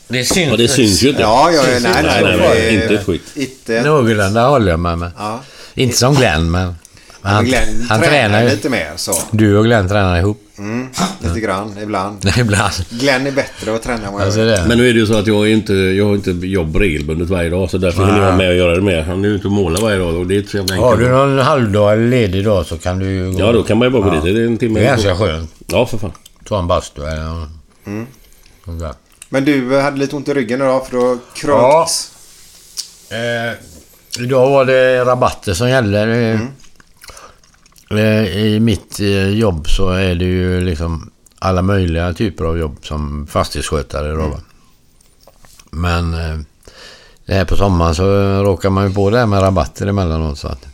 [SPEAKER 3] Det syns,
[SPEAKER 2] Ja, det syns ju inte.
[SPEAKER 1] Ja, ja, nej, nej,
[SPEAKER 2] Nej, nej, nej, inte ett skit.
[SPEAKER 3] Någorlunda håller jag mig med.
[SPEAKER 1] Ja.
[SPEAKER 3] Inte som Glenn, men... men
[SPEAKER 1] Men Glenn
[SPEAKER 3] han
[SPEAKER 1] tränar lite mer så.
[SPEAKER 3] Du och Glenn tränar ihop.
[SPEAKER 1] Mm, lite grann ibland.
[SPEAKER 3] Nej, *laughs* ibland.
[SPEAKER 1] Glenn är bättre att träna än vad jag
[SPEAKER 3] Alltså det.
[SPEAKER 2] Men nu är det ju så att jag, är inte, jag har inte jobb regelbundet varje dag. Så därför hinner jag med att göra det mer. Han är ju ute och målar varje dag och det är inte så jävla
[SPEAKER 3] Har du någon halvdag eller ledig dag så kan du ju gå...
[SPEAKER 2] Ja, då kan man ju bara gå dit. Det är en timme.
[SPEAKER 3] Det är ganska skönt.
[SPEAKER 2] Ja, för fan.
[SPEAKER 3] Ta en bastu eller.
[SPEAKER 1] Mm. Men du eh, hade lite ont i ryggen idag för du har krökt.
[SPEAKER 3] Eh, idag var det rabatter som gällde. Eh, I mitt eh, jobb så är det ju liksom alla möjliga typer av jobb som fastighetsskötare. Då, va. Men eh, det här på sommaren så råkar man ju på det här med rabatter emellanåt. Så att,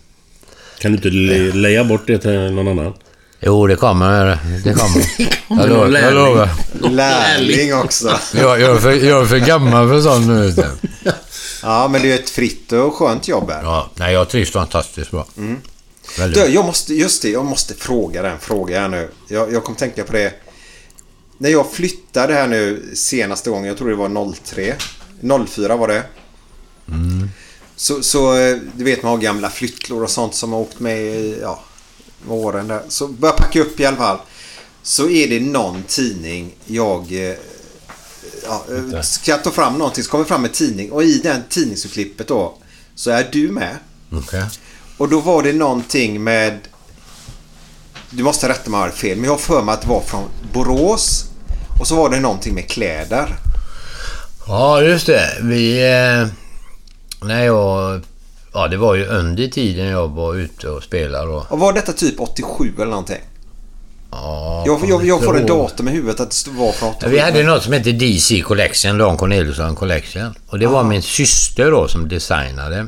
[SPEAKER 2] Kan du inte le- leja bort det till någon annan?
[SPEAKER 3] jo, det kommer. Det kommer. *laughs*
[SPEAKER 2] Kommer
[SPEAKER 3] jag, lovar, jag
[SPEAKER 2] lärling.
[SPEAKER 3] lovar.
[SPEAKER 1] Lärling också.
[SPEAKER 3] Jag, jag, är för, jag är för gammal för sånt nu.
[SPEAKER 1] Ja, men det är ett fritt och skönt jobb här.
[SPEAKER 3] Ja, nej, jag trivs fantastiskt bra. Väldigt
[SPEAKER 1] Du, jag måste, just det, jag måste fråga den frågan här nu. Jag, jag kom tänka på det. När jag flyttade här nu senaste gången, jag tror det var 03. 04 var det. Så, så eh, du vet man har gamla flyttlår och sånt som har åkt med i ja, med åren där. Så börjar jag packa upp i alla fall. Så är det någon tidning jag eh, ja, eh, ska ta fram någonting så kommer fram en tidning och i den tidningsurklippet då så är du med.
[SPEAKER 3] Okej.
[SPEAKER 1] Och då var det någonting med... Du måste rätta mig om jag fel, men jag har för mig att det var från Borås. Och så var det någonting med kläder.
[SPEAKER 3] Ja, just det. Vi... Eh, när jag... Ja, det var ju under tiden jag var ute och spelade då.
[SPEAKER 1] Och var detta typ 87 eller någonting?
[SPEAKER 3] Ja,
[SPEAKER 1] Jag, jag, jag får en datum i huvudet att det var från 87.
[SPEAKER 3] Vi hade något som hette DC Collection, Dan Corneliusson Collection. Och det var min syster då som designade.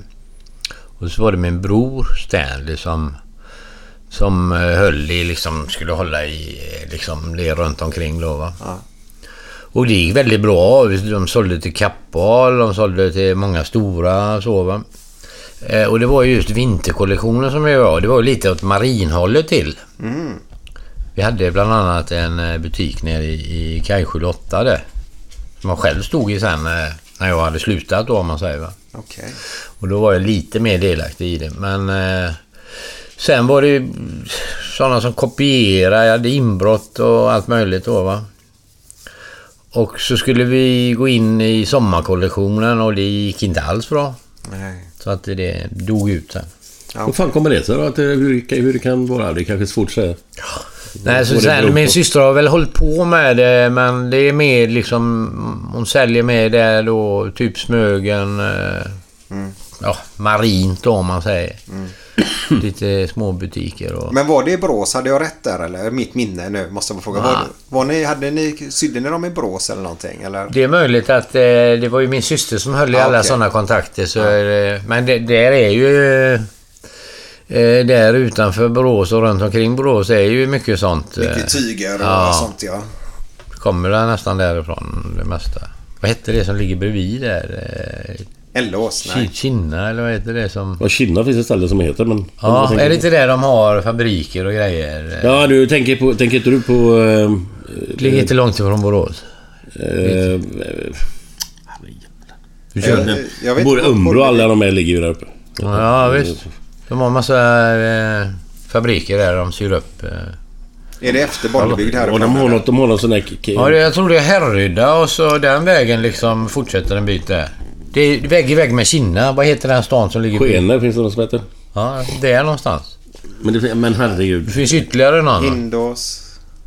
[SPEAKER 3] Och så var det min bror Stanley som, som eh, höll i, liksom, skulle hålla i eh, liksom, det runt omkring då va. Och det gick väldigt bra. De sålde till Kappahl, de sålde till många stora så va. Eh, Och det var ju just vinterkollektionen som jag var. Det var lite åt marinhållet till.
[SPEAKER 1] Mm.
[SPEAKER 3] Vi hade bland annat en butik nere i, i Kajskjul 8 där. Som jag själv stod i sen när jag hade slutat då om man säger va.
[SPEAKER 1] Okej.
[SPEAKER 3] Och då var jag lite mer delaktig i det. Men eh, sen var det ju sådana som kopierade, jag hade inbrott och allt möjligt då va. Och så skulle vi gå in i sommarkollektionen och det gick inte alls bra.
[SPEAKER 1] Nej.
[SPEAKER 3] Så att det dog ut sen.
[SPEAKER 2] Hur fan kommer det sig då? Att det, hur, hur det kan vara? Det är kanske är svårt att säga.
[SPEAKER 3] Nej, så sen, min syster har väl hållit på med det, men det är mer liksom... Hon säljer med det då, typ Smögen... Eh,
[SPEAKER 1] Mm.
[SPEAKER 3] Ja, marint då om man säger. *clears throat* Lite små butiker och...
[SPEAKER 1] Men var det i Borås? Hade jag rätt där eller? Mitt minne nu måste jag fråga. Var, var ni, hade ni, sydde ni dem i Borås eller någonting? Eller?
[SPEAKER 3] Det är möjligt att eh, det var ju min syster som höll i
[SPEAKER 1] Ja,
[SPEAKER 3] alla
[SPEAKER 1] okej.
[SPEAKER 3] sådana kontakter. Så det, men det, där är ju... Eh, där utanför Borås och runt omkring Borås är ju mycket sånt. eh,
[SPEAKER 1] Mycket tyger och
[SPEAKER 3] ja.
[SPEAKER 1] sånt ja.
[SPEAKER 3] Kommer det nästan därifrån det mesta. Vad hette det som ligger bredvid där? Eh,
[SPEAKER 1] Ellås? Nej.
[SPEAKER 3] Ki- Kinna eller vad heter det som...
[SPEAKER 2] Ja, Kinna finns ett ställe som heter men...
[SPEAKER 3] Ja, är det inte där de har fabriker och grejer?
[SPEAKER 2] Ja, du tänker på... Tänker inte du på... Eh,
[SPEAKER 3] Det ligger inte långt ifrån Borås.
[SPEAKER 2] eh,
[SPEAKER 3] Du kör
[SPEAKER 1] Eh, jag vet
[SPEAKER 2] Både
[SPEAKER 1] inte,
[SPEAKER 2] Umbro och alla de här ligger ju där uppe.
[SPEAKER 3] Ja, visst. De har massa eh, fabriker där de syr upp. Eh.
[SPEAKER 1] Är det efter Bollebygd här
[SPEAKER 2] Och de har något, de har någon sån där...
[SPEAKER 3] Ja, jag tror det är Härryda och så den vägen liksom fortsätter en bit där. Det är vägg i vägg med Kinna. Vad heter den stan som ligger
[SPEAKER 2] Skene finns det något som heter.
[SPEAKER 3] Ja, det är någonstans.
[SPEAKER 2] Men, det, men herregud.
[SPEAKER 3] Det finns ytterligare någon.
[SPEAKER 1] Hindås.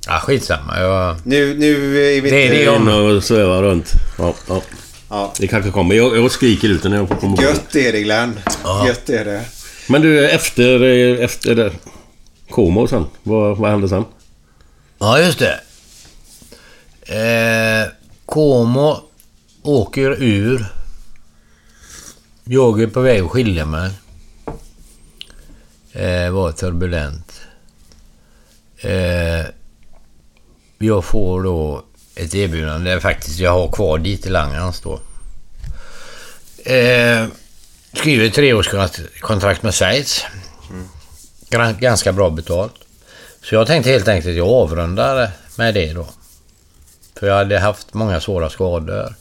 [SPEAKER 3] Ja, skitsamma. Jag...
[SPEAKER 1] Nu, nu är vi
[SPEAKER 3] Det är det om-
[SPEAKER 2] och sväva runt. Ja, ja.
[SPEAKER 1] Ja.
[SPEAKER 2] Det kanske kommer. Jag, jag skriker ut när jag får komma ihåg.
[SPEAKER 1] Gött är det Glenn.
[SPEAKER 3] Ja.
[SPEAKER 1] Gött är det.
[SPEAKER 2] Men du, efter... Eh, efter det. Como sen. Vad, vad hände sen?
[SPEAKER 3] Ja, just det. Eh, Como åker ur. Jag är på väg att skilja mig. eh, var turbulent. Eh, jag får då ett erbjudande, faktiskt jag har kvar dit i Langans då. Eh, skriver treårskontrakt med Schweiz. Gran- Ganska bra betalt. Så jag tänkte helt enkelt att jag avrundar med det då. För jag hade haft många svåra skador.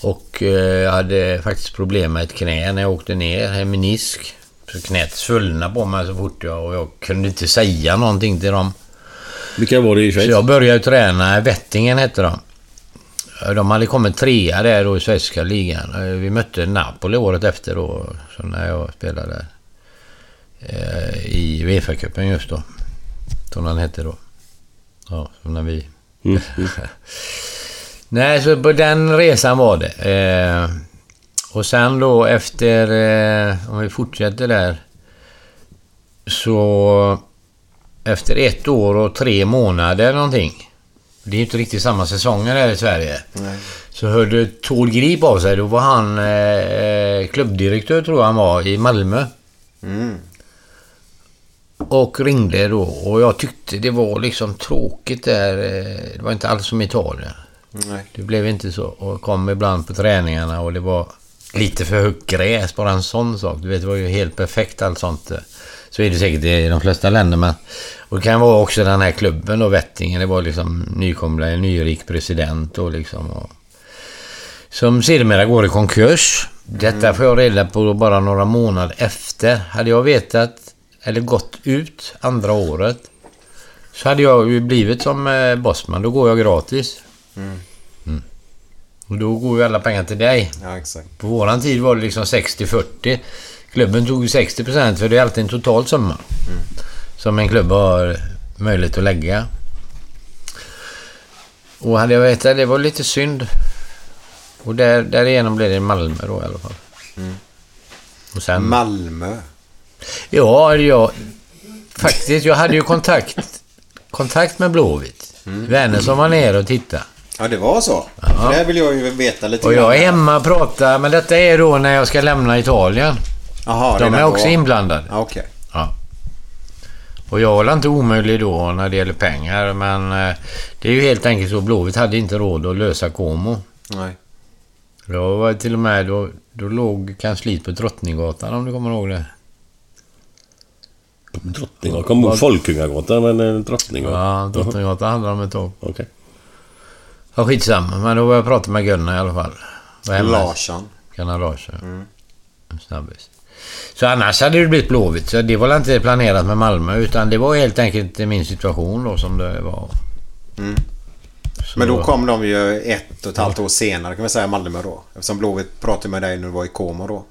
[SPEAKER 3] Och eh, jag hade faktiskt problem med ett knä när jag åkte ner, en menisk. Så knät svullnade på mig så fort jag... Och jag kunde inte säga någonting till dem.
[SPEAKER 2] Vilka var det i Schweiz?
[SPEAKER 3] Så jag började träna, Wettingen hette de. De hade kommit trea där då i svenska ligan. Vi mötte Napoli året efter då, så när jag spelade där. Eh, I Uefa-cupen just då. Som den hette då. Ja, så när vi...
[SPEAKER 2] Mm. *laughs*
[SPEAKER 3] Nej, så på den resan var det. Eh, och sen då efter, eh, om vi fortsätter där. Så efter ett år och tre månader någonting. Det är ju inte riktigt samma säsonger här i Sverige.
[SPEAKER 1] Nej.
[SPEAKER 3] Så hörde Tord Grip av sig. Då var han eh, klubbdirektör tror jag han var i Malmö.
[SPEAKER 1] Mm.
[SPEAKER 3] Och ringde då och jag tyckte det var liksom tråkigt där. eh, Det var inte alls som Italien.
[SPEAKER 1] Nej.
[SPEAKER 3] Det blev inte så. Och kom ibland på träningarna och det var lite för högt gräs, bara en sån sak. Du vet, det var ju helt perfekt allt sånt. Så är det säkert i de flesta länder, men... Och det kan vara också den här klubben då, Wettingen. Det var liksom nykomla, en nyrik president och liksom... Och, som sedermera går i konkurs. Detta får jag reda på bara några månader efter. Hade jag vetat, eller gått ut andra året, så hade jag ju blivit som eh, Bosman. Då går jag gratis.
[SPEAKER 1] Mm.
[SPEAKER 3] Och då går ju alla pengar till dig.
[SPEAKER 1] Ja, exakt.
[SPEAKER 3] På våran tid var det liksom 60-40. Klubben tog ju 60% för det är alltid en total summa. Som en klubb har möjlighet att lägga. Och hade jag vetat det var lite synd. Och där, därigenom blev det Malmö då i alla fall.
[SPEAKER 1] Mm.
[SPEAKER 3] Och sen...
[SPEAKER 1] Malmö.
[SPEAKER 3] Ja, jag... Faktiskt, jag hade ju kontakt, *laughs* kontakt med Blåvitt. Vänner som var nere och tittade.
[SPEAKER 1] Ja, det var så. För det vill jag ju veta lite
[SPEAKER 3] Och jag är hemma och pratar, men detta är då när jag ska lämna Italien.
[SPEAKER 1] Jaha,
[SPEAKER 3] De är också
[SPEAKER 1] då.
[SPEAKER 3] inblandade.
[SPEAKER 1] Ja, Okej.
[SPEAKER 3] Ja. Och jag var inte omöjlig då när det gäller pengar, men eh, det är ju helt enkelt så. Blåvitt hade inte råd att lösa Como.
[SPEAKER 1] Nej.
[SPEAKER 3] Då var till och med... Då, då låg kansliet på Drottninggatan om du kommer ihåg det.
[SPEAKER 2] Drottninggatan? Jag kommer ihåg Folkungagatan, men eh, Drottninggatan?
[SPEAKER 3] Ja, Drottninggatan hade de ett tag.
[SPEAKER 2] Okej.
[SPEAKER 3] Ja, skitsamma. Men då var jag prata med Gunnar i alla fall.
[SPEAKER 1] Larsson.
[SPEAKER 3] Gunnar Larsson. En snabbis. Så annars hade det blivit Blåvitt. Så det var inte planerat med Malmö. Utan det var helt enkelt min situation då som det var.
[SPEAKER 1] Mm.
[SPEAKER 3] Så-
[SPEAKER 1] Men då kom de ju ett och ett halvt år senare kan vi säga Malmö då. Eftersom Blåvitt pratade med dig när du var i Como då.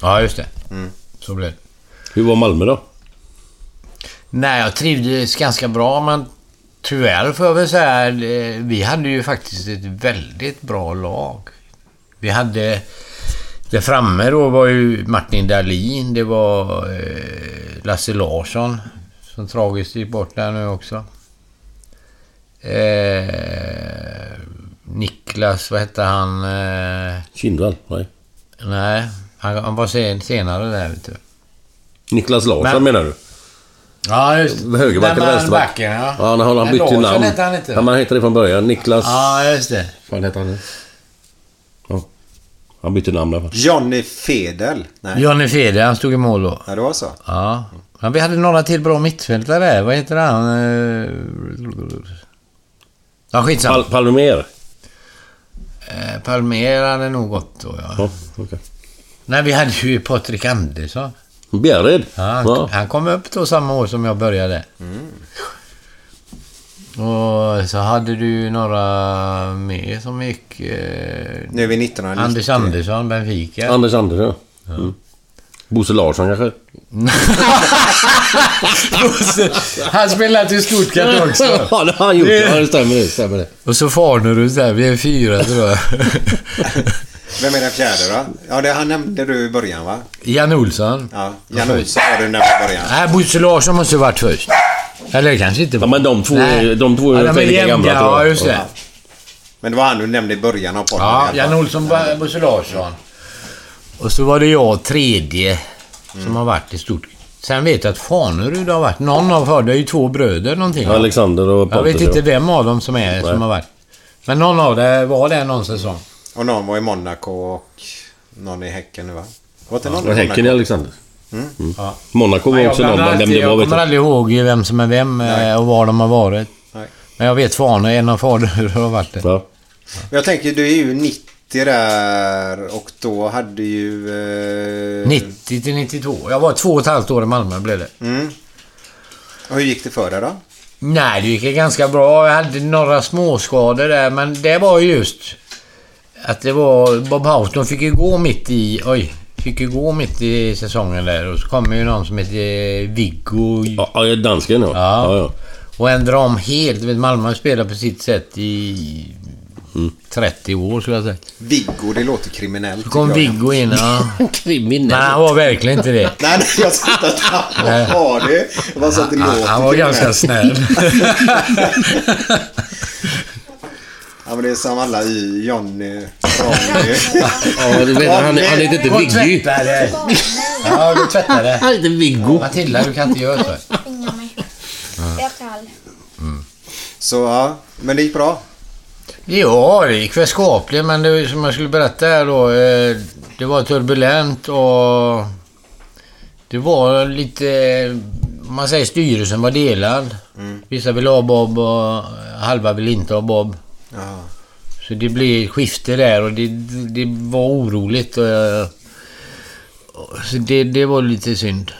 [SPEAKER 3] Ja, just det.
[SPEAKER 1] Mm.
[SPEAKER 3] Så blev det.
[SPEAKER 2] Hur var Malmö då?
[SPEAKER 3] Nej, jag trivdes ganska bra men tyvärr får jag väl säga, eh, vi hade ju faktiskt ett väldigt bra lag. Vi hade... Där framme då var ju Martin Dahlin, det var eh, Lasse Larsson som tragiskt gick bort där nu också. Eh, Niklas, vad hette han? Eh,
[SPEAKER 2] Kindvall? Nej.
[SPEAKER 3] nej, han, han var sen, senare där vet du.
[SPEAKER 2] Niklas Larsson
[SPEAKER 3] Men-
[SPEAKER 2] menar du?
[SPEAKER 3] Ja, just
[SPEAKER 2] Högerback eller vänsterback?
[SPEAKER 3] backen, ja.
[SPEAKER 2] Ja, han, han, han bytte ju
[SPEAKER 3] Larsson
[SPEAKER 2] namn.
[SPEAKER 3] hette han inte.
[SPEAKER 2] Ja, men han hette det från början. Niklas...
[SPEAKER 3] Ja, just det.
[SPEAKER 2] Vad hette han nu? Han bytte namn fall.
[SPEAKER 1] Johnny Fedel. Nej.
[SPEAKER 3] Johnny Feder, han stod i mål då.
[SPEAKER 1] Ja, det var så.
[SPEAKER 3] Ja. Men vi hade några till bra mittfältare där. Vad heter han? Eh, Ja, skitsamma.
[SPEAKER 2] Pal Palmer?
[SPEAKER 3] Eh, Palmer hade nog gått då, ja.
[SPEAKER 2] Ja, okej.
[SPEAKER 3] Nej, vi hade ju Patrik Andersson.
[SPEAKER 2] Bjärred?
[SPEAKER 3] Ja, han,
[SPEAKER 2] Ja.
[SPEAKER 3] han kom upp då samma år som jag började. Och så hade du ju några mer som gick... Eh,
[SPEAKER 1] Nu är vi 1990.
[SPEAKER 3] Anders Andersson, Benfica.
[SPEAKER 2] Anders Andersson, ja. Mm. Bosse Larsson kanske? *laughs*
[SPEAKER 3] han spelade till Stuttgart också. *laughs*
[SPEAKER 2] ja, det har han gjort. Ja, det stämmer det. Stämmer det.
[SPEAKER 3] Och så Farnerud där, vi är fyra tror jag. *laughs*
[SPEAKER 1] Vem är den fjärde då? Ja, det han nämnde du i början va?
[SPEAKER 3] Jan Olsson.
[SPEAKER 1] Ja, Jan Olsson var du nämnde i början.
[SPEAKER 3] Nej, Bosse Larsson måste ha varit först. Eller kanske inte
[SPEAKER 2] Ja, men de två,
[SPEAKER 3] Nej.
[SPEAKER 2] de två är
[SPEAKER 3] ja, de
[SPEAKER 2] lika gamla tror jag.
[SPEAKER 3] Ja, just det.
[SPEAKER 1] Men det var han du nämnde i början av podden.
[SPEAKER 3] Ja. Jan Olsson, Bo- Bosse Larsson. Och så var det jag tredje som har varit i stort Sen vet jag att Fanerud har varit. Någon av för det är ju två bröder någonting.
[SPEAKER 2] Alexander och
[SPEAKER 3] Jag
[SPEAKER 2] Pontus.
[SPEAKER 3] vet inte
[SPEAKER 2] ja.
[SPEAKER 3] vem av dem som är
[SPEAKER 2] Nej.
[SPEAKER 3] som har varit. Men någon av det var det någon säsong.
[SPEAKER 1] Och någon var i Monaco och någon i Häcken nu va? Var det någon
[SPEAKER 2] Och
[SPEAKER 1] i
[SPEAKER 2] Häcken i? Alexander.
[SPEAKER 1] Mm.
[SPEAKER 3] Ja.
[SPEAKER 2] Monaco var också vem
[SPEAKER 3] alltid-
[SPEAKER 2] det
[SPEAKER 3] Jag kommer
[SPEAKER 2] jag
[SPEAKER 3] aldrig ihåg vem som är vem eh, och var de har varit.
[SPEAKER 1] Nej.
[SPEAKER 3] Men jag vet Fane, en av fader har varit det.
[SPEAKER 2] Ja.
[SPEAKER 1] Jag tänker du är ju 90 där och då hade ju... Eh...
[SPEAKER 3] 90 till 92. Jag var två och ett halvt år i Malmö blev det.
[SPEAKER 1] Mm. Och hur gick det för dig då?
[SPEAKER 3] Nej, det gick ganska bra. Jag hade några småskador där, men det var just att det var Bob Houghton fick ju gå mitt i... Oj. Fick ju gå mitt i säsongen där och så kommer ju någon som heter Viggo.
[SPEAKER 2] Ja, ja, dansken ja.
[SPEAKER 3] Ja.
[SPEAKER 2] ja.
[SPEAKER 3] Och ändra om helt. Vet, Malmö har spelat på sitt sätt i 30 år skulle jag säga.
[SPEAKER 1] Viggo, det låter kriminellt.
[SPEAKER 3] Så kom. Viggo in. Ja. *laughs*
[SPEAKER 2] Kriminell.
[SPEAKER 3] Men han var verkligen inte det.
[SPEAKER 1] Nej, nej, jag sa inte att han var det. Jag bara sa att det
[SPEAKER 3] Han,
[SPEAKER 1] låter
[SPEAKER 3] han var ganska
[SPEAKER 1] kriminellt.
[SPEAKER 3] snäll. *laughs* *laughs*
[SPEAKER 1] Ja, men det är som alla i Johnny, Ronny.
[SPEAKER 2] Ja, du vet, han, han heter inte
[SPEAKER 3] Gå och
[SPEAKER 2] Viggy.
[SPEAKER 3] tvätta. Ja, du tvättar det.
[SPEAKER 2] Han heter Viggo.
[SPEAKER 3] Matilda, du kan inte göra så.
[SPEAKER 5] Tvinga mig. Jag är kall.
[SPEAKER 1] Så ja, men det gick bra.
[SPEAKER 3] Ja, det gick väl skapligt, men det, som jag skulle berätta här då. eh, Det var turbulent och... Det var lite... om Man säger styrelsen var delad. Vissa ville ha Bob och halva ville inte ha Bob.
[SPEAKER 1] Ja.
[SPEAKER 3] Så det blev skifte där och det, det var oroligt. Och, jag- så det, det var lite synd.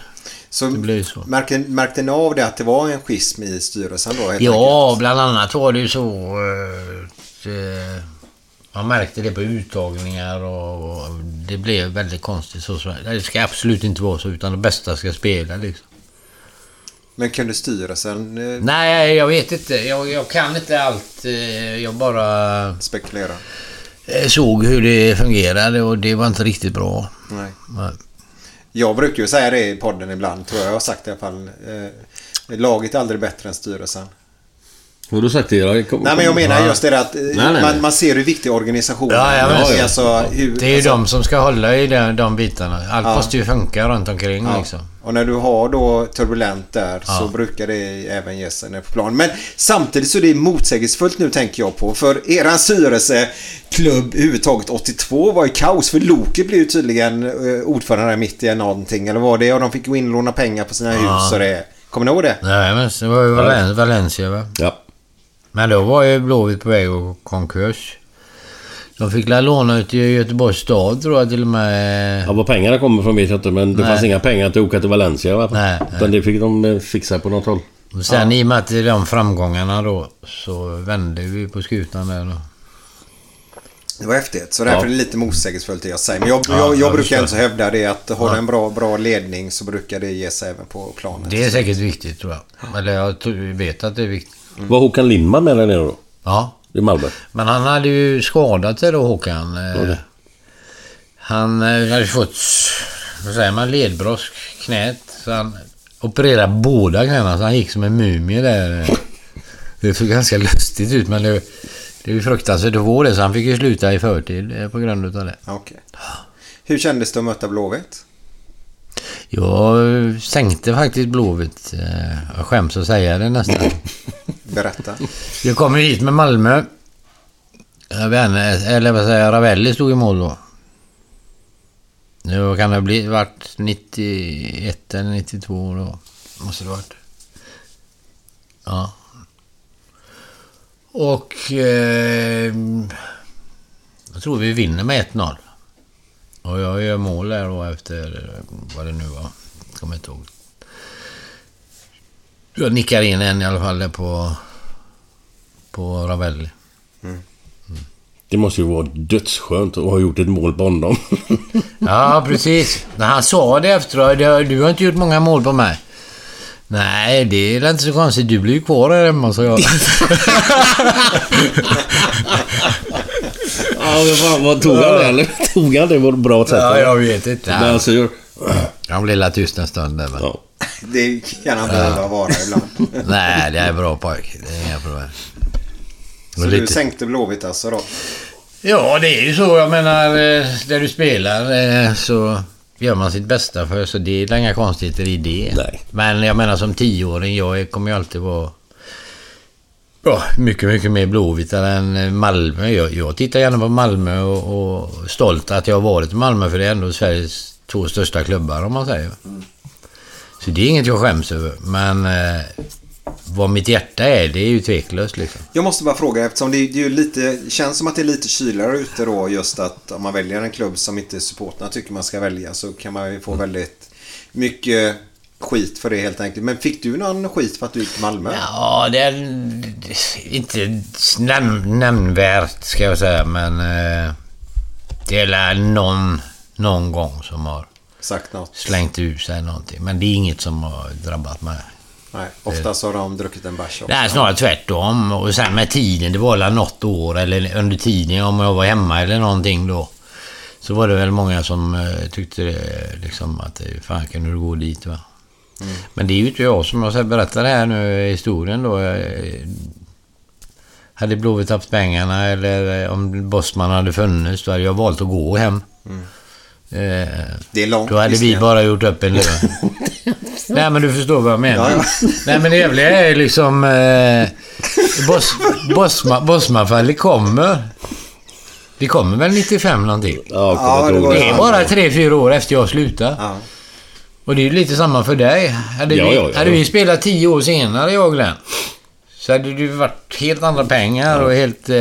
[SPEAKER 1] Så
[SPEAKER 3] så.
[SPEAKER 1] märkte, märkte ni av det att det var en schism i styrelsen då?
[SPEAKER 3] Ja,
[SPEAKER 1] enkelt?
[SPEAKER 3] bland annat var det ju så... att, eh, Man märkte det på uttagningar och, och det blev väldigt konstigt. Så, så, det ska absolut inte vara så, utan det bästa ska spela liksom.
[SPEAKER 1] Men kunde styrelsen eh,
[SPEAKER 3] Nej, jag vet inte. Jag, jag kan inte allt. eh, Jag bara
[SPEAKER 1] spekulera?
[SPEAKER 3] eh, såg hur det fungerade och det var inte riktigt bra.
[SPEAKER 1] Nej.
[SPEAKER 3] Nej.
[SPEAKER 1] Jag brukar ju säga det i podden ibland, tror jag jag har sagt det i alla fall. Laget är aldrig bättre än styrelsen.
[SPEAKER 2] Har du sagt det? Jag kom-
[SPEAKER 1] Nej men jag menar just det att eh,
[SPEAKER 2] nej, nej.
[SPEAKER 1] Man, man ser hur viktig organisationen
[SPEAKER 3] Ja, ja, men-
[SPEAKER 1] är.
[SPEAKER 3] Ja, ja.
[SPEAKER 1] Alltså, hur,
[SPEAKER 3] Det är ju
[SPEAKER 1] alltså,
[SPEAKER 3] de som ska hålla i de, de bitarna. Allt
[SPEAKER 1] Ja.
[SPEAKER 3] måste ju funka runt omkring
[SPEAKER 1] Ja.
[SPEAKER 3] liksom.
[SPEAKER 1] Och när du har då turbulent där så
[SPEAKER 3] Ja.
[SPEAKER 1] brukar det även ge sig ner på plan. Men samtidigt så är det motsägelsefullt nu tänker jag på. För eran styrelseklubb överhuvudtaget 82 var i kaos. För Loke blev ju tydligen eh, ordförande mitt i någonting. Eller var det? Och de fick gå in och låna pengar på sina hus och det. Kommer ni ihåg det?
[SPEAKER 3] Nej, men det var ju Valen- Valencia va?
[SPEAKER 2] Ja.
[SPEAKER 3] Men då var ju Blåvitt på väg att konkurs. De fick la låna ut till Göteborgs stad tror jag till och med.
[SPEAKER 2] Ja, var pengarna kommer från vet jag inte, men det
[SPEAKER 3] Nej.
[SPEAKER 2] fanns inga pengar till att åka till Valencia va?
[SPEAKER 3] Nej,
[SPEAKER 2] Utan det fick de eh, fixa på något håll.
[SPEAKER 3] Och sen i och med att det är de framgångarna då så vände vi på skutan där då.
[SPEAKER 1] Det var häftigt. Så därför
[SPEAKER 2] Ja.
[SPEAKER 1] är det lite motsägelsefullt det jag säger. Men jag,
[SPEAKER 3] Ja,
[SPEAKER 1] jag, jag
[SPEAKER 3] jag
[SPEAKER 1] brukar ändå hävda det att har
[SPEAKER 3] Ja.
[SPEAKER 1] en bra, bra ledning så brukar det ge sig även på planet.
[SPEAKER 3] Det är säkert viktigt tror jag. Eller jag vet att det är viktigt.
[SPEAKER 2] Var Håkan Lindman med där nere då?
[SPEAKER 3] Ja.
[SPEAKER 2] I Malmö?
[SPEAKER 3] Men han hade ju skadat sig då Håkan.
[SPEAKER 2] Okej.
[SPEAKER 3] Han eh, hade fått, vad säger man, ledbrosk knät. Så han opererade båda knäna så han gick som en mumie där. Det såg ganska lustigt ut men det, det är fruktansvärt att få det så han fick ju sluta i förtid eh, på grund utav det.
[SPEAKER 1] Okej. Hur kändes det att möta Blåvitt?
[SPEAKER 3] Jag sänkte faktiskt Blåvitt. Jag skäms att säga det nästan. *laughs*
[SPEAKER 1] Berätta.
[SPEAKER 3] Jag kom ju hit med Malmö. Jag eller vad säger jag, Ravelli stod i mål då. Nu kan det ha blivit, varit 91 eller 92 då. Måste det varit. Ja. Och... Eh, jag tror vi vinner med 1-0. Och jag gör mål där då efter vad det nu var. Kommer inte ihåg. Jag nickar in en i alla fall på... På Ravelli.
[SPEAKER 2] Det måste ju vara dödsskönt att ha gjort ett mål på honom. *laughs*
[SPEAKER 3] Ja, precis. När han sa det efteråt. "Du- har inte gjort många mål på mig. Nej, det är inte så konstigt. Du blir ju kvar här hemma, sa jag. *laughs*
[SPEAKER 2] ja, men fan, vad tog han det eller? Tog han det på ett bra sätt?
[SPEAKER 3] Ja, jag vet inte.
[SPEAKER 2] Men alltså, gör...
[SPEAKER 3] Han blev tyst en stund där, va?
[SPEAKER 2] Ja.
[SPEAKER 1] Det kan han behöva vara ibland. *laughs*
[SPEAKER 3] Nej, det är bra pojk. Det är inga problem.
[SPEAKER 1] Så
[SPEAKER 3] Och
[SPEAKER 1] du
[SPEAKER 3] lite-
[SPEAKER 1] sänkte Blåvitt alltså då?
[SPEAKER 3] Ja, det är ju så. Jag menar, eh, där du spelar eh, så... gör man sitt bästa för. Så det är inga konstigheter i det.
[SPEAKER 2] Nej.
[SPEAKER 3] Men jag menar som tioåring, jag kommer ju alltid vara... Ja, mycket, mycket mer blåvitare än Malmö. Jag, jag tittar gärna på Malmö och, och stolt att jag har varit i Malmö för det är ändå Sveriges två största klubbar om man säger. Så det är inget jag skäms över. Men eh, vad mitt hjärta är, det är ju tveklöst liksom.
[SPEAKER 1] Jag måste bara fråga eftersom det, det är lite, känns som att det är lite kyligare ute då just att om man väljer en klubb som inte supportrarna tycker man ska välja så kan man ju få väldigt mycket skit för det helt enkelt. Men fick du någon skit för att du gick till Malmö?
[SPEAKER 3] Ja, det är inte näm nämnvärt ska jag säga, men eh, det är någon, någon gång som har
[SPEAKER 1] Sagt något?
[SPEAKER 3] slängt ur sig någonting. Men det är inget som har drabbat mig.
[SPEAKER 1] Nej, oftast har de druckit en bärs också.
[SPEAKER 3] Nej, snarare tvärtom. Och sen med tiden, det var väl något år eller under tiden om jag var hemma eller någonting då. Så var det väl många som eh, tyckte liksom att eh, fan kan du gå dit va.
[SPEAKER 1] Mm.
[SPEAKER 3] Men det är ju inte jag som jag berättar det här nu historien då. Jag, eh, hade Blåvitt haft pengarna eller eh, om Bosman hade funnits då hade jag valt att gå hem.
[SPEAKER 1] Mm.
[SPEAKER 3] Eh,
[SPEAKER 1] Det är långt,
[SPEAKER 3] Då hade vi bara gjort upp en lön. *laughs* Nej men du förstår vad jag menar.
[SPEAKER 1] Ja,
[SPEAKER 3] Nej men det jävliga är liksom... Eh, boss, Bosma, Bosmanfallet kommer. Det kommer väl 95 någonting?
[SPEAKER 2] Ja,
[SPEAKER 1] Ja, det
[SPEAKER 3] är bara 3-4 år efter jag slutade.
[SPEAKER 1] Ja.
[SPEAKER 3] Och det är ju lite samma för dig. Hade,
[SPEAKER 2] Ja,
[SPEAKER 3] vi,
[SPEAKER 2] ja, ja.
[SPEAKER 3] hade vi spelat 10 år senare, jag och Glenn, så hade det ju varit helt andra pengar och helt... Eh,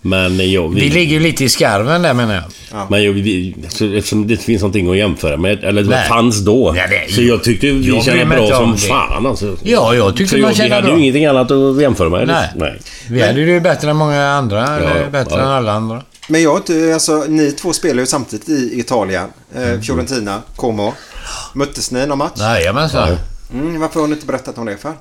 [SPEAKER 2] Men jag...
[SPEAKER 3] vi ligger ju lite i skarven där menar jag.
[SPEAKER 2] Men jag, vi, alltså, eftersom det inte finns någonting att jämföra med, eller det
[SPEAKER 3] Nej.
[SPEAKER 2] fanns då.
[SPEAKER 3] Ja, det-
[SPEAKER 2] så jag tyckte vi
[SPEAKER 3] jag mig
[SPEAKER 2] bra som
[SPEAKER 3] det.
[SPEAKER 2] fan alltså.
[SPEAKER 3] Ja, jag tyckte
[SPEAKER 2] För
[SPEAKER 3] man
[SPEAKER 2] jag,
[SPEAKER 3] kände
[SPEAKER 2] Vi hade
[SPEAKER 3] bra.
[SPEAKER 2] ju ingenting annat att jämföra med.
[SPEAKER 3] Nej.
[SPEAKER 2] Nej.
[SPEAKER 3] Vi hade det ju bättre än många andra. eller
[SPEAKER 2] ja,
[SPEAKER 3] bättre
[SPEAKER 2] ja.
[SPEAKER 3] än alla andra.
[SPEAKER 1] Men jag inte, alltså ni två spelar ju samtidigt i Italien.
[SPEAKER 3] Mm.
[SPEAKER 1] Eh, Fiorentina, Como. Möttes ni någon match?
[SPEAKER 3] Jajamensan.
[SPEAKER 1] Mm, varför har ni inte berättat om det för?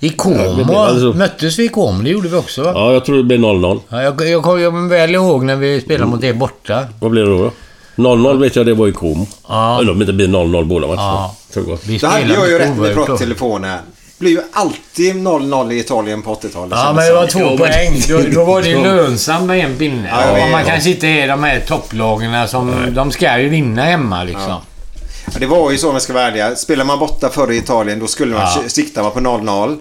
[SPEAKER 3] I Como.
[SPEAKER 2] alltså-
[SPEAKER 3] Möttes vi i Como? Det gjorde vi också va?
[SPEAKER 2] Ja, jag tror det blev 0-0.
[SPEAKER 3] Ja, jag, jag kommer väl ihåg när vi spelade mot er borta.
[SPEAKER 2] Vad blev det då? då? 0-0 vet jag det var i Como.
[SPEAKER 3] Ja.
[SPEAKER 2] Undrar om det blir 0-0 båda matcherna.
[SPEAKER 3] Ja.
[SPEAKER 1] Då hade jag ju rätt när vi pratade telefon här. Det blir ju alltid 0-0 i Italien på 80-talet.
[SPEAKER 3] Ja, men det var två poäng. Då, då var det *laughs* lönsamt med en pinne.
[SPEAKER 1] Ja,
[SPEAKER 3] man kanske inte är de här topplagen som... De ska ju vinna hemma liksom.
[SPEAKER 1] Ja, det var ju så om jag ska vara ärlig. Spelar man borta förr i Italien då skulle man
[SPEAKER 3] Ja.
[SPEAKER 1] sikta på 0-0.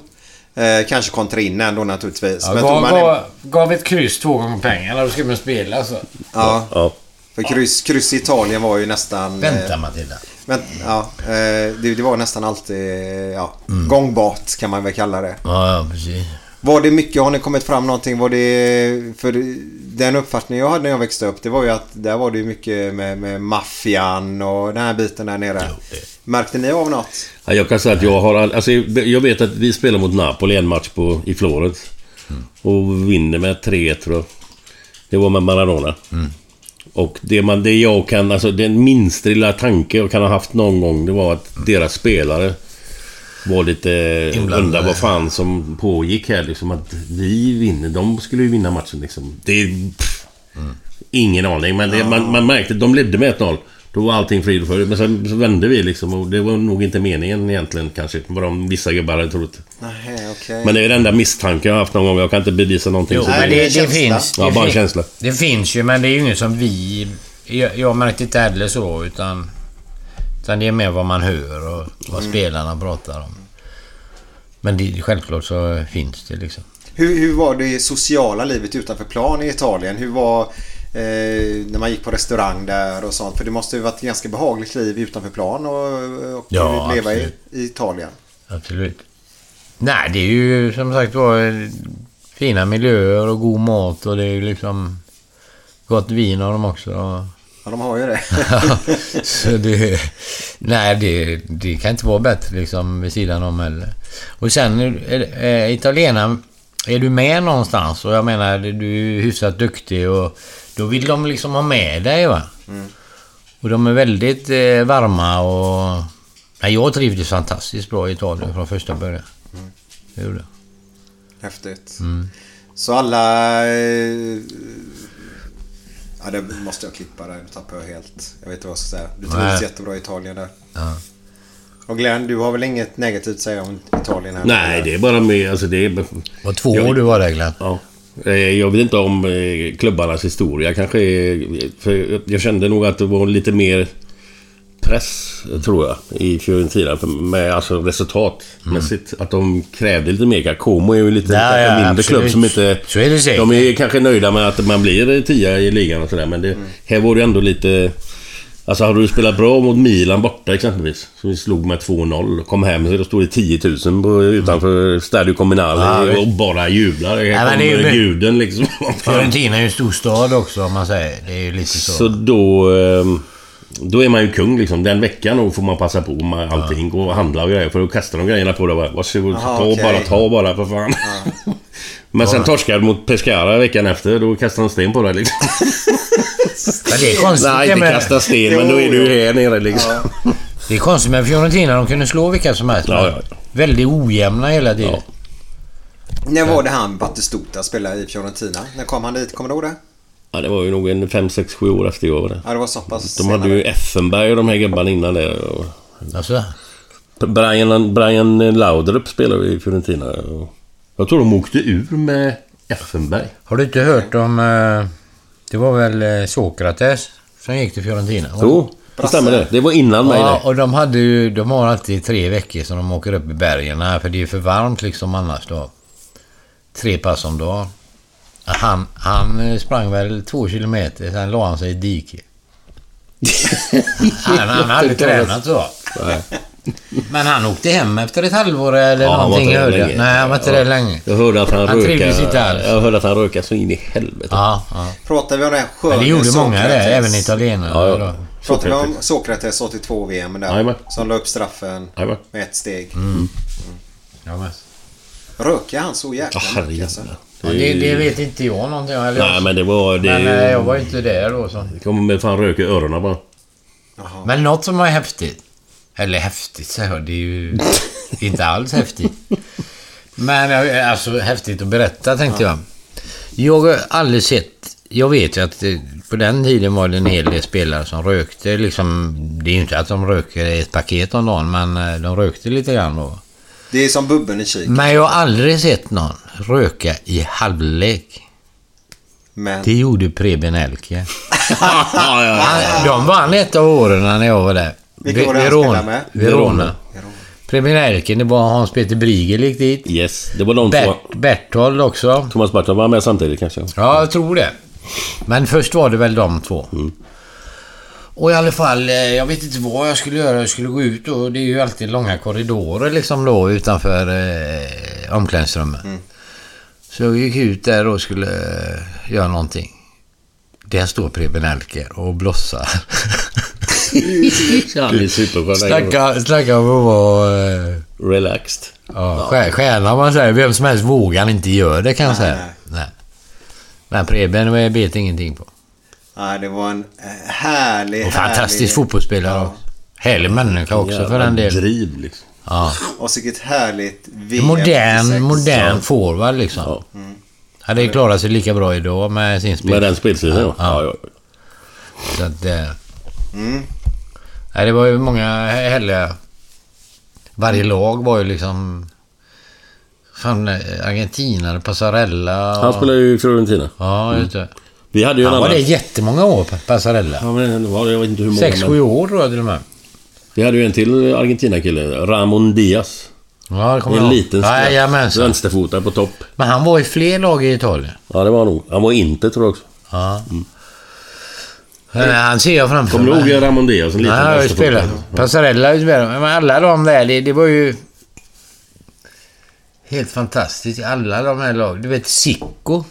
[SPEAKER 1] Eh, kanske kontra in ändå naturligtvis.
[SPEAKER 3] Ja,
[SPEAKER 1] men
[SPEAKER 3] gav,
[SPEAKER 1] man
[SPEAKER 3] gav, gav ett kryss två gånger pengarna, då ska man spela alltså.
[SPEAKER 1] ja,
[SPEAKER 2] Ja.
[SPEAKER 1] för kryss, kryss i Italien var ju nästan...
[SPEAKER 3] Vänta
[SPEAKER 1] eh,
[SPEAKER 3] Matilda.
[SPEAKER 1] Men, ja, eh, det, det var nästan alltid ja,
[SPEAKER 3] Mm.
[SPEAKER 1] gångbart kan man väl kalla det.
[SPEAKER 3] Ja, ja, precis.
[SPEAKER 1] Var det mycket, har ni kommit fram någonting? Var det, för den uppfattningen jag hade när jag växte upp det var ju att där var det ju mycket med, med maffian och den här biten där nere. Märkte ni av något?
[SPEAKER 2] Ja, jag kan säga att jag har... all- Alltså, jag vet att vi spelar mot Napoli en match på, i Florens. Och vinner med 3-1 tror jag. Det var med Maradona. Och det, man, det jag kan... Alltså den minsta lilla tanke jag kan ha haft någon gång det var att deras spelare var lite... Undrar vad fan som pågick här liksom. Att vi vinner. De skulle ju vinna matchen liksom. Det är... Pff, Ingen aning. Men det, man, man märkte att de ledde med 1-0. Då var allting frid och fröjd. Men sen så vände vi liksom. Och det var nog inte meningen egentligen kanske. Vad de vissa gubbar hade trott.
[SPEAKER 1] Nej, okej.
[SPEAKER 2] Men det är den enda misstanke jag har haft någon gång. Jag kan inte bevisa någonting.
[SPEAKER 3] Jo,
[SPEAKER 2] så
[SPEAKER 3] men
[SPEAKER 1] det
[SPEAKER 3] det, det finns.
[SPEAKER 2] Ja,
[SPEAKER 3] det
[SPEAKER 2] bara en känsla.
[SPEAKER 3] Det finns ju, men det är ju inget som vi... Jag, jag märkte inte heller så, utan... Utan det är mer vad man hör och vad spelarna pratar om. Men det, självklart så finns det liksom.
[SPEAKER 1] Hur, hur var det sociala livet utanför plan i Italien? Hur var eh, när man gick på restaurang där och sånt? För det måste ju varit ett ganska behagligt liv utanför plan och, och
[SPEAKER 3] Ja,
[SPEAKER 1] leva i, i Italien.
[SPEAKER 3] Absolut. Nej, det är ju som sagt var fina miljöer och god mat och det är ju liksom gott vin har de också.
[SPEAKER 1] Ja, de har ju det. *laughs*
[SPEAKER 3] Så det... Nej, det, det kan inte vara bättre liksom vid sidan om heller. Och sen, är, italienarna, är du med någonstans och jag menar, du är hyfsat duktig och då vill de liksom ha med dig va. Och de är väldigt eh, varma och... Nej, jag trivdes fantastiskt bra i Italien från första början. Det gjorde jag.
[SPEAKER 1] Häftigt.
[SPEAKER 3] Mm.
[SPEAKER 1] Så alla... Eh, ja, det måste jag klippa där. Nu tappar jag helt. Jag vet inte vad jag ska säga. Du trivs
[SPEAKER 3] Nej.
[SPEAKER 1] jättebra i Italien där.
[SPEAKER 3] Ja.
[SPEAKER 1] Och Glenn, du har väl inget negativt att säga om Italien här?
[SPEAKER 2] Nej, det är bara med... Alltså det är...
[SPEAKER 3] Vad två
[SPEAKER 2] Jag-
[SPEAKER 3] år du var där Glenn.
[SPEAKER 2] Ja. Eh, Jag vet inte om eh, klubbarnas historia kanske är... För jag kände nog att det var lite mer press, tror jag, i Fiorentina. Med alltså resultatmässigt. Att de krävde lite mer. Como är ju lite
[SPEAKER 3] Ja, ja,
[SPEAKER 2] mindre
[SPEAKER 3] absolut.
[SPEAKER 2] klubb som inte...
[SPEAKER 3] Så är det säkert.
[SPEAKER 2] De är kanske nöjda med att man blir tia i ligan och sådär. Men det, här var det ändå lite... Alltså har du spelat bra mot Milan borta exempelvis. Som vi slog med 2-0. Kom hem så då stod det 10 000 på, utanför Stadio Comunale
[SPEAKER 3] Ja, visst.
[SPEAKER 2] och bara jublar. Här
[SPEAKER 3] Ja,
[SPEAKER 2] kommer
[SPEAKER 3] ju-
[SPEAKER 2] guden liksom.
[SPEAKER 3] Fiorentina är ju en stor stad också om man säger. Det är ju lite så.
[SPEAKER 2] Så då... ehm, Då är man ju kung liksom. Den veckan då får man passa på med allting. Gå och handla och grejer. För då kastar de grejerna på dig. bara, Varsågod,
[SPEAKER 1] Aha,
[SPEAKER 2] ta
[SPEAKER 1] okej.
[SPEAKER 2] bara, ta bara för fan. *laughs* Men sen torskade mot Pescara veckan efter. Då kastar de sten på dig liksom. *laughs*
[SPEAKER 3] Men det är konstigt
[SPEAKER 2] Nej,
[SPEAKER 3] det
[SPEAKER 2] inte kasta sten. Men då är du här nere liksom. *laughs*
[SPEAKER 3] Det är konstigt med Fiorentina. De kunde slå vilka som helst.
[SPEAKER 2] Ja, ja,
[SPEAKER 3] Väldigt ojämna hela tiden.
[SPEAKER 1] När var det han Battistuta spelade i Fiorentina? När kom han dit? Kommer du ihåg det?
[SPEAKER 2] Ja, det var ju nog en 5, 6, 7 år efter jag var där.
[SPEAKER 1] Ja, det var så pass
[SPEAKER 2] De hade ju Effenberg och de här gubbarna innan det. Och
[SPEAKER 3] Alltså,
[SPEAKER 2] Brian, Brian Laudrup spelade i Fiorentina. och Jag tror de åkte ur med Effenberg.
[SPEAKER 3] har du inte hört om... eh, Det var väl eh, Sokrates som gick till Fiorentina?
[SPEAKER 2] Jo, det stämmer det. Det var innan mig
[SPEAKER 3] Ja,
[SPEAKER 2] det.
[SPEAKER 3] och de hade ju... De har alltid tre veckor som de åker upp i bergen här, för det är för varmt liksom annars då. Tre pass om dagen. Han, han sprang väl två kilometer, sen la han sig i ett dike. han, han hade aldrig tränat så. Men han åkte hem efter ett halvår eller
[SPEAKER 2] Ja, han var
[SPEAKER 3] någonting
[SPEAKER 2] inte där
[SPEAKER 3] hörde jag.
[SPEAKER 2] länge.
[SPEAKER 3] Nej, han var inte
[SPEAKER 2] Ja.
[SPEAKER 3] där länge.
[SPEAKER 2] Jag hörde att han,
[SPEAKER 3] Han
[SPEAKER 2] rökade.
[SPEAKER 3] inte alls.
[SPEAKER 2] Jag hörde att han rökade så in i helvete.
[SPEAKER 3] Ja, ja.
[SPEAKER 1] Pratar vi om den
[SPEAKER 3] Men
[SPEAKER 1] sköne
[SPEAKER 3] det gjorde många det, även italienare.
[SPEAKER 2] Ja, ja.
[SPEAKER 1] Pratar vi om Sokrates 82 VM där?
[SPEAKER 2] Jajamän.
[SPEAKER 1] Som la upp straffen
[SPEAKER 2] Jajamän.
[SPEAKER 1] med ett steg.
[SPEAKER 3] Ja, men.
[SPEAKER 1] Röker han så jäkla
[SPEAKER 2] Ja,
[SPEAKER 1] mycket
[SPEAKER 2] herregud.
[SPEAKER 1] Alltså?
[SPEAKER 3] Ja, det, det vet inte jag någonting om.
[SPEAKER 2] Nej, men det var... Det,
[SPEAKER 3] Men eh, jag var inte där då. Så.
[SPEAKER 2] Det kommer med fan röka i öronen bara.
[SPEAKER 3] Men något som var häftigt. Eller häftigt så här, det är ju *laughs* inte alls häftigt. Men eh, alltså häftigt att berätta tänkte jag. Jag har aldrig sett... Jag vet ju att eh, på den tiden var det en hel del spelare som rökte. Liksom, det är ju inte att de röker ett paket om dagen, men de rökte lite grann då.
[SPEAKER 1] Det är som bubben i kik.
[SPEAKER 3] Men jag har aldrig sett någon röka i halvlek.
[SPEAKER 1] Men...
[SPEAKER 3] Det gjorde Preben Elke. *laughs* Han- De vann ett av åren när jag var där.
[SPEAKER 1] Vilka var det han
[SPEAKER 3] Verona.
[SPEAKER 1] spelade med?
[SPEAKER 3] Verona. Preben Elke, det var Hans-Peter Brigel gick dit.
[SPEAKER 2] Yes, det var de
[SPEAKER 3] Bert,
[SPEAKER 2] två.
[SPEAKER 3] Berthold också.
[SPEAKER 2] Thomas Barton var med samtidigt kanske.
[SPEAKER 3] Ja, jag tror det. Men först var det väl de två. Och i alla fall, eh, jag vet inte vad jag skulle göra. Jag skulle gå ut och det är ju alltid långa korridorer liksom då utanför eh, omklädningsrummet. Så jag gick ut där och skulle eh, göra någonting. Där står Preben Elke och blossar. *laughs* Snacka, snacka om att vara... Eh,
[SPEAKER 2] Relaxed.
[SPEAKER 3] ja, stjär- stjärna man säger. Vem som helst vågar inte göra det kan jag säga. Nej. Men Preben bet ingenting på.
[SPEAKER 1] Nej, det var en eh, härlig,
[SPEAKER 3] Och fantastisk
[SPEAKER 1] härlig...
[SPEAKER 3] fotbollsspelare
[SPEAKER 1] Ja.
[SPEAKER 3] också. Härlig människa också för den delen.
[SPEAKER 2] driv liksom.
[SPEAKER 3] Ja.
[SPEAKER 1] Och vilket härligt VM
[SPEAKER 3] Modern,
[SPEAKER 1] 96.
[SPEAKER 3] modern forward liksom. Hade klarat sig lika bra idag med sin spel.
[SPEAKER 2] Med den spelstilen ja. ja. ja.
[SPEAKER 3] Så att, eh,
[SPEAKER 1] Mm.
[SPEAKER 3] nej, det var ju många härliga... Varje lag var ju liksom... Fan, eh, Argentina, Passarella och...
[SPEAKER 2] Han spelar ju i Fiorentina.
[SPEAKER 3] Ja, just det.
[SPEAKER 2] Vi hade ju en
[SPEAKER 3] Han var
[SPEAKER 2] annan...
[SPEAKER 3] det jättemånga år, Passarella.
[SPEAKER 2] Ja, men det var jag vet inte hur många.
[SPEAKER 3] Sex,
[SPEAKER 2] men-
[SPEAKER 3] sju år tror jag till och med.
[SPEAKER 2] Vi hade ju en till Argentina-kille. Ramon Diaz.
[SPEAKER 3] Ja, det kommer
[SPEAKER 2] En
[SPEAKER 3] jag
[SPEAKER 2] liten
[SPEAKER 3] Ja,
[SPEAKER 2] vänsterfotad på topp.
[SPEAKER 3] Men han var i fler lag i Italien.
[SPEAKER 2] Ja, det var han nog. Han var inte tror jag också.
[SPEAKER 3] Ja. Eh, Han ser jag framför
[SPEAKER 2] Kommer du
[SPEAKER 3] mig.
[SPEAKER 2] ihåg Ramon Diaz? En liten
[SPEAKER 3] Nej, jag spelat. Passarella. Men alla de där, det, det var ju... Helt fantastiskt. Alla de här lagen. Du vet, Sicko.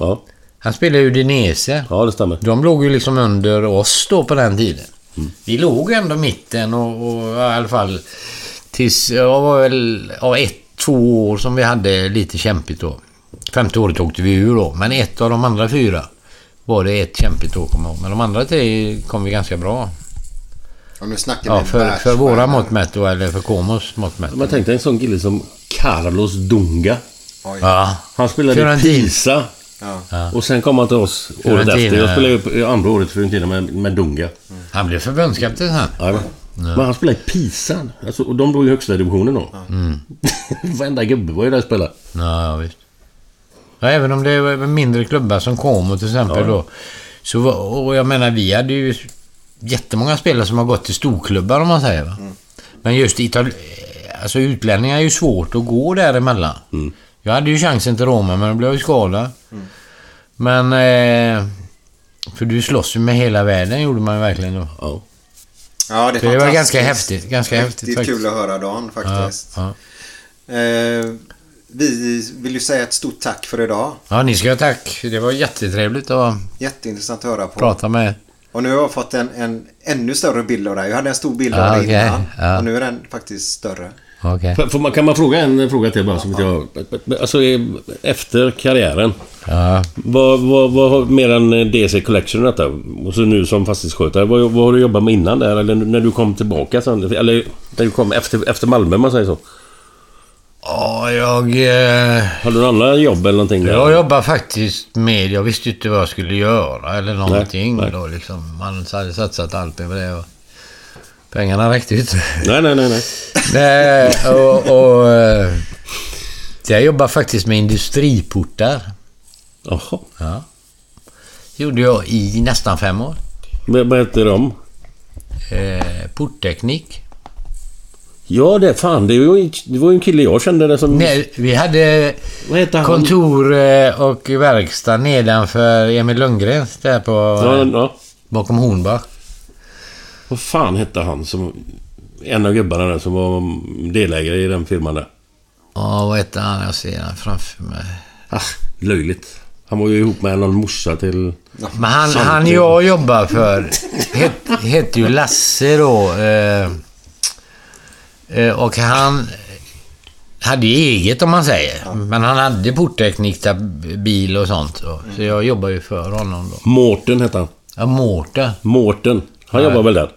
[SPEAKER 2] Ja.
[SPEAKER 3] Han spelade ju Udinese.
[SPEAKER 2] ja, det stämmer.
[SPEAKER 3] De låg ju liksom under oss då på den tiden. Vi låg ändå mitten och, och ja, i alla fall tills, jag var väl, ja, ett, två år som vi hade lite kämpigt då. Femte året åkte vi ur då, men ett av de andra fyra var det ett kämpigt år, kommer jag ihåg. Men de andra tre kom vi ganska bra.
[SPEAKER 1] Och nu snackar
[SPEAKER 3] Ja, för, för våra mått mätt då, eller för Komos mått mätt.
[SPEAKER 2] Men tänk dig en sån kille som Carlos Dunga.
[SPEAKER 1] Oj.
[SPEAKER 3] Ja.
[SPEAKER 2] Han spelade i. Pisa.
[SPEAKER 1] Ja.
[SPEAKER 2] Och sen kom han till oss året
[SPEAKER 3] Fiorentina,
[SPEAKER 2] efter. Jag
[SPEAKER 3] ja.
[SPEAKER 2] spelade ju andra året i Fiorentina med, med Dunga.
[SPEAKER 3] Han blev förbundskapten sen.
[SPEAKER 2] Ja. Men han spelade i Pisa. Alltså, och de låg i högsta divisionen då.
[SPEAKER 3] Mm. *laughs*
[SPEAKER 2] Varenda gubbe var ju där och spelade.
[SPEAKER 3] Ja, ja visst. Ja, även om det var mindre klubbar som Como till exempel då. Så, var- och jag menar, vi hade ju jättemånga spelare som har gått till storklubbar om man säger. Va? Men just Ital alltså utlänningar är ju svårt att gå däremellan.
[SPEAKER 2] Mm.
[SPEAKER 3] Jag hade ju chansen till Roma men då blev jag ju skadad. Men... Eh, för du slåss ju med hela världen gjorde man ju verkligen då.
[SPEAKER 2] Ja.
[SPEAKER 1] Ja, det är
[SPEAKER 3] Så det var ganska häftigt. Ganska häftigt faktiskt.
[SPEAKER 1] kul att höra Dan faktiskt.
[SPEAKER 3] Ja,
[SPEAKER 1] Eh, vi vill ju säga ett stort tack för idag.
[SPEAKER 3] ja, ni ska ha tack. Det var jättetrevligt att
[SPEAKER 1] Jätteintressant att höra på.
[SPEAKER 3] prata med.
[SPEAKER 1] Och nu har jag fått en, en ännu större bild av dig. Jag hade en stor bild
[SPEAKER 3] Ja,
[SPEAKER 1] av dig
[SPEAKER 3] okej.
[SPEAKER 1] innan.
[SPEAKER 3] Ja.
[SPEAKER 1] Och nu är den faktiskt större.
[SPEAKER 3] Okej.
[SPEAKER 2] Får- man, kan man fråga en fråga till bara? Som jag, alltså eh, efter karriären.
[SPEAKER 3] Ja.
[SPEAKER 2] Vad, vad, vad har mer än DC Collection detta? Och så nu som fastighetsskötare. Vad, vad har du jobbat med innan där? Eller när du kom tillbaka sen? Eller när du kom efter, efter Malmö om man säger så?
[SPEAKER 3] Ja, jag... Eh,
[SPEAKER 2] Har du några andra jobb eller någonting? där?
[SPEAKER 3] jag jobbar faktiskt med... Jag visste inte vad jag skulle göra eller någonting
[SPEAKER 2] nej.
[SPEAKER 3] då liksom. Man hade satsat allt på det och... Pengarna räckte ju inte.
[SPEAKER 2] Nej, nej, nej. nej.
[SPEAKER 3] Nej, och... och eh, jag jobbar faktiskt med industriportar.
[SPEAKER 2] Jaha.
[SPEAKER 3] Ja. gjorde jag i nästan fem år.
[SPEAKER 2] Vad vad heter de?
[SPEAKER 3] Eh, portteknik.
[SPEAKER 2] Ja, det fan. Det var ju, det var ju en kille jag kände det som...
[SPEAKER 3] Nej, vi hade kontor eh, och verkstad nedanför Emil Lundgren där på...
[SPEAKER 2] Ja, ja.
[SPEAKER 3] Bakom Hornbach.
[SPEAKER 2] Vad fan hette han som... En av gubbarna där som var delägare i den firman där.
[SPEAKER 3] Ja, vad heter han? Jag ser han framför mig.
[SPEAKER 2] Ah, löjligt. Han var ju ihop med någon morsa till...
[SPEAKER 3] Men han, han jag jobbar för het, hette ju Lasse då. Eh, eh, och han hade eget om man säger. Men han hade portteknik, där, bil och sånt. då. Så jag jobbar ju för honom då.
[SPEAKER 2] Mårten hette han.
[SPEAKER 3] Ja, Mårten.
[SPEAKER 2] Mårten. Han jobbar väl där?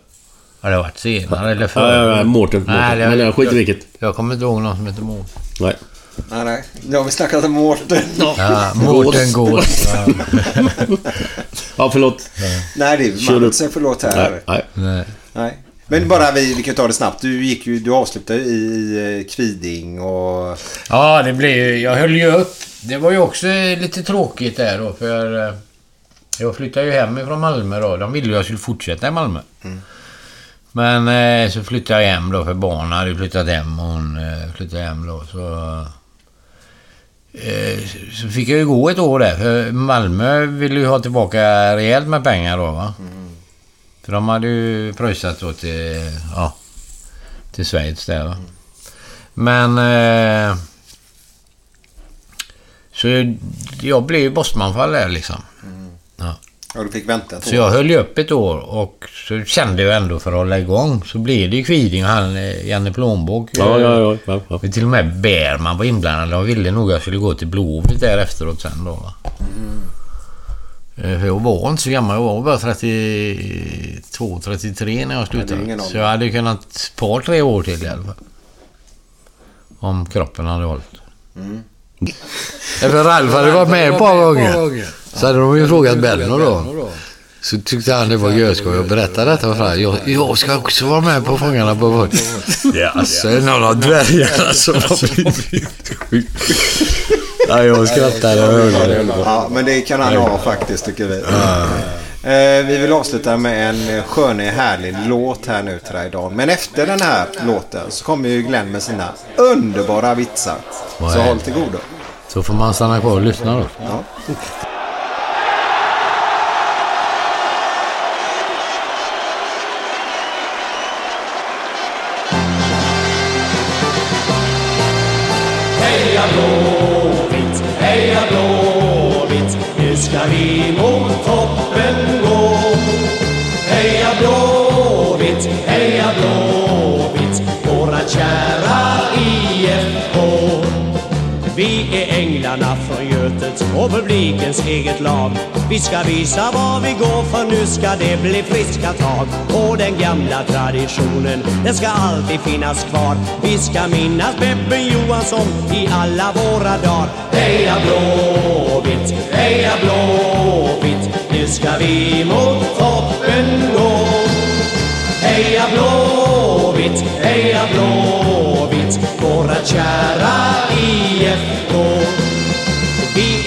[SPEAKER 3] Har det varit senare eller
[SPEAKER 2] Ja,
[SPEAKER 3] förr?
[SPEAKER 2] ja, ja, Mårten.
[SPEAKER 3] Nej,
[SPEAKER 2] Mårten. Men jag skiter i vilket.
[SPEAKER 3] Jag kommer inte ihåg någon som heter Mårten.
[SPEAKER 2] Nej.
[SPEAKER 1] Nej, nej. Nu har vi snackat om Mårten.
[SPEAKER 3] Ja, Mårten Gås. Ja.
[SPEAKER 2] Förlåt.
[SPEAKER 1] Nej, det är inte säga förlåt här.
[SPEAKER 2] Nej, nej.
[SPEAKER 3] Nej.
[SPEAKER 1] Nej. Men bara vi, vi kan ta det snabbt. Du gick ju, du avslutade i eh, Kviding och...
[SPEAKER 3] Ja, det blev ju... Jag höll ju upp. Det var ju också lite tråkigt där då, för... eh, Jag flyttade ju hem ifrån Malmö då. De ville ju att jag skulle fortsätta i Malmö. Men eh, så flyttade jag hem då, för barnen hade flyttat hem och hon eh, flyttade hem då. Så, eh, så fick jag ju gå ett år där, för Malmö ville ju ha tillbaka rejält med pengar då va. För de hade ju pröjsat då till, ja, till Schweiz där va. Men... Eh, så jag blev ju bossmanfall där liksom. Ja.
[SPEAKER 1] Ja, du fick vänta ett
[SPEAKER 3] Så
[SPEAKER 1] år.
[SPEAKER 3] jag höll ju upp ett år och så kände jag ändå för att hålla igång så blev det ju Kviding och han eh, Janne Plånbok.
[SPEAKER 2] Ja, ja, ja. ja, ja.
[SPEAKER 3] Och till och med Bärman var inblandad. De ville nog att jag skulle gå till Blåvitt där efteråt sen då. va. Eh, För jag var inte så gammal. Jag var bara 32, 33 när jag
[SPEAKER 1] det är
[SPEAKER 3] slutade.
[SPEAKER 1] ingen ålder.
[SPEAKER 3] så jag hade kunnat ett par, tre år till i alla fall. Om kroppen hade hållit.
[SPEAKER 1] Mm.
[SPEAKER 3] Ralf hade varit med ett par gånger. Så hade de ju frågat Benno då. Så tyckte han det var görskoj att berätta detta för honom. Jag, jag ska också vara med på Fångarna på fortet. Ja, så är det någon av dvärgarna som har blivit sjuk. Ja, jag skrattade och hörde det.
[SPEAKER 1] Ja, men det kan han ha faktiskt tycker vi. Eh, vi vill avsluta med en skönig härlig låt här nu till dig Dan. Men efter den här låten så kommer ju Glenn med sina underbara vitsar. Så håll
[SPEAKER 3] det?
[SPEAKER 1] till godo.
[SPEAKER 3] Så får man stanna kvar och lyssna då.
[SPEAKER 1] Ja.
[SPEAKER 7] Heja är från Götet och publikens eget lag. Vi ska visa var vi går för nu ska det bli friska tag. Och den gamla traditionen, den ska alltid finnas kvar. Vi ska minnas Beppe Johansson i alla våra dagar. Heja Blåvitt, heja Blåvitt, nu ska vi mot toppen gå. Heja Blåvitt, heja Blåvitt, våra kära IFK.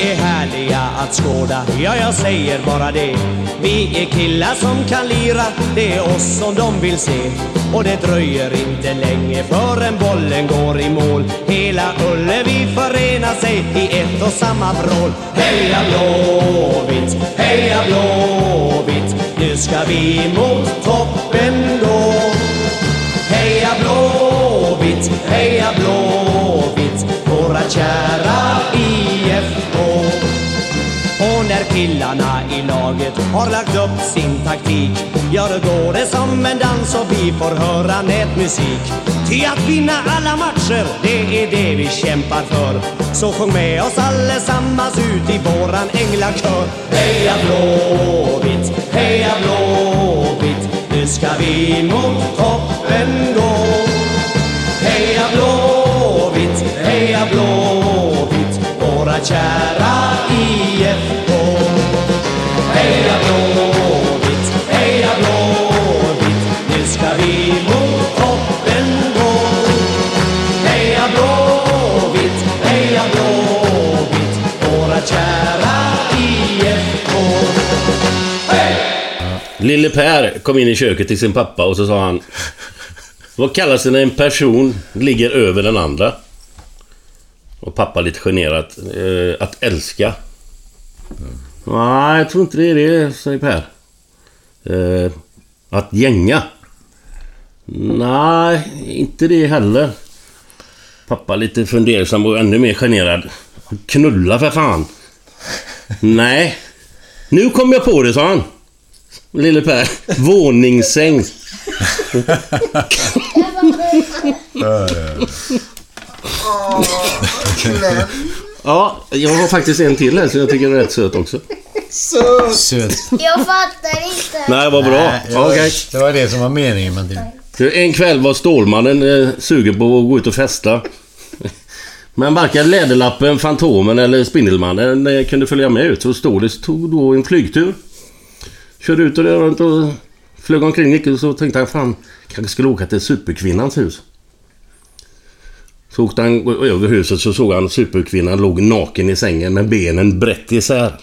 [SPEAKER 7] Vi är härliga att skåda, ja jag säger bara det. Vi är killar som kan lira, det är oss som de vill se. Och det dröjer inte länge förrän bollen går i mål. Hela Ullevi förenar sig i ett och samma vrål. Heja Blåvitt, heja Blåvitt, nu ska vi mot toppen gå. Heja Blåvitt, heja Blåvitt, våra kära Och när killarna i laget har lagt upp sin taktik. Ja, då går det som en dans och vi får höra nätmusik. Ty att vinna alla matcher, det är det vi kämpar för. Så sjung med oss allesammans ut i våran änglakör. Heja Blåvitt, heja Blåvitt Nu ska vi mot toppen gå. Heja Blåvitt, heja Blåvitt Våra kära i
[SPEAKER 2] Lille Per kom in i köket till sin pappa och så sa han Vad kallas det när en person ligger över den andra? Och pappa lite generat eh, Att älska. Nej, jag tror inte det är det, säger Per. Eh, Att gänga. Nej, inte det heller. Pappa lite fundersam och ännu mer generad. Knulla för fan. Nej Nu kom jag på det, sa han. Lille Per. Våningssäng. ja, jag har faktiskt en till här som jag tycker är rätt söt också.
[SPEAKER 5] Söt.
[SPEAKER 3] Söt.
[SPEAKER 5] Jag fattar inte.
[SPEAKER 2] Nej, vad bra.
[SPEAKER 3] Nej, det, var,
[SPEAKER 2] Okej.
[SPEAKER 3] det var det som var meningen med det.
[SPEAKER 2] En kväll var Stålmannen eh, sugen på att gå ut och festa. Men varken Läderlappen, Fantomen eller Spindelmannen eh, kunde följa med ut. Så Stålis tog då en flygtur. Körde ut och det runt och flög omkring mycket. och så tänkte han fan, kanske skulle åka till Superkvinnans hus. Så åkte han över huset så såg han Superkvinnan låg naken i sängen med benen brett isär.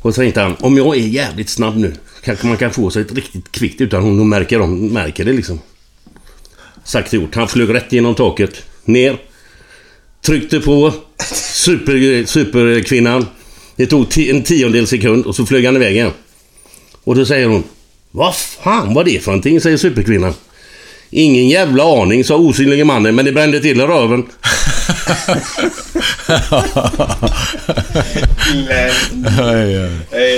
[SPEAKER 2] Och så tänkte han, om jag är jävligt snabb nu kanske man kan få sig ett riktigt kvickt utan hon märker, om, märker det liksom. Sagt och gjort. Han flög rätt genom taket. Ner. Tryckte på super, superkvinnan. Det tog en tiondel sekund och så flög han iväg igen. Och då säger hon Vad fan var det för någonting? säger superkvinnan. Ingen jävla aning, sa osynlige mannen, men det brände till i röven.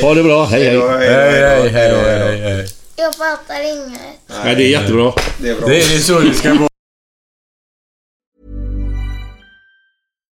[SPEAKER 2] Ha det bra, hej hej.
[SPEAKER 3] Hej, hej, hej, hej.
[SPEAKER 5] Jag fattar inget.
[SPEAKER 2] Nej, det är jättebra.
[SPEAKER 1] Det är bra.
[SPEAKER 3] Det är så det ska vara.